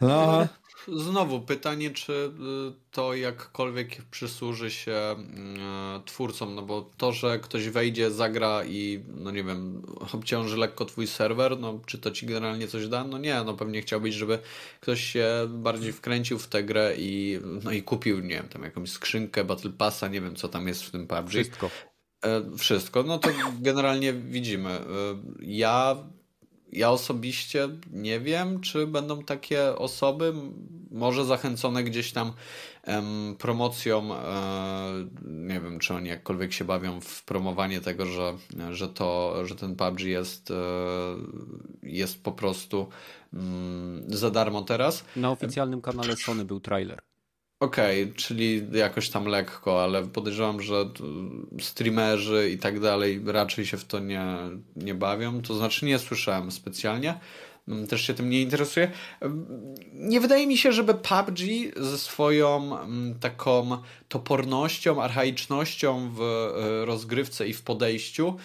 Speaker 1: No. <laughs> Znowu pytanie, czy y, to jakkolwiek przysłuży się y, twórcom, no bo to, że ktoś wejdzie, zagra i no nie wiem, obciąży lekko twój serwer, no czy to ci generalnie coś da? No nie, no pewnie chciałbyś, żeby ktoś się bardziej wkręcił w tę grę i no i kupił, nie wiem, tam jakąś skrzynkę Battle Passa, nie wiem co tam jest w tym PUBG.
Speaker 3: Wszystko.
Speaker 1: E, wszystko, no to generalnie widzimy. E, ja ja osobiście nie wiem, czy będą takie osoby, może zachęcone gdzieś tam em, promocją, e, nie wiem, czy oni jakkolwiek się bawią w promowanie tego, że, że, to, że ten PUBG jest, e, jest po prostu mm, za darmo teraz.
Speaker 3: Na oficjalnym kanale Sony był trailer.
Speaker 1: Okej, okay, czyli jakoś tam lekko, ale podejrzewam, że streamerzy i tak dalej raczej się w to nie, nie bawią. To znaczy nie słyszałem specjalnie. Mm, też się tym nie interesuję. Nie wydaje mi się, żeby PUBG ze swoją mm, taką topornością, archaicznością w e, rozgrywce i w podejściu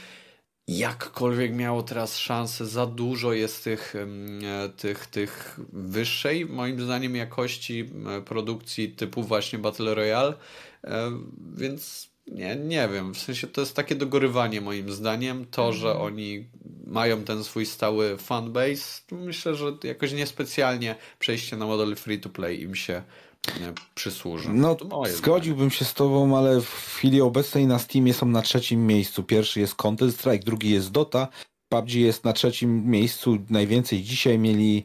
Speaker 1: jakkolwiek miało teraz szansę, za dużo jest tych, e, tych, tych wyższej, moim zdaniem, jakości produkcji typu właśnie Battle Royale, e, więc nie, nie wiem, w sensie to jest takie dogorywanie moim zdaniem, to, że mhm. oni mają ten swój stały fanbase, myślę, że jakoś niespecjalnie przejście na model free to play im się przysłuży.
Speaker 2: No, zgodziłbym się z tobą, ale w chwili obecnej na Steamie są na trzecim miejscu. Pierwszy jest Counter Strike, drugi jest Dota. PUBG jest na trzecim miejscu, najwięcej dzisiaj mieli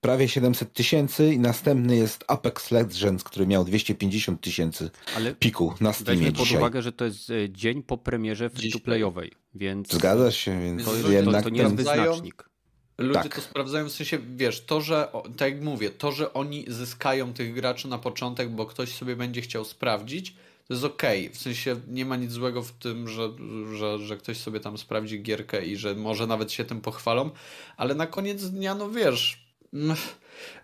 Speaker 2: prawie 700 tysięcy i następny jest Apex Legends, który miał 250 tysięcy piku na Steamie weźmy
Speaker 3: pod uwagę, że to jest e, dzień po premierze free-to-playowej, więc...
Speaker 2: Zgadza się, więc
Speaker 3: to, jednak to, to nie jest wyznacznik.
Speaker 1: Ludzie tak. to sprawdzają, w sensie, wiesz, to, że, tak jak mówię, to, że oni zyskają tych graczy na początek, bo ktoś sobie będzie chciał sprawdzić, to jest okej. Okay. W sensie nie ma nic złego w tym, że, że, że ktoś sobie tam sprawdzi gierkę i że może nawet się tym pochwalą, ale na koniec dnia, no wiesz, mm,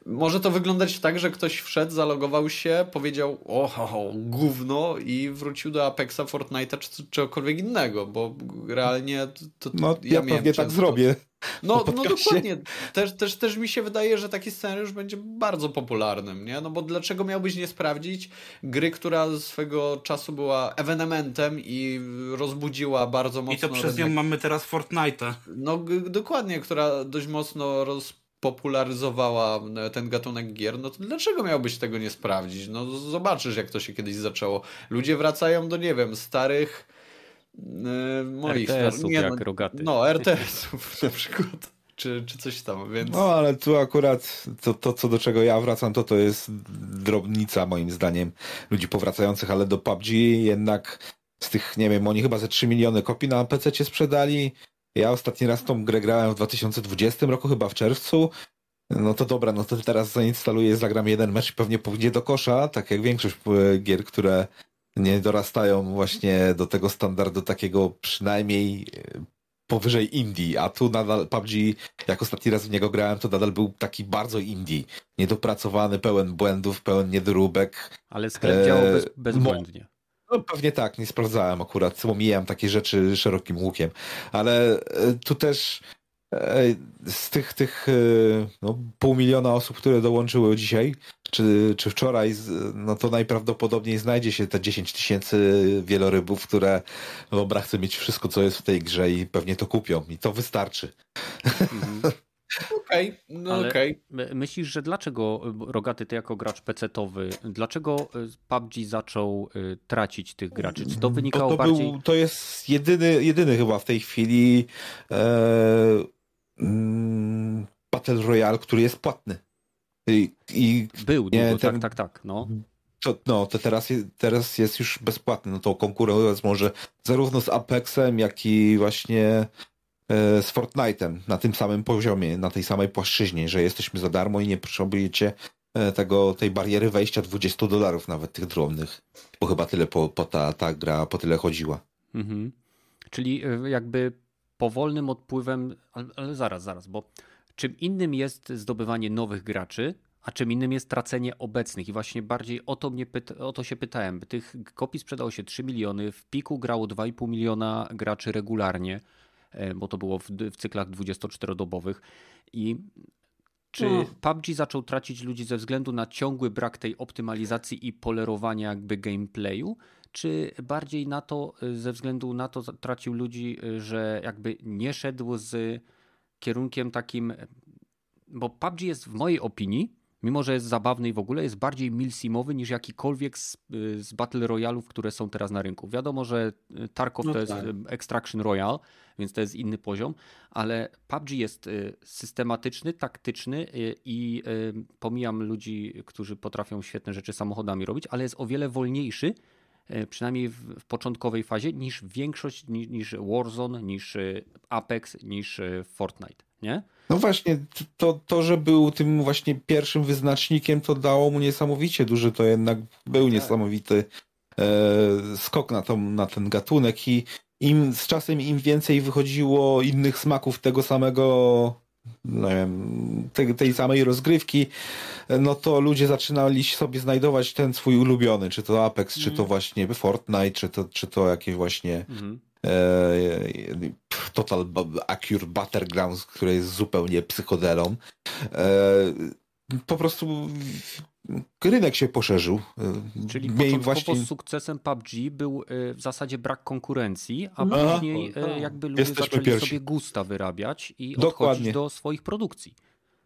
Speaker 1: może to wyglądać tak, że ktoś wszedł, zalogował się, powiedział o, o, gówno i wrócił do Apexa, Fortnite'a czy czegokolwiek innego, bo realnie to, to
Speaker 2: no, ja, ja pewnie tak zrobię.
Speaker 1: No, no dokładnie. Też, też, też mi się wydaje, że taki scenariusz będzie bardzo popularnym, nie? No bo dlaczego miałbyś nie sprawdzić gry, która swego czasu była ewenementem i rozbudziła bardzo mocno...
Speaker 4: I to przez nią mamy teraz Fortnite'a.
Speaker 1: No dokładnie, która dość mocno roz popularyzowała e, ten gatunek gier, no to dlaczego miałbyś tego nie sprawdzić? No zobaczysz, jak to się kiedyś zaczęło. Ludzie wracają do, nie wiem, starych
Speaker 3: yy, moich... RTS-ów nie, no, jak rogaty.
Speaker 1: No, RTS-ów <laughs> na przykład. Czy, czy coś tam, więc...
Speaker 2: No, ale tu akurat to, to, co do czego ja wracam, to to jest drobnica, moim zdaniem, ludzi powracających, ale do PUBG jednak z tych, nie wiem, oni chyba ze 3 miliony kopii na PC sprzedali, ja ostatni raz tą grę grałem w 2020 roku, chyba w czerwcu. No to dobra, no to teraz zainstaluję, zagram jeden mecz i pewnie pójdzie do kosza, tak jak większość e, gier, które nie dorastają właśnie do tego standardu takiego przynajmniej e, powyżej indie, a tu nadal PUBG, jak ostatni raz w niego grałem, to nadal był taki bardzo indie, niedopracowany, pełen błędów, pełen niedoróbek.
Speaker 3: Ale sklep działał bez, bezbłędnie.
Speaker 2: No pewnie tak, nie sprawdzałem akurat, omijałem takie rzeczy szerokim łukiem, ale e, tu też e, z tych, tych e, no, pół miliona osób, które dołączyły dzisiaj, czy, czy wczoraj, no to najprawdopodobniej znajdzie się te 10 tysięcy wielorybów, które dobra, chcą mieć wszystko, co jest w tej grze i pewnie to kupią i to wystarczy. Mhm.
Speaker 1: Okej, okay, no okej.
Speaker 3: Okay. Myślisz, że dlaczego Rogaty, ty jako gracz pecetowy, dlaczego y, PUBG zaczął y, tracić tych graczy? Czy to wynikało
Speaker 2: to
Speaker 3: bardziej...
Speaker 2: Był, to jest jedyny, jedyny chyba w tej chwili e, mm, Battle Royale, który jest płatny.
Speaker 3: I, i Był, nie, długo, ten, tak, tak, tak. No.
Speaker 2: To, no, to teraz, teraz jest już bezpłatny. No to konkurować może zarówno z Apexem, jak i właśnie E, z Fortnite'em na tym samym poziomie, na tej samej płaszczyźnie, że jesteśmy za darmo i nie potrzebujecie e, tego, tej bariery wejścia 20 dolarów nawet tych drobnych, bo chyba tyle po, po ta, ta gra po tyle chodziła. Mhm.
Speaker 3: Czyli e, jakby powolnym odpływem, ale, zaraz, zaraz, bo czym innym jest zdobywanie nowych graczy, a czym innym jest tracenie obecnych. I właśnie bardziej o to, mnie pyta, o to się pytałem. Tych kopii sprzedało się 3 miliony, w piku grało 2,5 miliona graczy regularnie, e, bo to było w, w cyklach 24-dobowych. I czy no. PUBG zaczął tracić ludzi ze względu na ciągły brak tej optymalizacji i polerowania jakby gameplayu? Czy bardziej na to, e, ze względu na to tracił ludzi, e, że jakby nie szedł z kierunkiem takim, bo PUBG jest w mojej opinii mimo że jest zabawny i w ogóle jest bardziej milsimowy niż jakikolwiek z, y, z Battle Royale'ów, które są teraz na rynku. Wiadomo, że y, Tarkov no to jest tak. Y, Extraction Royale, więc to jest inny poziom, ale PUBG jest systematyczny, taktyczny i pomijam ludzi, którzy potrafią świetne rzeczy samochodami robić, ale jest o wiele wolniejszy, przynajmniej w, początkowej fazie, niż większość, niż, niż Warzone, niż Apex, niż Fortnite, nie?
Speaker 2: No właśnie, to, to, że był tym właśnie pierwszym wyznacznikiem, to dało mu niesamowicie duży, to jednak był tak. niesamowity e, skok na, to, na ten gatunek i im z czasem im więcej wychodziło innych smaków tego samego nie wiem, tej, tej samej rozgrywki, no to ludzie zaczynali sobie znajdować ten swój ulubiony, czy to Apex, mm. czy to mhm. właśnie Fortnite, czy to, czy to jakieś właśnie mm. E, Total Accurate Battlegrounds, które jest zupełnie psychodelą. E, po prostu rynek się poszerzył.
Speaker 3: E, Czyli początkowo właśnie... sukcesem PUBG był e, w zasadzie brak konkurencji, a no. później jakby ludzie Jesteśmy zaczęli pierwsi. sobie gusta wyrabiać i Dokładnie. odchodzić do swoich produkcji.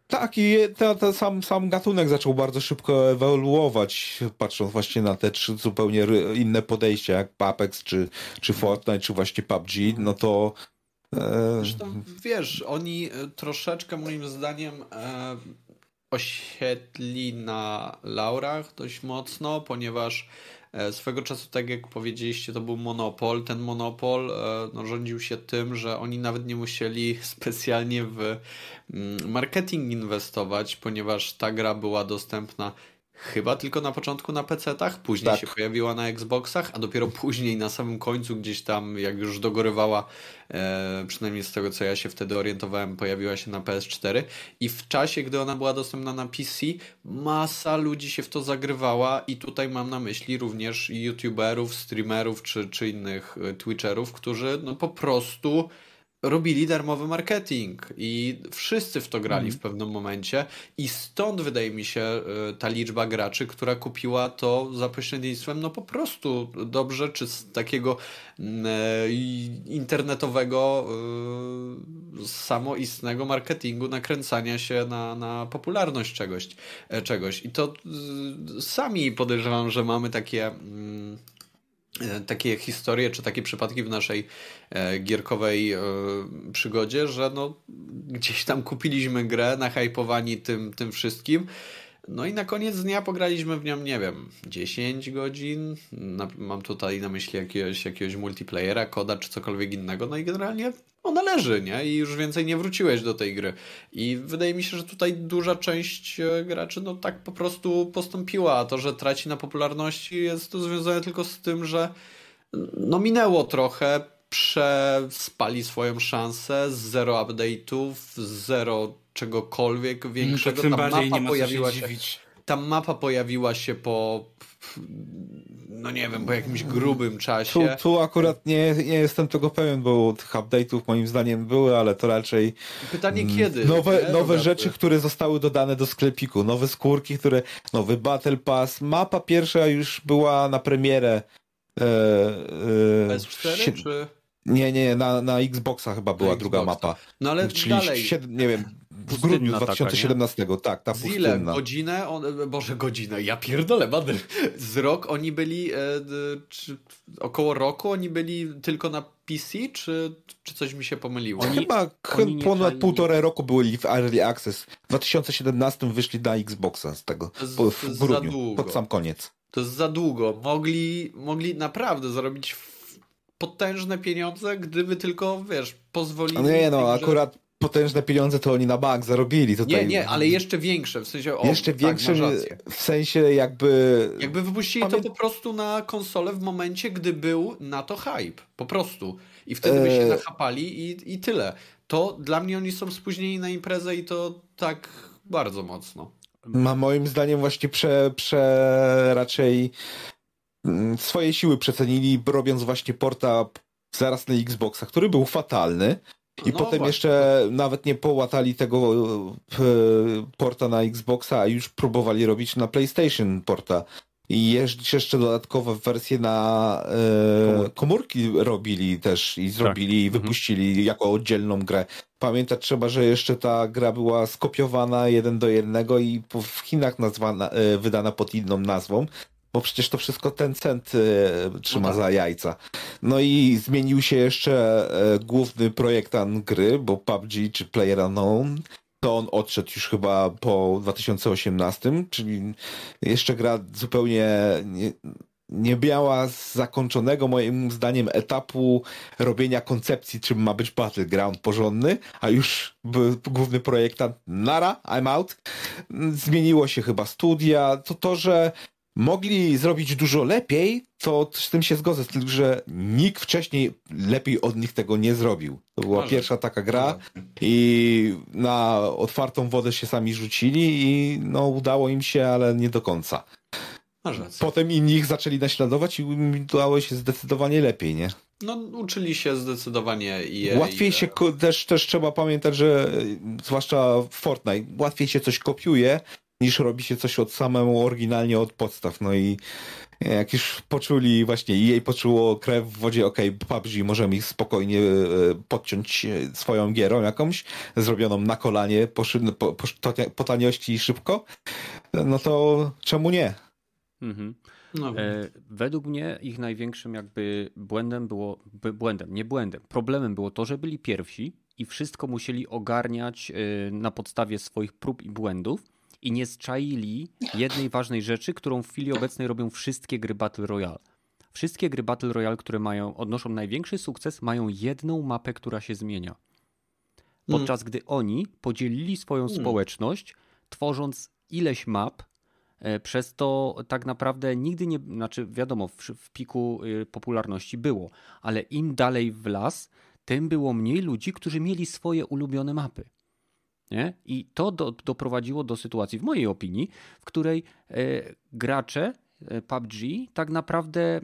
Speaker 2: Tak, i ta, ta sam, sam gatunek zaczął bardzo szybko ewoluować, patrząc właśnie na te trzy zupełnie inne podejścia, jak Apex, czy, czy Fortnite, czy właśnie PUBG, no to
Speaker 1: E, Zresztą wiesz, oni e, troszeczkę moim zdaniem e, osiedli na laurach dość mocno, ponieważ swego czasu, tak jak powiedzieliście, to był monopol. Ten monopol e, no, rządził się tym, że oni nawet nie musieli <laughs> specjalnie w mm, marketing inwestować, ponieważ ta gra była dostępna Chyba tylko na początku na PC-tach, później tak. się pojawiła na Xboxach, a dopiero później na samym końcu gdzieś tam, jak już dogorywała, e, przynajmniej z tego co ja się wtedy orientowałem, pojawiła się na PS4 i w czasie, gdy ona była dostępna na PC, masa ludzi się w to zagrywała i tutaj mam na myśli również youtuberów, streamerów czy, czy innych e, twitcherów, którzy no po prostu robili darmowy marketing i wszyscy w to grali mm. w pewnym momencie i stąd wydaje mi się e, ta liczba graczy, która kupiła to za pośrednictwem no po prostu dobrze, czy z takiego e, internetowego e, samoistnego marketingu, nakręcania się na, na popularność czegoś, czegoś. I to sami podejrzewam, że mamy takie mm, takie historie czy takie przypadki w naszej e, gierkowej e, przygodzie, że no, gdzieś tam kupiliśmy grę nahypowani tym, tym wszystkim. No i na koniec dnia pograliśmy w nią, nie wiem, 10 godzin. mam tutaj na myśli jakiegoś, jakiegoś multiplayera, koda czy cokolwiek innego. No i generalnie ona leży, nie? I już więcej nie wróciłeś do tej gry. I wydaje mi się, że tutaj duża część e, graczy no tak po prostu postąpiła, a to, że traci na popularności jest to związane tylko z tym, że no minęło trochę, przespali swoją szansę, zero update'ów, zero czegokolwiek większego.
Speaker 4: Tym bardziej mapa nie ma pojawiła się,
Speaker 1: Ta mapa pojawiła się po no nie wiem, po jakimś grubym czasie.
Speaker 2: Tu, tu akurat nie, nie jestem tego pewien, bo tych update'ów moim zdaniem były, ale to raczej...
Speaker 1: Pytanie mm, kiedy?
Speaker 2: Nowe, nowe rzeczy, które zostały dodane do sklepiku, nowe skórki, które... Nowy Battle Pass. Mapa pierwsza już była na premierę.
Speaker 1: E, e, PS4 czy...
Speaker 2: Nie, nie, na, na Xboxa chyba była druga mapa.
Speaker 1: No ale Czyli dalej.
Speaker 2: Nie wiem, w grudniu 2017, taka, tak, ta
Speaker 1: Z ile? Godzinę? On, Boże, godzinę, ja pierdolę, badyl. Z rok oni byli, e, czy, około roku oni byli tylko na PC, czy, czy coś mi się pomyliło?
Speaker 2: Oni, chyba oni ponad nie... półtorej roku byli w Early Access. W 2017 wyszli na Xboxa z tego, z, w grudniu, pod sam koniec.
Speaker 1: To jest za długo. Mogli, mogli naprawdę zarobić potężne pieniądze, gdyby tylko, wiesz, pozwolili...
Speaker 2: Nie, no, akurat potężne pieniądze to oni na bank zarobili. Tutaj.
Speaker 1: Nie, nie, ale jeszcze większe, w sensie... O,
Speaker 2: jeszcze tak, większe, w sensie jakby...
Speaker 1: Jakby wypuścili Pamię... to po prostu na konsolę w momencie, gdy był na to hype. Po prostu. I wtedy by się e- nachapali i, i tyle. To dla mnie oni są spóźnieni na imprezę i to tak bardzo mocno.
Speaker 2: ma moim zdaniem właśnie prze, prze raczej mm, swoje siły przecenili, robiąc właśnie porta zaraz na Xboxa, który był fatalny. I no potem właśnie. jeszcze nawet nie połatali tego e, porta na Xboxa, a już próbowali robić na PlayStation porta. I jeszcze dodatkowe wersje na e, komórki robili też i zrobili tak. i wypuścili mhm. jako oddzielną grę. Pamiętać trzeba, że jeszcze ta gra była skopiowana jeden do jednego i w Chinach nazwana, e, wydana pod inną nazwą, bo przecież to wszystko ten cent e, trzyma no tak. za jajca. No i zmienił się jeszcze e, główny projektant gry, bo PUBG czy PlayerUnknown to on odszedł już chyba po 2018, czyli jeszcze gra zupełnie nie, nie miała zakończonego moim zdaniem etapu robienia koncepcji, czym ma być Battleground porządny, a już główny projektant nara, I'm out. Zmieniło się chyba studia, to to, że mogli zrobić dużo lepiej, to z tym się zgodzę, tylko że nikt wcześniej lepiej od nich tego nie zrobił. To była Może. pierwsza taka gra i na otwartą wodę się sami rzucili i no udało im się, ale nie do końca. Potem inni ich zaczęli naśladować i udało się zdecydowanie lepiej, nie?
Speaker 1: No, uczyli się zdecydowanie i.
Speaker 2: Łatwiej się też, też trzeba pamiętać, że zwłaszcza w Fortnite, łatwiej się coś kopiuje, niż robi się coś od samego oryginalnie od podstaw. No i jak już poczuli właśnie jej poczuło krew w wodzie, okej, okay, PUBG możemy ich spokojnie e, podciąć e, swoją gierą jakąś, zrobioną na kolanie, po, po, po, po taniości i szybko, no to czemu nie? Mhm.
Speaker 3: No. E, według mnie ich największym jakby błędem było, błędem, nie błędem, problemem było to, że byli pierwsi i wszystko musieli ogarniać na podstawie swoich prób i błędów i nie zczaili jednej ważnej rzeczy, którą w chwili obecnej robią wszystkie gry Battle Royale. Wszystkie gry Battle Royale, które mają, odnoszą największy sukces, mają jedną mapę, która się zmienia. Podczas mm. gdy oni podzielili swoją mm. społeczność, tworząc ileś map, e, przez to tak naprawdę nigdy nie, znaczy wiadomo, w, w piku y, popularności było, ale im dalej w las, tym było mniej ludzi, którzy mieli swoje ulubione mapy. Nie? I to do, doprowadziło do sytuacji, w mojej opinii, w której e, gracze e, PUBG tak naprawdę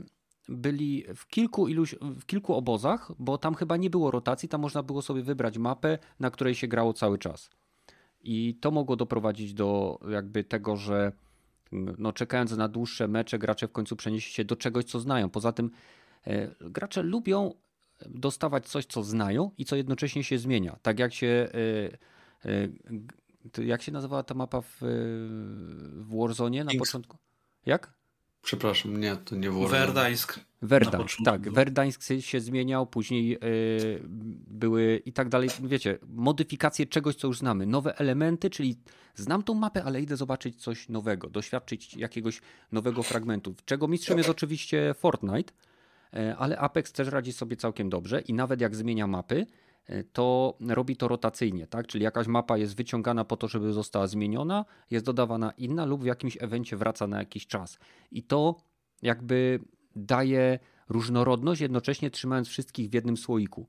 Speaker 3: byli w kilku, iluś, w kilku obozach, bo tam chyba nie było rotacji, tam można było sobie wybrać mapę, na której się grało cały czas. I to mogło doprowadzić do jakby tego, że no, czekając na dłuższe mecze, gracze w końcu przenieśli się do czegoś, co znają. Poza tym e, gracze lubią dostawać coś, co znają i co jednocześnie się zmienia. Tak jak się jak się nazywała ta mapa w, w Warzone na początku? Jak?
Speaker 1: Przepraszam, nie, to nie Warzone.
Speaker 4: Werdańsk.
Speaker 3: Werdańsk, tak. Werdańsk się zmieniał, później yy, były i tak dalej. Wiecie, modyfikacje czegoś, co już znamy. Nowe elementy, czyli znam tą mapę, ale idę zobaczyć coś nowego, doświadczyć jakiegoś nowego fragmentu. Czego mistrzem jest oczywiście Fortnite, yy, ale Apex też radzi sobie całkiem dobrze i nawet jak zmienia mapy, E, to robi to rotacyjnie, tak? Czyli jakaś mapa jest wyciągana po to, żeby została zmieniona, jest dodawana inna lub w jakimś evencie wraca na jakiś czas. I to jakby daje różnorodność, jednocześnie trzymając wszystkich w jednym słoiku.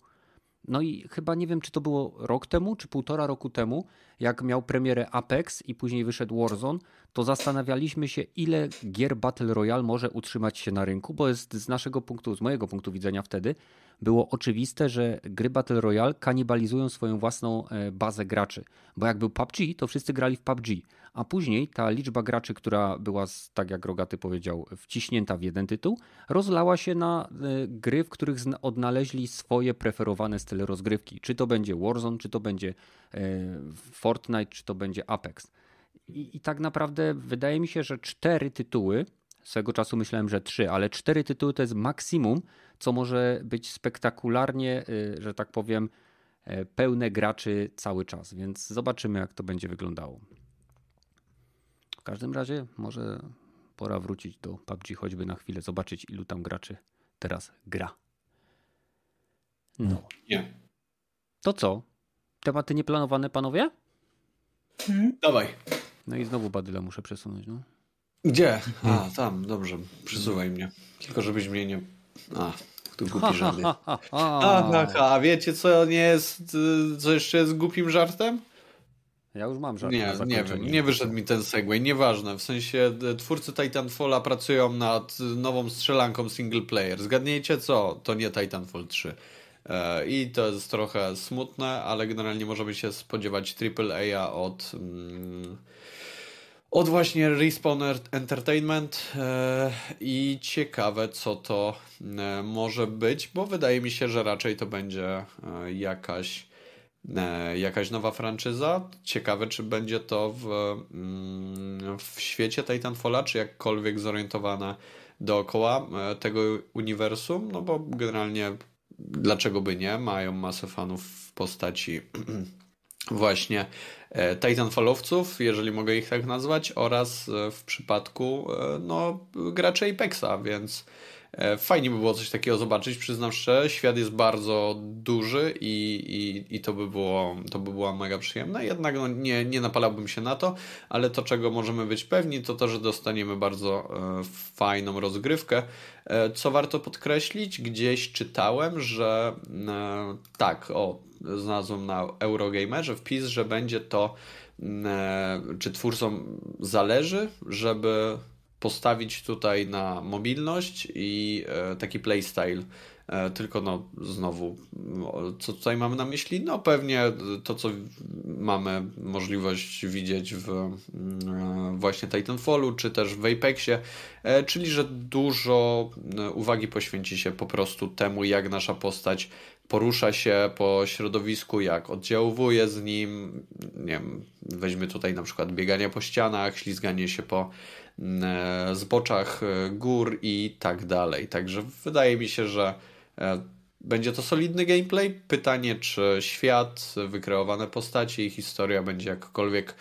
Speaker 3: No i chyba nie wiem, czy to było rok temu, czy półtora roku temu, jak miał premierę Apex i później wyszedł Warzone, to zastanawialiśmy się, ile gier Battle Royale może utrzymać się na rynku, bo jest z naszego punktu, z mojego punktu widzenia wtedy, było oczywiste, że gry Battle Royale kanibalizują swoją własną e, bazę graczy. Bo jak był PUBG, to wszyscy grali w PUBG, a później ta liczba graczy, która była, tak jak Rogaty powiedział, wciśnięta w jeden tytuł, rozlała się na e, gry, w których odnaleźli swoje preferowane style rozgrywki. Czy to będzie Warzone, czy to będzie e, Fortnite, czy to będzie Apex. I, I tak naprawdę wydaje mi się, że cztery tytuły, swego czasu myślałem, że trzy, ale cztery tytuły to jest maksimum, co może być spektakularnie, y, że tak powiem, e, pełne graczy cały czas, więc zobaczymy, jak to będzie wyglądało. W każdym razie, może pora wrócić do PUBG choćby na chwilę, zobaczyć, ilu tam graczy teraz gra. No.
Speaker 1: Nie.
Speaker 3: To co? Tematy nieplanowane, panowie?
Speaker 1: Hmm? Dawaj.
Speaker 3: No i znowu Badyla muszę przesunąć, no.
Speaker 1: Gdzie? A, tam, dobrze. Przesuwaj mnie. Tylko żebyś mnie nie... A, tu głupi żart. A, a wiecie co nie jest, co jeszcze jest głupim żartem?
Speaker 3: Ja już mam żart
Speaker 1: Nie, nie wiem, nie wyszedł mi ten segway, nieważne. W sensie twórcy Titanfalla pracują nad nową strzelanką single player. Zgadnijcie co? To nie Titanfall 3. E, I to jest trochę smutne, ale generalnie możemy się spodziewać AAA od, mm, od właśnie Respawn Entertainment e, i ciekawe co to e, może być, bo wydaje mi się, że raczej to będzie jakaś jakaś nowa franczyza. Ciekawe, czy będzie to w, mm, w świecie Titanfalla, czy jakkolwiek zorientowane dookoła tego uniwersum, no bo generalnie dlaczego by nie? Mają masę fanów w postaci <clears throat> właśnie e, Titanfallowców, jeżeli mogę ich tak nazwać, oraz e, w przypadku e, no, graczy Apexa, więc E, fajnie by było coś takiego zobaczyć, przyznam szczerze. Świat jest bardzo duży i, i, i to, by było, to by było mega przyjemne. Jednak no, nie, nie napalałbym się na to, ale to, czego możemy być pewni, to to, że dostaniemy bardzo e, fajną rozgrywkę. E, co warto podkreślić, gdzieś czytałem, że e, tak, o, znalazłem na Eurogamerze wpis, że będzie to, e, czy twórcom zależy, żeby postawić tutaj na mobilność i e, taki playstyle. E, tylko no znowu, co tutaj mamy na myśli? No pewnie to, co mamy możliwość widzieć w mm, właśnie Titanfallu, czy też w Apexie, e, czyli że dużo uwagi poświęci się po prostu temu, jak nasza postać porusza się po środowisku, jak oddziałuje z nim, nie wiem, weźmy tutaj na przykład bieganie po ścianach, ślizganie się po E, zboczach e, gór i tak dalej. Także wydaje mi się, że e, będzie to solidny gameplay. Pytanie, czy świat, wykreowane postacie i historia będzie jakkolwiek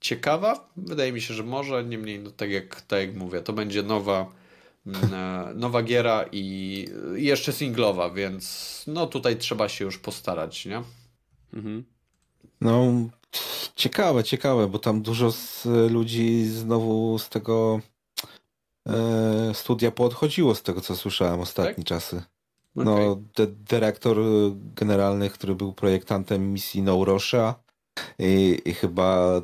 Speaker 1: ciekawa. Wydaje mi się, że może, niemniej, no, tak, jak, tak jak mówię, to będzie nowa, nowa giera i jeszcze singlowa, więc no tutaj trzeba się już postarać, nie? Mhm.
Speaker 2: No, Ciekawe, ciekawe, bo tam dużo z ludzi znowu z tego e, studia poodchodziło, z tego co słyszałem ostatnie tak? czasy. No, okay. dyrektor generalny, który był projektantem misji No Russia i, i chyba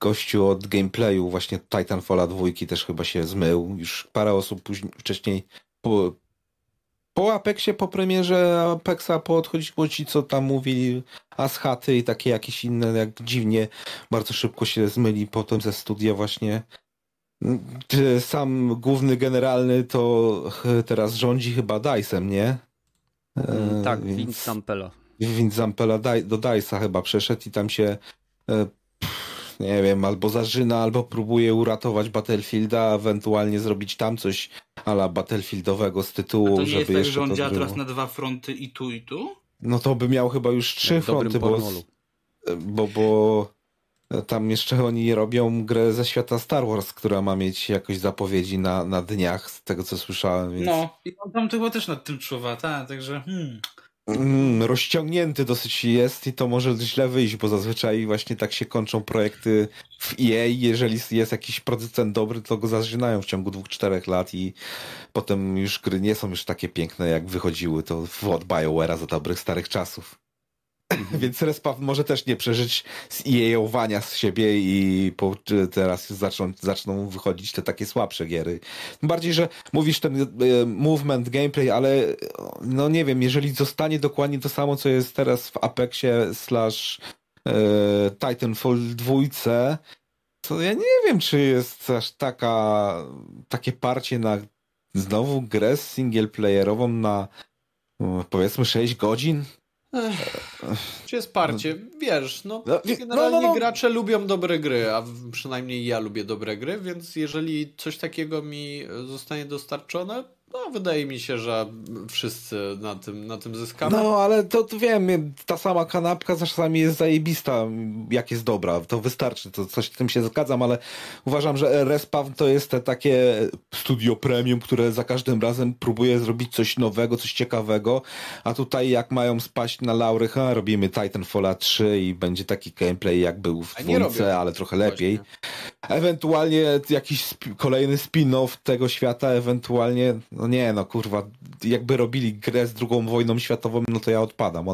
Speaker 2: gościu od gameplayu właśnie Titanfalla 2 też chyba się zmył. Już parę osób później, wcześniej po, po Apexie, po premierze Apexa poodchodziło ci, co tam mówili Aschaty i takie jakieś inne, jak dziwnie bardzo szybko się zmyli potem ze studia właśnie. Sam główny generalny to teraz rządzi chyba Dicem, nie?
Speaker 3: Mm, tak. Vince Zampella.
Speaker 2: Vince Zampella do Dice'a chyba przeszedł i tam się e, nie wiem, albo zażyna, albo próbuje uratować Battlefielda, ewentualnie zrobić tam coś ala Battlefieldowego z tytułu, A to nie żeby jest tak, jeszcze
Speaker 4: że on działa teraz na dwa fronty i tu, i tu?
Speaker 2: No to by miał chyba już trzy fronty, bo, bo, bo tam jeszcze oni robią grę ze świata Star Wars, która ma mieć jakoś zapowiedzi na, na dniach, z tego co słyszałem. Więc...
Speaker 4: No, i on tam chyba też nad tym czuwa, tak, także hmm.
Speaker 2: Mm, rozciągnięty dosyć jest i to może źle wyjść, bo zazwyczaj właśnie tak się kończą projekty w EA. Jeżeli jest jakiś producent dobry, to go zażynają w ciągu dwóch, czterech lat i potem już gry nie są już takie piękne, jak wychodziły to od BioWare'a za dobrych starych czasów. <clears throat> Więc Respawn może też nie przeżyć z EA-owania z siebie i po, teraz zaczną, zaczną wychodzić te takie słabsze giery. Bardziej, że mówisz ten e, movement, gameplay, ale no nie wiem, jeżeli zostanie dokładnie to samo, co jest teraz w Apexie slash e, Titanfall 2, to ja nie wiem, czy jest aż taka takie parcie na znowu grę singleplayerową na powiedzmy 6 godzin.
Speaker 1: Ech, czy jest parcie? Wiesz, no, no generalnie no, no, no. gracze lubią dobre gry, a przynajmniej ja lubię dobre gry, więc jeżeli coś takiego mi zostanie dostarczone, no, wydaje mi się, że wszyscy na tym, na tym zyskamy.
Speaker 2: No, ale to, to wiem, ta sama kanapka czasami jest zajebista, jak jest dobra, to wystarczy, to coś z tym się zgadzam, ale uważam, że Respawn to jest te takie studio premium, które za każdym razem próbuje zrobić coś nowego, coś ciekawego, a tutaj jak mają spaść na laury, ha, robimy Titanfalla 3 i będzie taki gameplay jak był w dwójce, ale trochę lepiej. Właśnie. Ewentualnie jakiś sp kolejny spin-off tego świata, ewentualnie no nie no kurwa, jakby robili grę z drugą wojną światową, no to ja odpadam,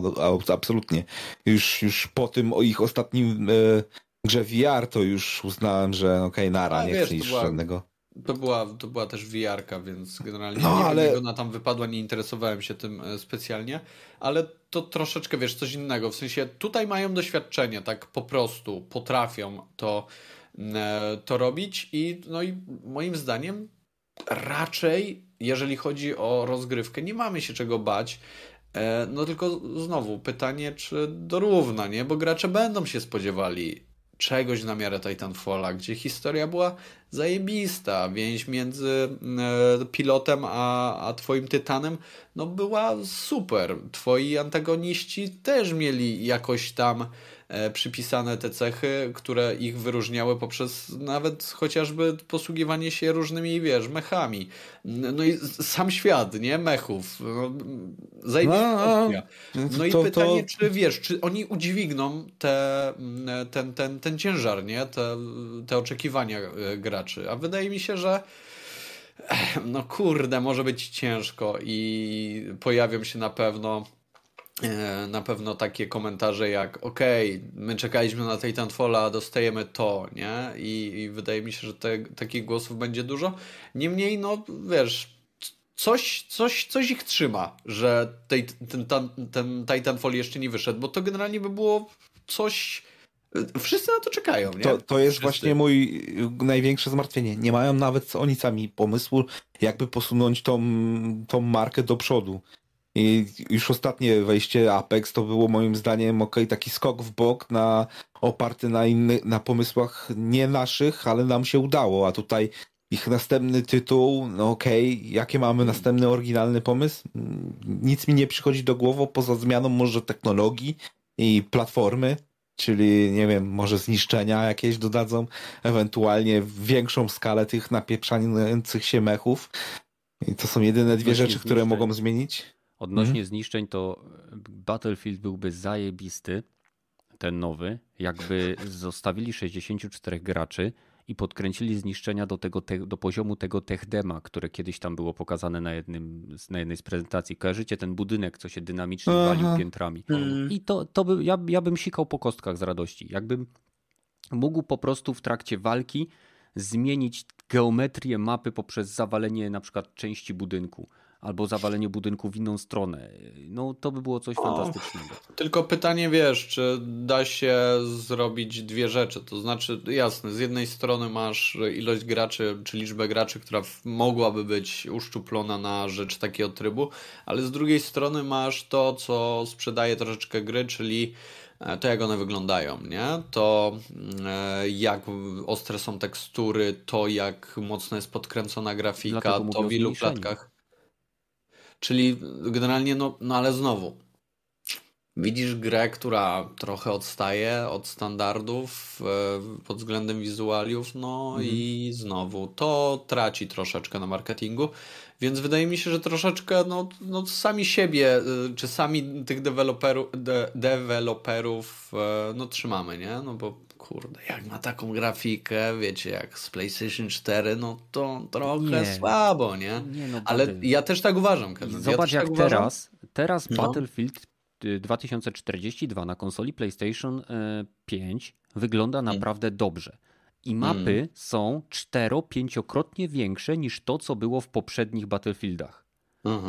Speaker 2: absolutnie. Już, już po tym o ich ostatnim e, grze VR to już uznałem, że okej, okay, nara, A, nie wiesz, chcę już żadnego.
Speaker 1: To była, to była też VR-ka, więc generalnie no, nie ale... ona tam wypadła, nie interesowałem się tym e, specjalnie, ale to troszeczkę, wiesz, coś innego. W sensie tutaj mają doświadczenie, tak po prostu potrafią to, e, to robić i no i moim zdaniem raczej, jeżeli chodzi o rozgrywkę, nie mamy się czego bać. E, no tylko znowu pytanie, czy dorówna, nie? Bo gracze będą się spodziewali czegoś na miarę Titanfalla, gdzie historia była zajebista. Więź między e, pilotem a, a twoim tytanem no była super. Twoi antagoniści też mieli jakoś tam przypisane te cechy, które ich wyróżniały poprzez nawet chociażby posługiwanie się różnymi, wiesz, mechami. No i sam świat, nie? Mechów. No, zajebista no, no i to, pytanie, to... czy wiesz, czy oni udźwigną te, ten, ten, ten ciężar, nie? Te, te oczekiwania e, graczy. A wydaje mi się, że no kurde, może być ciężko i pojawią się na pewno E, na pewno takie komentarze jak okej, okay, my czekaliśmy na Titanfalla, a dostajemy to, nie? I, i wydaje mi się, że te, takich głosów będzie dużo. Niemniej, no wiesz, coś, coś, coś ich trzyma, że tej, ten, ten, ten Titanfall jeszcze nie wyszedł, bo to generalnie by było coś... Wszyscy na to czekają, nie?
Speaker 2: To, to jest Wszyscy. właśnie mój największe zmartwienie. Nie mają nawet oni sami pomysłu, jakby posunąć tą, tą markę do przodu. I już ostatnie wejście Apex to było moim zdaniem ok, taki skok w bok na oparty na innych, na pomysłach nie naszych, ale nam się udało, a tutaj ich następny tytuł, no okej, okay, jaki mamy następny oryginalny pomysł? Nic mi nie przychodzi do głowy poza zmianą może technologii i platformy, czyli nie wiem, może zniszczenia jakieś dodadzą, ewentualnie większą skalę tych napieprzających się mechów. I to są jedyne dwie rzeczy, które mogą zmienić.
Speaker 3: Odnośnie mhm. zniszczeń, to Battlefield byłby zajebisty, ten nowy, jakby <laughs> zostawili 64 graczy i podkręcili zniszczenia do, tego, te, do poziomu tego techdema, które kiedyś tam było pokazane na, jednym, na jednej z prezentacji. Kojarzycie ten budynek, co się dynamicznie Aha. walił piętrami. Mhm. I to, to by, ja, ja bym sikał po kostkach z radości. Jakbym mógł po prostu w trakcie walki zmienić geometrię mapy poprzez zawalenie na przykład części budynku albo zawalenie budynku w inną stronę. No to by było coś o, fantastycznego.
Speaker 1: Tylko pytanie, wiesz, czy da się zrobić dwie rzeczy? To znaczy, jasne, z jednej strony masz ilość graczy, czy liczbę graczy, która mogłaby być uszczuplona na rzecz takiego trybu, ale z drugiej strony masz to, co sprzedaje troszeczkę gry, czyli e, to jak one wyglądają, nie? To e, jak ostre są tekstury, to jak mocno jest podkręcona grafika, to w ilu klatkach. Czyli generalnie, no, no ale znowu, widzisz grę, która trochę odstaje od standardów e, pod względem wizualiów, no mhm. i znowu to traci troszeczkę na marketingu, więc wydaje mi się, że troszeczkę no, no sami siebie, e, czy sami tych deweloperów, de, deweloperów e, no trzymamy, nie? No bo kurde, jak ma taką grafikę, wiecie, jak z PlayStation 4, no to trochę nie. słabo, nie? nie no, Ale ja też tak uważam,
Speaker 3: Kevin. Zobacz ja jak tak teraz, teraz no. Battlefield 2042 y, na konsoli PlayStation 5 y, wygląda mm. naprawdę dobrze. I mapy mm. są cztero-pięciokrotnie większe niż to, co było w poprzednich Battlefieldach.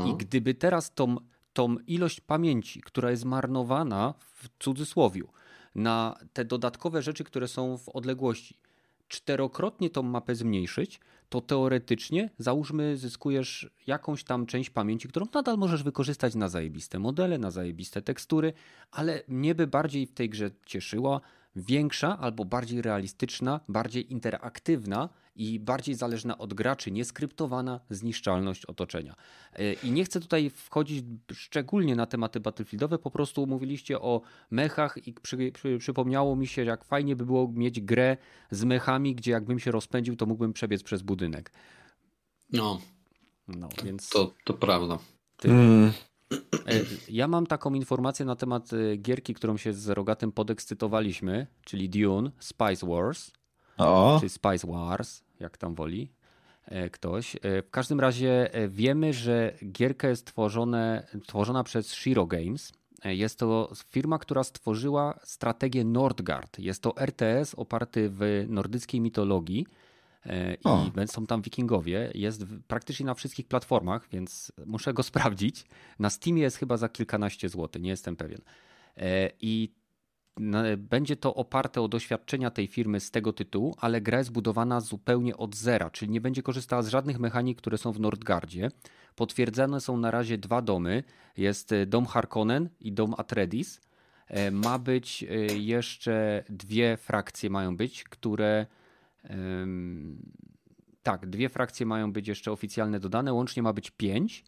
Speaker 3: I gdyby teraz tą, tą ilość pamięci, która jest marnowana w cudzysłowiu, na te dodatkowe rzeczy, które są w odległości, czterokrotnie tą mapę zmniejszyć, to teoretycznie załóżmy zyskujesz jakąś tam część pamięci, którą nadal możesz wykorzystać na zajebiste modele, na zajebiste tekstury, ale mnie by bardziej w tej grze cieszyła większa albo bardziej realistyczna, bardziej interaktywna i bardziej zależna od graczy, nieskryptowana zniszczalność otoczenia. E, I nie chcę tutaj wchodzić szczególnie na tematy battlefieldowe, po prostu mówiliście o mechach i przy, przy, przypomniało mi się, jak fajnie by było mieć grę z mechami, gdzie jakbym się rozpędził, to mógłbym przebiec przez budynek.
Speaker 1: No, no więc... to, to prawda. Ty...
Speaker 3: Mm. E, ja mam taką informację na temat e, gierki, którą się z Rogatym podekscytowaliśmy, czyli Dune Spice Wars. O. Czy Spice Wars jak tam woli. ktoś. W każdym razie wiemy, że gierka jest tworzone, tworzona przez Shiro Games. Jest to firma, która stworzyła strategię Nordgard. Jest to RTS oparty w nordyckiej mitologii i o. są tam wikingowie. Jest praktycznie na wszystkich platformach, więc muszę go <laughs> sprawdzić. Na Steamie jest chyba za kilkanaście złotych, nie jestem pewien. I będzie to oparte o doświadczenia tej firmy z tego tytułu, ale gra jest budowana zupełnie od zera, czyli nie będzie korzystała z żadnych mechanik, które są w Nordgardzie. Potwierdzone są na razie dwa domy. Jest e, dom Harkonnen i dom Atreides. E, ma być e, jeszcze dwie frakcje mają być, które tak, dwie frakcje mają być jeszcze oficjalne dodane, łącznie ma być pięć.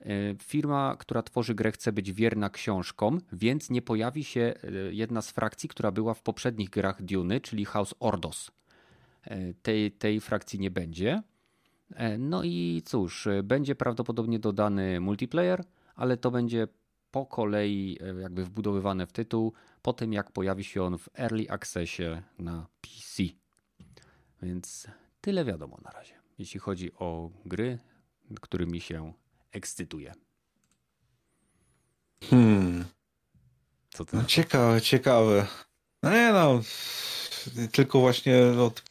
Speaker 3: E, firma, która tworzy grę, chce być wierna książkom, więc nie pojawi się e, jedna z frakcji, która była w poprzednich grach Duny, czyli House Ordos. E, tej, tej frakcji nie będzie. No i cóż, będzie prawdopodobnie dodany multiplayer, ale to będzie po kolei jakby wbudowywane w tytuł, po tym jak pojawi się on w Early Accessie na PC. Więc tyle wiadomo na razie, jeśli chodzi o gry, którymi się ekscytuje.
Speaker 2: Hmm. Co to? No, ciekawe, ciekawe. No nie no, tylko właśnie od,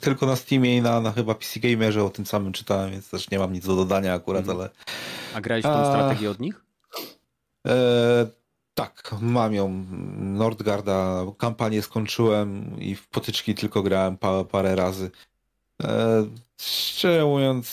Speaker 2: tylko na Steamie i na, na chyba PC Gamerze o tym samym czytałem, więc też nie mam nic do dodania akurat, mhm. ale...
Speaker 3: A grałeś tą A... strategię od nich?
Speaker 2: E, tak, mam ją. Nordgarda, kampanię skończyłem i w potyczki tylko grałem pa, parę razy. E, szczerze mówiąc,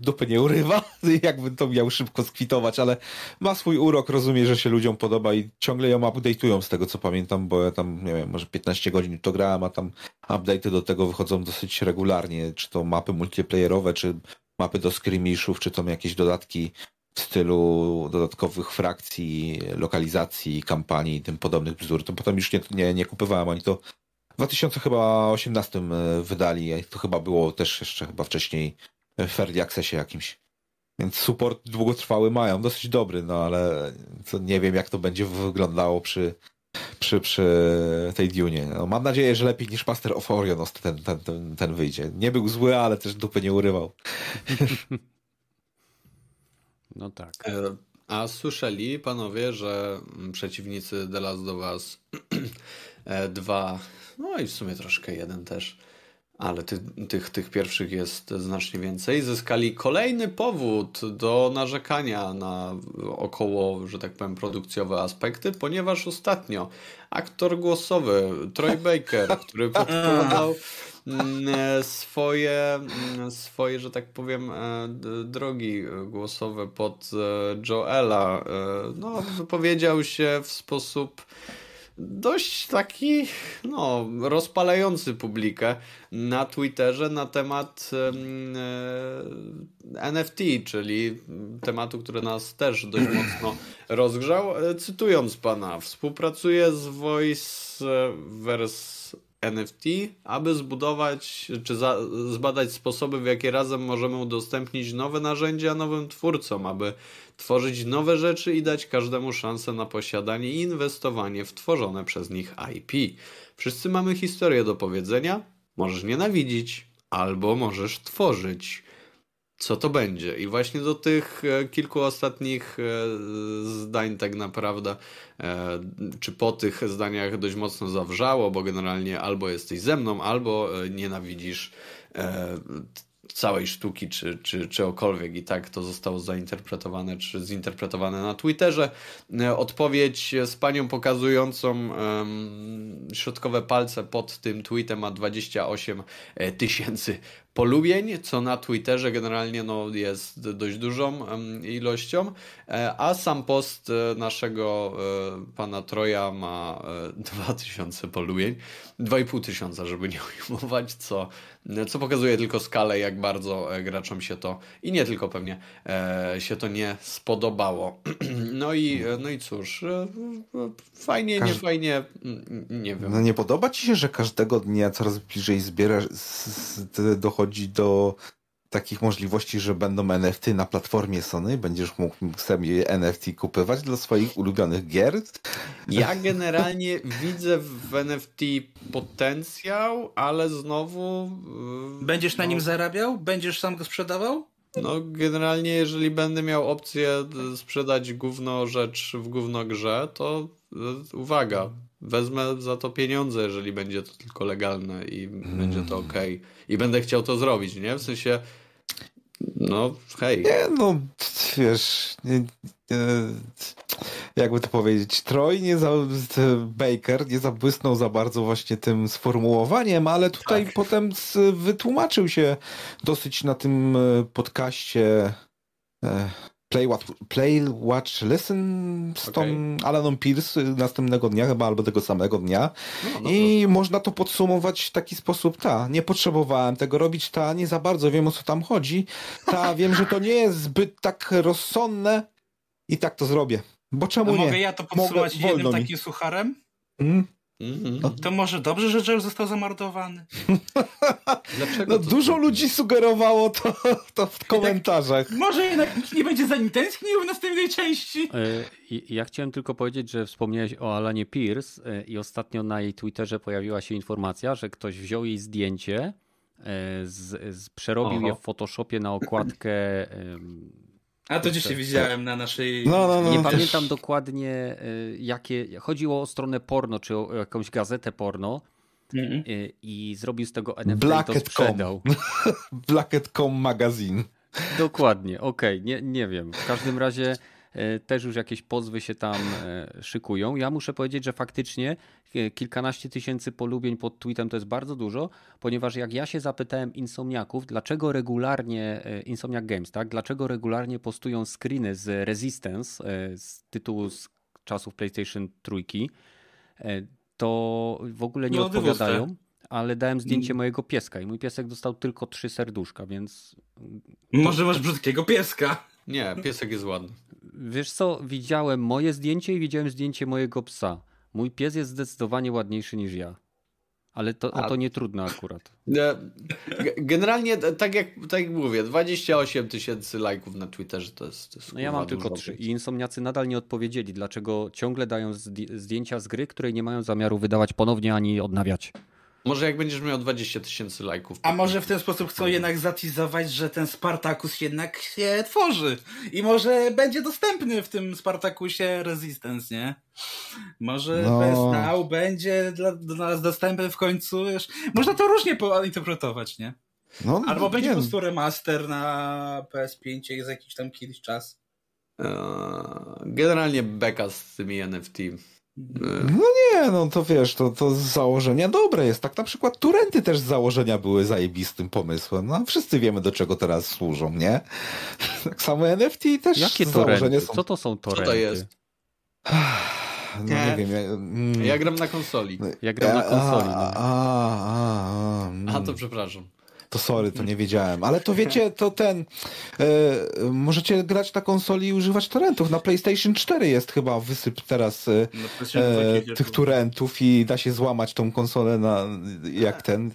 Speaker 2: dupy nie urywa, <laughs> jakbym to miał szybko skwitować, ale ma swój urok, rozumie, że się ludziom podoba i ciągle ją update'ują z tego co pamiętam, bo ja tam, nie wiem, może 15 godzin to grałem, a tam update'y do tego wychodzą dosyć regularnie, czy to mapy multiplayerowe, czy mapy do skirmishów, czy to jakieś dodatki w stylu dodatkowych frakcji, lokalizacji, kampanii i tym podobnych bzdur. To potem już nie, nie, nie kupowałem ani to w 2018 e, wydali, to chyba było też jeszcze chyba wcześniej w early accessie jakimś. Więc support długotrwały mają, dosyć dobry, no ale nie wiem jak to będzie wyglądało przy, przy, przy tej Dune. No, mam nadzieję, że lepiej niż Master of Orion ten, ten, ten, ten wyjdzie. Nie był zły, ale też dupy nie urywał. <laughs>
Speaker 3: No tak.
Speaker 1: E, a słyszeli panowie, że przeciwnicy The Last of Us <clears throat> 2, no i w sumie troszkę jeden też, ale ty, tych, tych pierwszych jest znacznie więcej, zyskali kolejny powód do narzekania na około, że tak powiem, produkcjowe aspekty, ponieważ ostatnio aktor głosowy Troy Baker, który <laughs> podpowiadał mm, swoje, mm, swoje, że tak powiem, e, drogi głosowe pod e, Joela, e, no, wypowiedział się w sposób dość taki no, rozpalający publikę na Twitterze na temat e, NFT, czyli tematu, który nas też dość <clears throat> mocno rozgrzał. E, cytując pana, współpracuję z Voiceverse NFT, aby zbudować czy za, zbadać sposoby, w jakie razem możemy udostępnić nowe narzędzia nowym twórcom, aby tworzyć nowe rzeczy i dać każdemu szansę na posiadanie i inwestowanie w tworzone przez nich IP. Wszyscy mamy historię do powiedzenia. Możesz nienawidzić, albo możesz tworzyć. Co to będzie? I właśnie do tych e, kilku ostatnich e, zdań, tak naprawdę, e, czy po tych zdaniach dość mocno zawrzało, bo generalnie albo jesteś ze mną, albo nienawidzisz całej sztuki, czy, czy, czy okolwiek i tak to zostało zainterpretowane, czy zinterpretowane na Twitterze. Odpowiedź z panią pokazującą um, środkowe palce pod tym tweetem ma 28 e, tysięcy polubień, co na Twitterze generalnie no, jest dość dużą ilością, e, a sam post e, naszego e, pana Troja ma <laughs> 2000 polubień, 2,5 tysiąca, żeby nie ujmować, co, co pokazuje tylko skalę, jak bardzo graczom się to i nie tylko pewnie się to nie spodobało. <clears throat> No i, no i cóż, fajnie, nie fajnie, nie wiem.
Speaker 2: No nie podoba ci się, że każdego dnia coraz bliżej zbierasz, dochodzi do takich możliwości, że będą NFT na platformie Sony, będziesz mógł sobie NFT kupować dla swoich ulubionych gier.
Speaker 1: Ja generalnie widzę w NFT potencjał, ale znowu.
Speaker 4: Będziesz no, na nim zarabiał? Będziesz sam go sprzedawał?
Speaker 1: No, generalnie, jeżeli będę miał opcję sprzedać gówno rzecz w gówno grze, to uwaga, wezmę za to pieniądze, jeżeli będzie to tylko legalne i hmm. będzie to ok. I będę chciał to zrobić, nie? W sensie, no, hej.
Speaker 2: Nie, no, wiesz, nie, nie, jakby to powiedzieć, Troy nie za, Baker nie zabłysnął za bardzo właśnie tym sformułowaniem, ale tutaj tak. potem z, wytłumaczył się dosyć na tym podcaście e, Play, Watch, Play Watch Listen z okay. tą Alaną Pierce następnego dnia, chyba albo tego samego dnia. No, no I można to podsumować w taki sposób, ta, nie potrzebowałem tego robić, ta, nie za bardzo wiem o co tam chodzi, ta, <laughs> wiem, że to nie jest zbyt tak rozsądne i tak to zrobię. Bo czemu
Speaker 4: nie?
Speaker 2: Mogę
Speaker 4: ja to podsumować mogę, jednym takim sucharem? Mm? Mm-hmm. To może dobrze, że Joe został zamordowany. <laughs>
Speaker 2: Dlaczego no, dużo ludzi sugerowało to, to w komentarzach.
Speaker 4: Tak, może jednak nikt nie będzie za nim tęsknił w następnej części. E,
Speaker 3: ja chciałem tylko powiedzieć, że wspomniałeś o Alanie Pierce e, i ostatnio na jej Twitterze pojawiła się informacja, że ktoś wziął jej zdjęcie, e, z, z, przerobił Oho. je w Photoshopie na okładkę
Speaker 4: a to dzisiaj widziałem na naszej.
Speaker 3: No, no, no. Nie pamiętam dokładnie, y, jakie. Chodziło o stronę porno, czy o jakąś gazetę porno. Mm. I zrobił z tego NFT Blacket i to sprzedał. <laughs>
Speaker 2: Blacket.com magazine.
Speaker 3: Dokładnie, okej, okay. nie, nie wiem. W każdym razie też już jakieś pozwy się tam e, szykują. Ja muszę powiedzieć, że faktycznie e, kilkanaście tysięcy polubień pod tweetem to jest bardzo dużo, ponieważ jak ja się zapytałem insomniaków, dlaczego regularnie, Insomniac Games, tak, dlaczego regularnie postują screeny z Resistance, z tytułu z czasów PlayStation trójki, to w ogóle nie no, odpowiadają ale dałem zdjęcie mm. mojego pieska i mój piesek dostał tylko trzy serduszka, więc.
Speaker 4: Może masz brzydkiego pieska?
Speaker 1: Nie, piesek jest ładny.
Speaker 3: Wiesz co, widziałem moje zdjęcie i widziałem zdjęcie mojego psa. Mój pies jest zdecydowanie ładniejszy niż ja. Ale to, A... to nie trudno akurat. <laughs>
Speaker 1: Generalnie, tak jak, tak jak mówię, 28 tysięcy lajków na Twitterze to jest. To jest
Speaker 3: no ja mam tylko trzy. I insomniacy nadal nie odpowiedzieli, dlaczego ciągle dają zdjęcia z gry, której nie mają zamiaru wydawać ponownie ani odnawiać.
Speaker 1: Może jak będziesz miał 20 tysięcy lajków.
Speaker 4: A może w ten sposób chcą jednak zatizować, że ten Spartacus jednak się tworzy. I może będzie dostępny w tym Spartacusie Resistance, nie? Może no. PS będzie dla, dla nas dostępny w końcu. Wiesz? Można to różnie interpretować, nie? No, Albo będzie po prostu remaster na PS5 za jakiś tam kiedyś czas.
Speaker 1: Eee, generalnie beka z tymi NFT.
Speaker 2: No nie, no to wiesz, to, to z założenia dobre jest. Tak na przykład Turenty też z założenia były zajebistym pomysłem. No wszyscy wiemy do czego teraz służą, nie? <laughs> Tak samo NFT też
Speaker 3: Jakie torenty? Są... Co to są torenty? Co to jest? <sighs>
Speaker 2: No nie, nie wiem. Ja,
Speaker 1: mm. ja, gram na konsoli.
Speaker 3: Ja gram na konsoli.
Speaker 1: A,
Speaker 3: no.
Speaker 1: a, a, a, a, to przepraszam.
Speaker 2: To sorry, to nie wiedziałem. Ale to wiecie, to ten. E, możecie grać na konsoli i używać torrentów. Na PlayStation 4 jest chyba wysyp teraz e, e, tych torrentów i da się złamać tą konsolę na jak ten.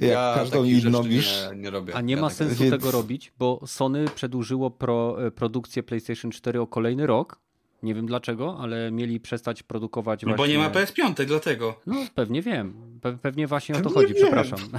Speaker 2: Jak ja każdą inną już.
Speaker 1: Nie, nie robię.
Speaker 3: A nie
Speaker 1: ja
Speaker 3: ma tak sensu więc... tego robić, bo Sony przedłużyło pro, produkcję PlayStation 4 o kolejny rok nie wiem dlaczego, ale mieli przestać produkować
Speaker 4: no
Speaker 3: właśnie...
Speaker 4: bo nie ma PS5, dlatego.
Speaker 3: No pewnie wiem. Pe pewnie właśnie o to chodzi, wiem. przepraszam. <laughs> <laughs>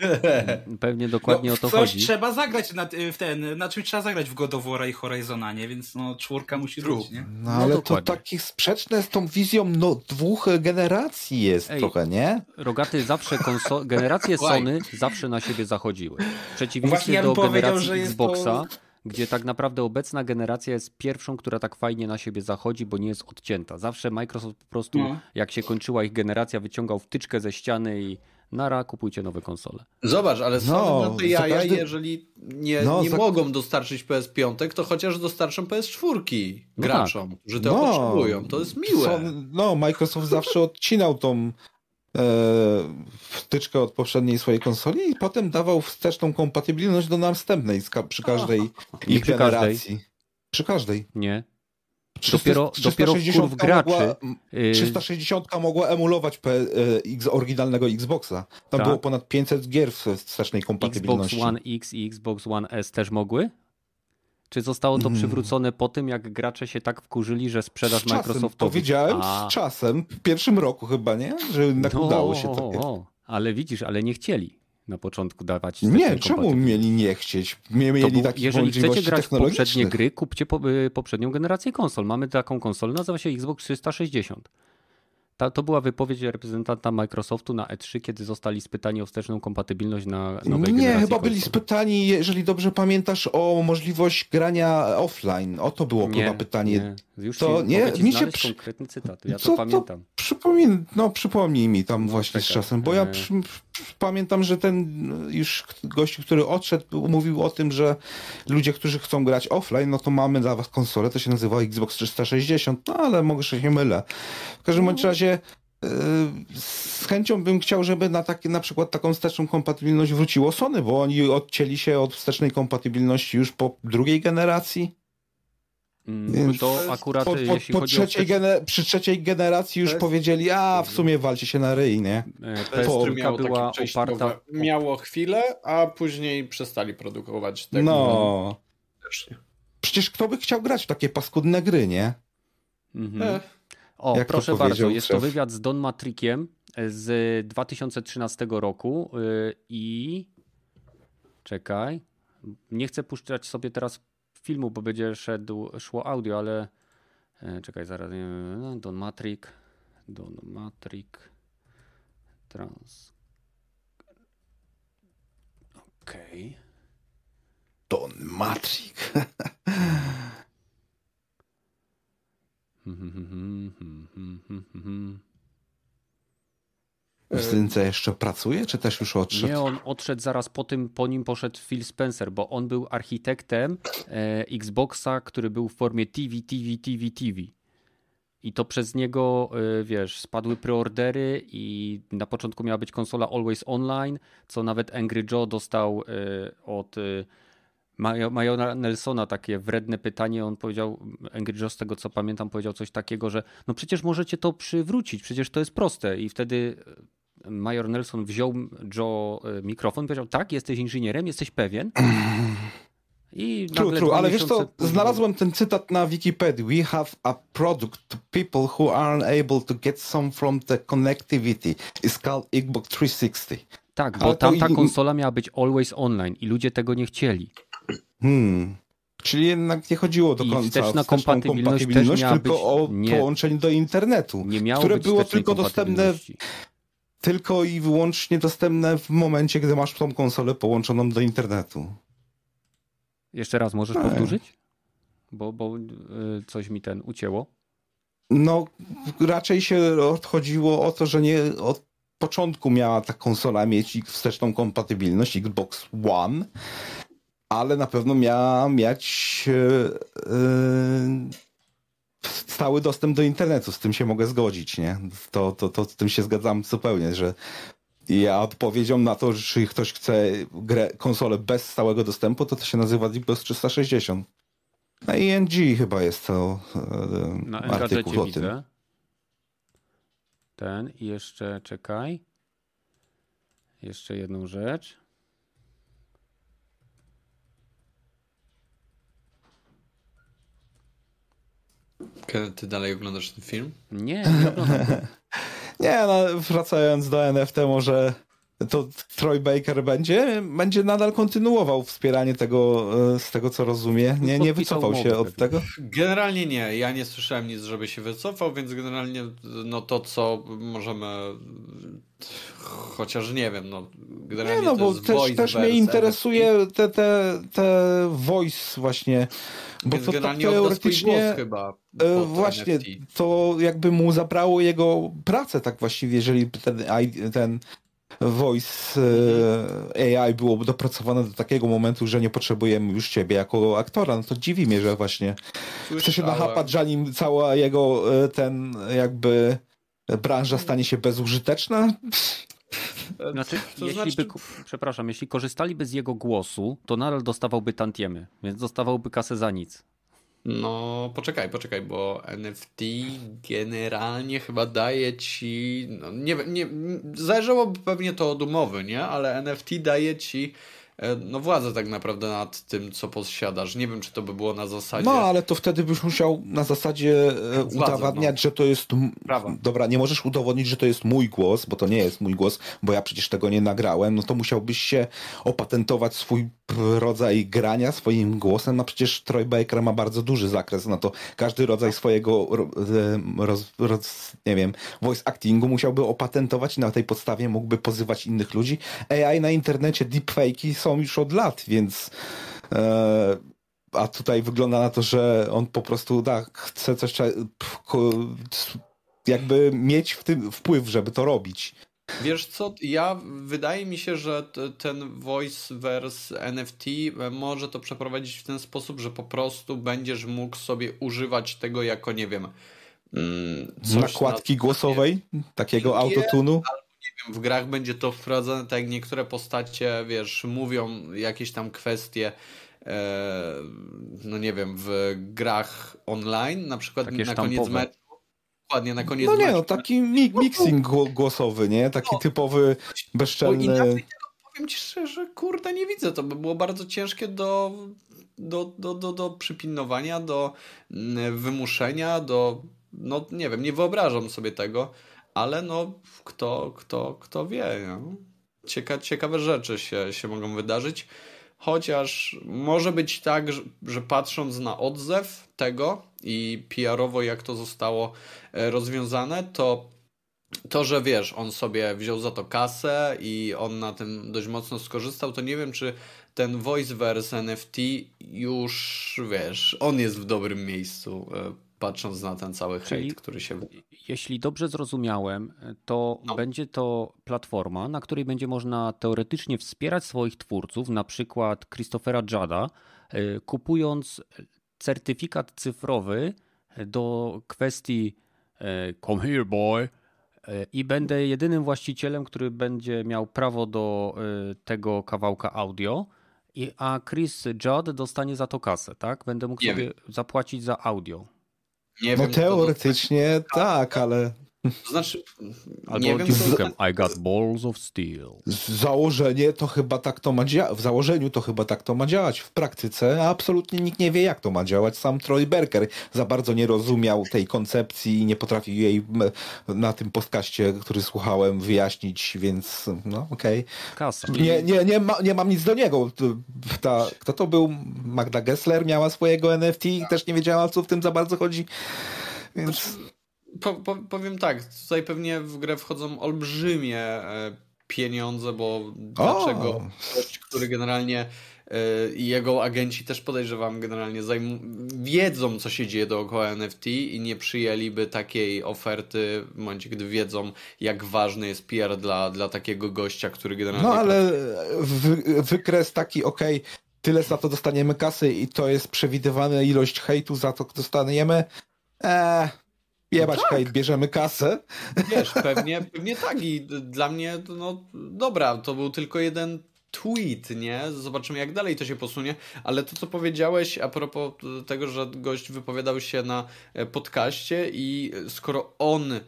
Speaker 3: <laughs> pewnie dokładnie no, o to
Speaker 4: coś
Speaker 3: chodzi.
Speaker 4: trzeba zagrać na, w ten, na czym trzeba zagrać w God of War i Horizona, nie? Więc no czwórka musi być, nie?
Speaker 2: No, no ale no, to takie sprzeczne z tą wizją no, dwóch generacji jest Ej, trochę, nie?
Speaker 3: Rogaty zawsze konso... generacje Sony zawsze na siebie zachodziły. W przeciwieństwie ja do generacji Xboxa, to gdzie tak naprawdę obecna generacja jest pierwszą, która tak fajnie na siebie zachodzi, bo nie jest odcięta. Zawsze Microsoft po prostu, no. jak się kończyła ich generacja, wyciągał wtyczkę ze ściany i nara, kupujcie nowe konsole.
Speaker 1: Zobacz, ale są no, te jaja, każdy... jeżeli nie, no, nie za... mogą dostarczyć PS5, to chociaż dostarczą PS4 no graczom, tak. że to no, potrzebują. To jest miłe. Są,
Speaker 2: no, Microsoft zawsze odcinał tą wtyczkę od poprzedniej swojej konsoli i potem dawał wsteczną kompatybilność do następnej przy każdej ich przy generacji. Każdej. Przy każdej.
Speaker 3: Nie. dopiero, dopiero wpływ graczy. Mogła,
Speaker 2: 360 y, mogła emulować P, y, oryginalnego Xboxa. Tam tak. było ponad 500 gier w wstecznej kompatybilności.
Speaker 3: Xbox One X i Xbox One S też mogły? Czy zostało to hmm. przywrócone po tym, jak gracze się tak wkurzyli, że sprzedaż z Microsoftowi?
Speaker 2: Powiedziałem A. z czasem, w pierwszym roku chyba, nie? Że jednak no, udało się to. O,
Speaker 3: ale widzisz, ale nie chcieli na początku dawać.
Speaker 2: Nie, czemu mieli nie chcieć? Mieli
Speaker 3: takie jeżeli chcecie grać w poprzednie gry, kupcie y, poprzednią generację konsol. Mamy taką konsolę, nazywa się Xbox 360. Ta, to była wypowiedź reprezentanta Microsoftu na E3, kiedy zostali spytani o wsteczną kompatybilność na nowej
Speaker 2: Nie,
Speaker 3: chyba
Speaker 2: konsol. byli spytani, jeżeli dobrze pamiętasz, o możliwość grania offline. O to było nie, chyba pytanie.
Speaker 3: Nie. Już to nie, mi się konkretny cytat, ja Co, to pamiętam. To
Speaker 2: przypomin... No przypomnij mi tam właśnie z czasem, bo ja e. przy... pamiętam, że ten już gość, który odszedł, mówił o tym, że ludzie, którzy chcą grać offline, no to mamy dla was konsolę, to się nazywa Xbox 360, no ale mogę się mylę. W każdym bądź no. razie e, z chęcią bym chciał, żeby na takie, na przykład taką wsteczną kompatybilność wróciło Sony, bo oni odcięli się od wstecznej kompatybilności już po drugiej generacji.
Speaker 3: Mm, to akurat po, po, jeśli
Speaker 2: po
Speaker 3: chodzi
Speaker 2: trzeciej o... Gener- przy trzeciej generacji już powiedzieli, a w sumie walcie się na ryj, nie?
Speaker 3: PS3 była oparta...
Speaker 1: Miało chwilę, a później przestali produkować tego.
Speaker 2: No. Przecież kto by chciał grać w takie paskudne gry, nie?
Speaker 3: Mhm. O, Jak proszę bardzo, jest to wywiad z Don Matrickiem z 2013 roku i czekaj, nie chcę puszczać sobie teraz filmu, bo będzie szedł, szło audio, ale e, czekaj, zaraz, nie, Don Matrix, Don Matrix, trans. Okej. Okay.
Speaker 2: Don Matrix. Justynce jeszcze pracuje, czy też już odszedł?
Speaker 3: Nie, on odszedł zaraz po tym, po nim poszedł Phil Spencer, bo on był architektem e, Xboxa, który był w formie TV, TV, TV, TV. I to przez niego, e, wiesz, spadły preordery i na początku miała być konsola Always Online, co nawet Angry Joe dostał e, od Majora Nelsona takie wredne pytanie. On powiedział, Angry Joe z tego co pamiętam, powiedział coś takiego, że no przecież możecie to przywrócić, przecież to jest proste. I wtedy major Nelson wziął Joe e, mikrofon i powiedział, tak, jesteś inżynierem, jesteś pewien?
Speaker 2: I true, true, ale wiesz co, znalazłem ten cytat na Wikipedii. We have a product to people who aren't able to get some from the connectivity. It's called Xbox 360.
Speaker 3: Tak, bo ale tamta konsola miała być always online i ludzie tego nie chcieli.
Speaker 2: Hmm. Czyli jednak nie chodziło do końca
Speaker 3: wsteczna o kompatybilność, kompatybilność
Speaker 2: tylko o nie, połączenie do internetu, które było tylko dostępne tylko i wyłącznie dostępne w momencie, gdy masz tą konsolę połączoną do internetu.
Speaker 3: Jeszcze raz możesz powtórzyć? Bo, bo y, coś mi ten ucięło.
Speaker 2: No, raczej się odchodziło o to, że nie od początku miała ta konsola mieć wsteczną kompatybilność Xbox One, ale na pewno miała mieć yy, stały dostęp do internetu, z tym się mogę zgodzić, nie? To, to, to z tym się zgadzam zupełnie, że ja odpowiedzią na to, że czy ktoś chce grę, konsolę bez stałego dostępu, to to się nazywa Xbox 360. Na ING chyba jest to
Speaker 3: e, na artykuł o tym. Ten i jeszcze czekaj. Jeszcze jedną rzecz.
Speaker 1: Ty dalej oglądasz ten film?
Speaker 3: Nie, nie oglądam. <laughs>
Speaker 2: nie, no wracając do NFT, może to Troy Baker będzie, będzie nadal kontynuował wspieranie tego, e, z tego co rozumie. Nie, nie wycofał się od tego?
Speaker 1: Generalnie nie. Ja nie słyszałem nic, żeby się wycofał, więc generalnie no to, co możemy chociaż nie wiem, no generalnie nie, no bo
Speaker 2: też, też mnie interesuje te, te, te voice właśnie, bo to,
Speaker 1: to teoretycznie chyba
Speaker 2: e, właśnie NFT. to jakby mu zabrało jego pracę tak właściwie, jeżeli ten, ten voice e, AI byłoby dopracowane do takiego momentu, że nie potrzebujemy już ciebie jako aktora, no to dziwi mnie, że właśnie Słyszałem. chce się nachapać, zanim cała jego e, ten jakby branża stanie się bezużyteczna.
Speaker 3: Znaczy, to jeśli znaczy... by, przepraszam, jeśli korzystaliby z jego głosu, to nadal dostawałby tantiemy, więc dostawałby kasę za nic.
Speaker 1: No, poczekaj, poczekaj, bo NFT generalnie chyba daje ci. No, nie nie, zależałoby pewnie to od umowy, nie? Ale NFT daje ci no władzę tak naprawdę nad tym, co posiadasz. Nie wiem, czy to by było na zasadzie...
Speaker 2: No, ale to wtedy byś musiał na zasadzie e, władzę, udowadniać, no. że to jest... Prawa. Dobra, nie możesz udowodnić, że to jest mój głos, bo to nie jest mój głos, bo ja przecież tego nie nagrałem, no to musiałbyś się opatentować swój rodzaj grania swoim głosem, no przecież Troy Baker ma bardzo duży zakres, no to każdy rodzaj swojego e, roz, roz, nie wiem, voice actingu musiałby opatentować i na tej podstawie mógłby pozywać innych ludzi. AI na internecie, deepfake'i są już od lat, więc e, a tutaj wygląda na to, że on po prostu tak, chce coś jakby mieć w tym wpływ, żeby to robić.
Speaker 1: Wiesz co, ja wydaje mi się, że ten voiceverse NFT może to przeprowadzić w ten sposób, że po prostu będziesz mógł sobie używać tego jako, nie wiem,
Speaker 2: mm, nakładki na... głosowej, takiego autotunu
Speaker 1: w grach będzie to wprowadzone tak jak niektóre postacie, wiesz, mówią jakieś tam kwestie e, no nie wiem, w grach online, na przykład Takie na koniec meczu. Dokładnie, na koniec
Speaker 2: No nie, no taki mi mixing głosowy, nie? Taki no, typowy, bezczelny... Bo
Speaker 1: powiem ci szczerze, kurde, nie widzę. To by było bardzo ciężkie do, do, do, do, do przypilnowania, do mm, wymuszenia, do... No nie wiem, nie wyobrażam sobie tego ale no kto, kto, kto wie. No? Cieka, ciekawe rzeczy się, się mogą wydarzyć. Chociaż może być tak, że, że patrząc na odzew tego i PR-owo jak to zostało e, rozwiązane, to to, że wiesz, on sobie wziął za to kasę i on na tym dość mocno skorzystał, to nie wiem, czy ten voiceverse NFT już, wiesz, on jest w dobrym miejscu e, patrząc na ten cały hejt, Czyli, który się.
Speaker 3: Jeśli dobrze zrozumiałem, to no. będzie to platforma, na której będzie można teoretycznie wspierać swoich twórców, na przykład Christophera Jada, e, kupując certyfikat cyfrowy do kwestii e, Come here, boy. E, I będę jedynym właścicielem, który będzie miał prawo do tego kawałka audio. a Chris Judd dostanie za to kasę, tak? Będę mógł Nie sobie wiem. zapłacić za audio.
Speaker 2: Nie no wiem, teoretycznie tak, ale
Speaker 1: to znaczy,
Speaker 3: Albo nie wiem, co... I got balls of steel.
Speaker 2: Założenie to chyba tak to ma działać. W założeniu to chyba tak to ma działać. W praktyce absolutnie nikt nie wie, jak to ma działać. Sam Troy Berker za bardzo nie rozumiał tej koncepcji i nie potrafił jej na tym podcaście, który słuchałem, wyjaśnić, więc no okej. Okay. Nie, nie, nie, ma, nie mam nic do niego. Ta, kto to był? Magda Gessler miała swojego NFT i też nie wiedziała, co w tym za bardzo chodzi. Więc
Speaker 1: po, po, powiem tak, tutaj pewnie w grę wchodzą olbrzymie e, pieniądze, bo dlaczego ktoś, który generalnie e, i jego agenci też podejrzewam generalnie wiedzą, co się dzieje dookoła NFT i nie przyjęliby takiej oferty w momencie, gdy wiedzą, jak ważny jest PR dla, dla takiego gościa, który generalnie...
Speaker 2: No ale wy, wykres taki, okej, okay, tyle za to dostaniemy kasy i to jest przewidywana ilość hejtu za to dostaniemy, eee, Jebać no tak. hejt, bierzemy kasę.
Speaker 1: Wiesz, pewnie, pewnie tak i dla mnie, no dobra, to był tylko jeden tweet, nie? Zobaczymy jak dalej to się posunie, ale to co powiedziałeś a propos tego, że gość wypowiadał się na e, podcaście i skoro on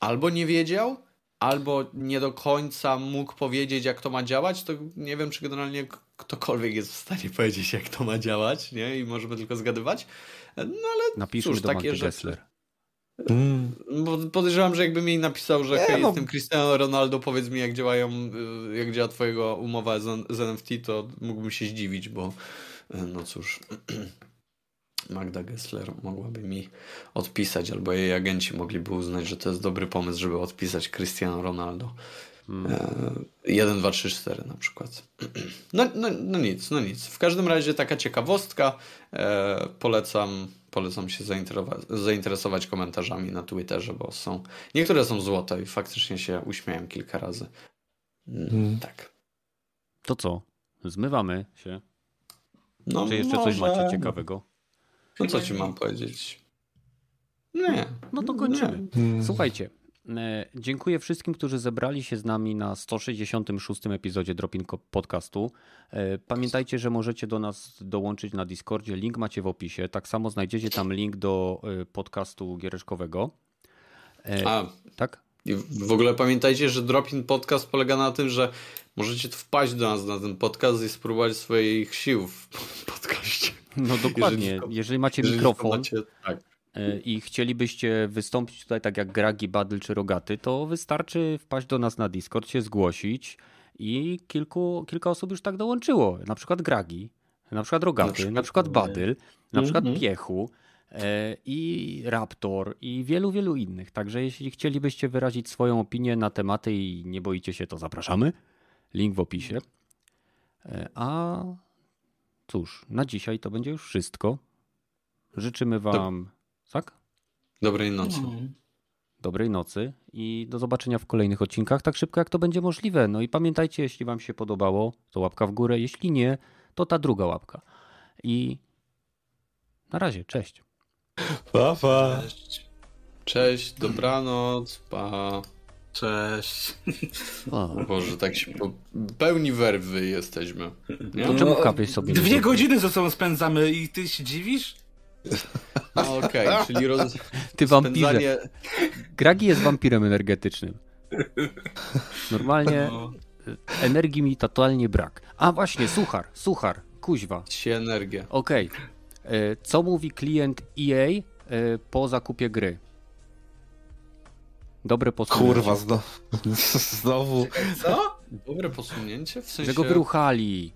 Speaker 1: albo nie wiedział, albo nie do końca mógł powiedzieć jak to ma działać, to nie wiem czy generalnie ktokolwiek jest w stanie powiedzieć jak to ma działać, nie? I możemy tylko zgadywać. No ale
Speaker 3: Napiszmy cóż, do takie rzeczy. Gessler.
Speaker 1: Mm. Bo podejrzewam, że jakby mi napisał, że hej, no. jestem Cristiano Ronaldo, powiedz mi jak działają, y, jak działa twojego umowa z, z NFT, to mógłbym się zdziwić, bo y, no cóż, <clears throat> Magda Gessler mogłaby mi odpisać, albo jej agenci mogliby uznać, że to jest dobry pomysł, żeby odpisać Cristiano Ronaldo. Hmm. 1, 2, 3, 4 na przykład. <clears throat> No, no, no nic, no nic. W każdym razie taka ciekawostka. E, polecam polecam się zainteresować komentarzami na Twitterze, bo są niektóre są złote i faktycznie się uśmiałem kilka razy. Hmm. Tak.
Speaker 3: To co? Zmywamy się. No, Czy jeszcze może... coś macie ciekawego?
Speaker 1: No co ci mam powiedzieć? Nie.
Speaker 3: No to kończymy. Nie. Słuchajcie, E, dziękuję wszystkim, którzy zebrali się z nami na 166 epizodzie Dropping Podcastu. E, pamiętajcie, że możecie do nas dołączyć na Discordzie. Link macie w opisie. Tak samo znajdziecie tam link do e, podcastu giereczkowego.
Speaker 1: A,
Speaker 3: tak?
Speaker 1: W ogóle pamiętajcie, że Dropping Podcast polega na tym, że możecie wpaść do nas na ten podcast i spróbować swoich sił w <laughs> podcaście.
Speaker 3: No dokładnie. Jeżeli, jeżeli macie jeżeli mikrofon macie, tak. I chcielibyście wystąpić tutaj tak jak Gragi, Badl czy Rogaty, to wystarczy wpaść do nas na Discord, się zgłosić i kilku, kilka osób już tak dołączyło. Na przykład Gragi, na przykład Rogaty, na przykład, na przykład Badyl, na przykład mm -hmm. Piechu e, i Raptor i wielu, wielu innych. Także jeśli chcielibyście wyrazić swoją opinię na tematy i nie boicie się, to zapraszamy. Link w opisie. E, a cóż, na dzisiaj to będzie już wszystko. Życzymy Wam. Tak?
Speaker 1: Dobrej nocy. No.
Speaker 3: Dobrej nocy i do zobaczenia w kolejnych odcinkach tak szybko jak to będzie możliwe. No i pamiętajcie, jeśli Wam się podobało, to łapka w górę. Jeśli nie, to ta druga łapka. I na razie, cześć.
Speaker 2: Pa, pa.
Speaker 1: Cześć. Cześć, dobranoc, pa.
Speaker 4: Cześć.
Speaker 1: O Boże, tak się po... pełni werwy jesteśmy.
Speaker 3: Nie? To czemu kapieś sobie?
Speaker 4: Dwie godziny ze sobą spędzamy i ty się dziwisz?
Speaker 1: No okej, okay, czyli roz...
Speaker 3: Ty wampirze. Spędzanie... Gragi jest wampirem energetycznym. Normalnie no. energii mi totalnie brak. A właśnie, suchar, suchar, kuźwa.
Speaker 1: Sie energię.
Speaker 3: Okej. Okay. E, co mówi klient EA e, po zakupie gry? Dobre posunięcie.
Speaker 2: Kurwa, znowu. <laughs> znowu.
Speaker 1: Co? Dobre posunięcie? W sensie...
Speaker 3: Że go wyruchali.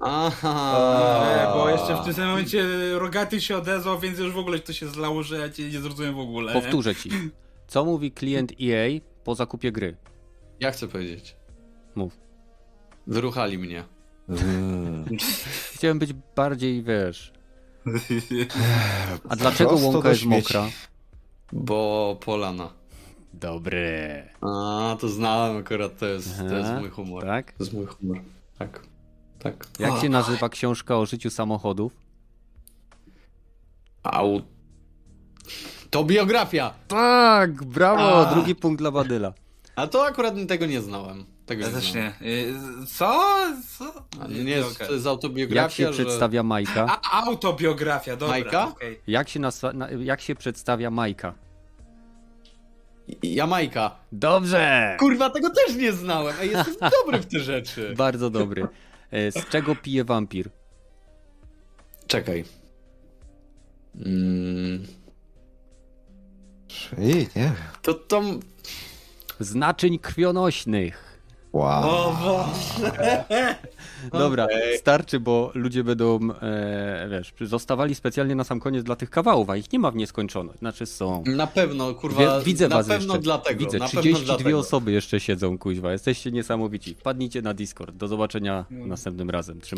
Speaker 1: Aha.
Speaker 4: E, bo jeszcze w tym samym momencie Rogaty się odezwał, więc już w ogóle to się zlało, że ja cię nie zrozumiem w ogóle.
Speaker 3: Powtórzę ci. Co mówi klient EA po zakupie gry?
Speaker 1: Ja chcę powiedzieć.
Speaker 3: Mów.
Speaker 1: Wyruchali mnie.
Speaker 3: Hmm. Chciałem być bardziej, wiesz... <laughs> A dlaczego łąka jest mokra?
Speaker 1: Bo polana.
Speaker 3: Dobry.
Speaker 1: A, to znałem akurat, to jest, to jest mój humor.
Speaker 3: Tak?
Speaker 1: To jest mój humor. Tak. Tak.
Speaker 3: Jak się nazywa książka o życiu samochodów?
Speaker 1: Au. To biografia!
Speaker 3: Tak, brawo, A. drugi punkt dla Badyla.
Speaker 1: A to akurat tego nie znałem. Tego
Speaker 4: ja nie też nie. Y, co? Co?
Speaker 1: Nie, nie jest, to jest autobiografia.
Speaker 3: Jak się że... przedstawia Majka?
Speaker 4: A, autobiografia, dobra. Majka? Okay.
Speaker 3: Jak, się nas... Jak się przedstawia Majka?
Speaker 1: Jamajka.
Speaker 3: Dobrze!
Speaker 1: Kurwa, tego też nie znałem. a jestem dobry w te rzeczy. <laughs>
Speaker 3: Bardzo dobry. E, z czego pije wampir?
Speaker 1: Czekaj. Mm.
Speaker 2: nie.
Speaker 1: To tam...
Speaker 3: Z naczyń krwionośnych.
Speaker 2: Wow. O <laughs>
Speaker 3: Dobra, okay. starczy, bo ludzie będą, e, wiesz, zostawali specjalnie na sam koniec dla tych kawałów, a ich nie ma w nieskończoność. Znaczy są.
Speaker 1: Na pewno, kurwa.
Speaker 3: widzę
Speaker 1: na
Speaker 3: was
Speaker 1: pewno
Speaker 3: jeszcze.
Speaker 1: dlatego.
Speaker 3: Widzę, 32 osoby jeszcze siedzą, kuźwa. Jesteście niesamowici. Wpadnijcie na Discord. Do zobaczenia następnym razem. Trzymajcie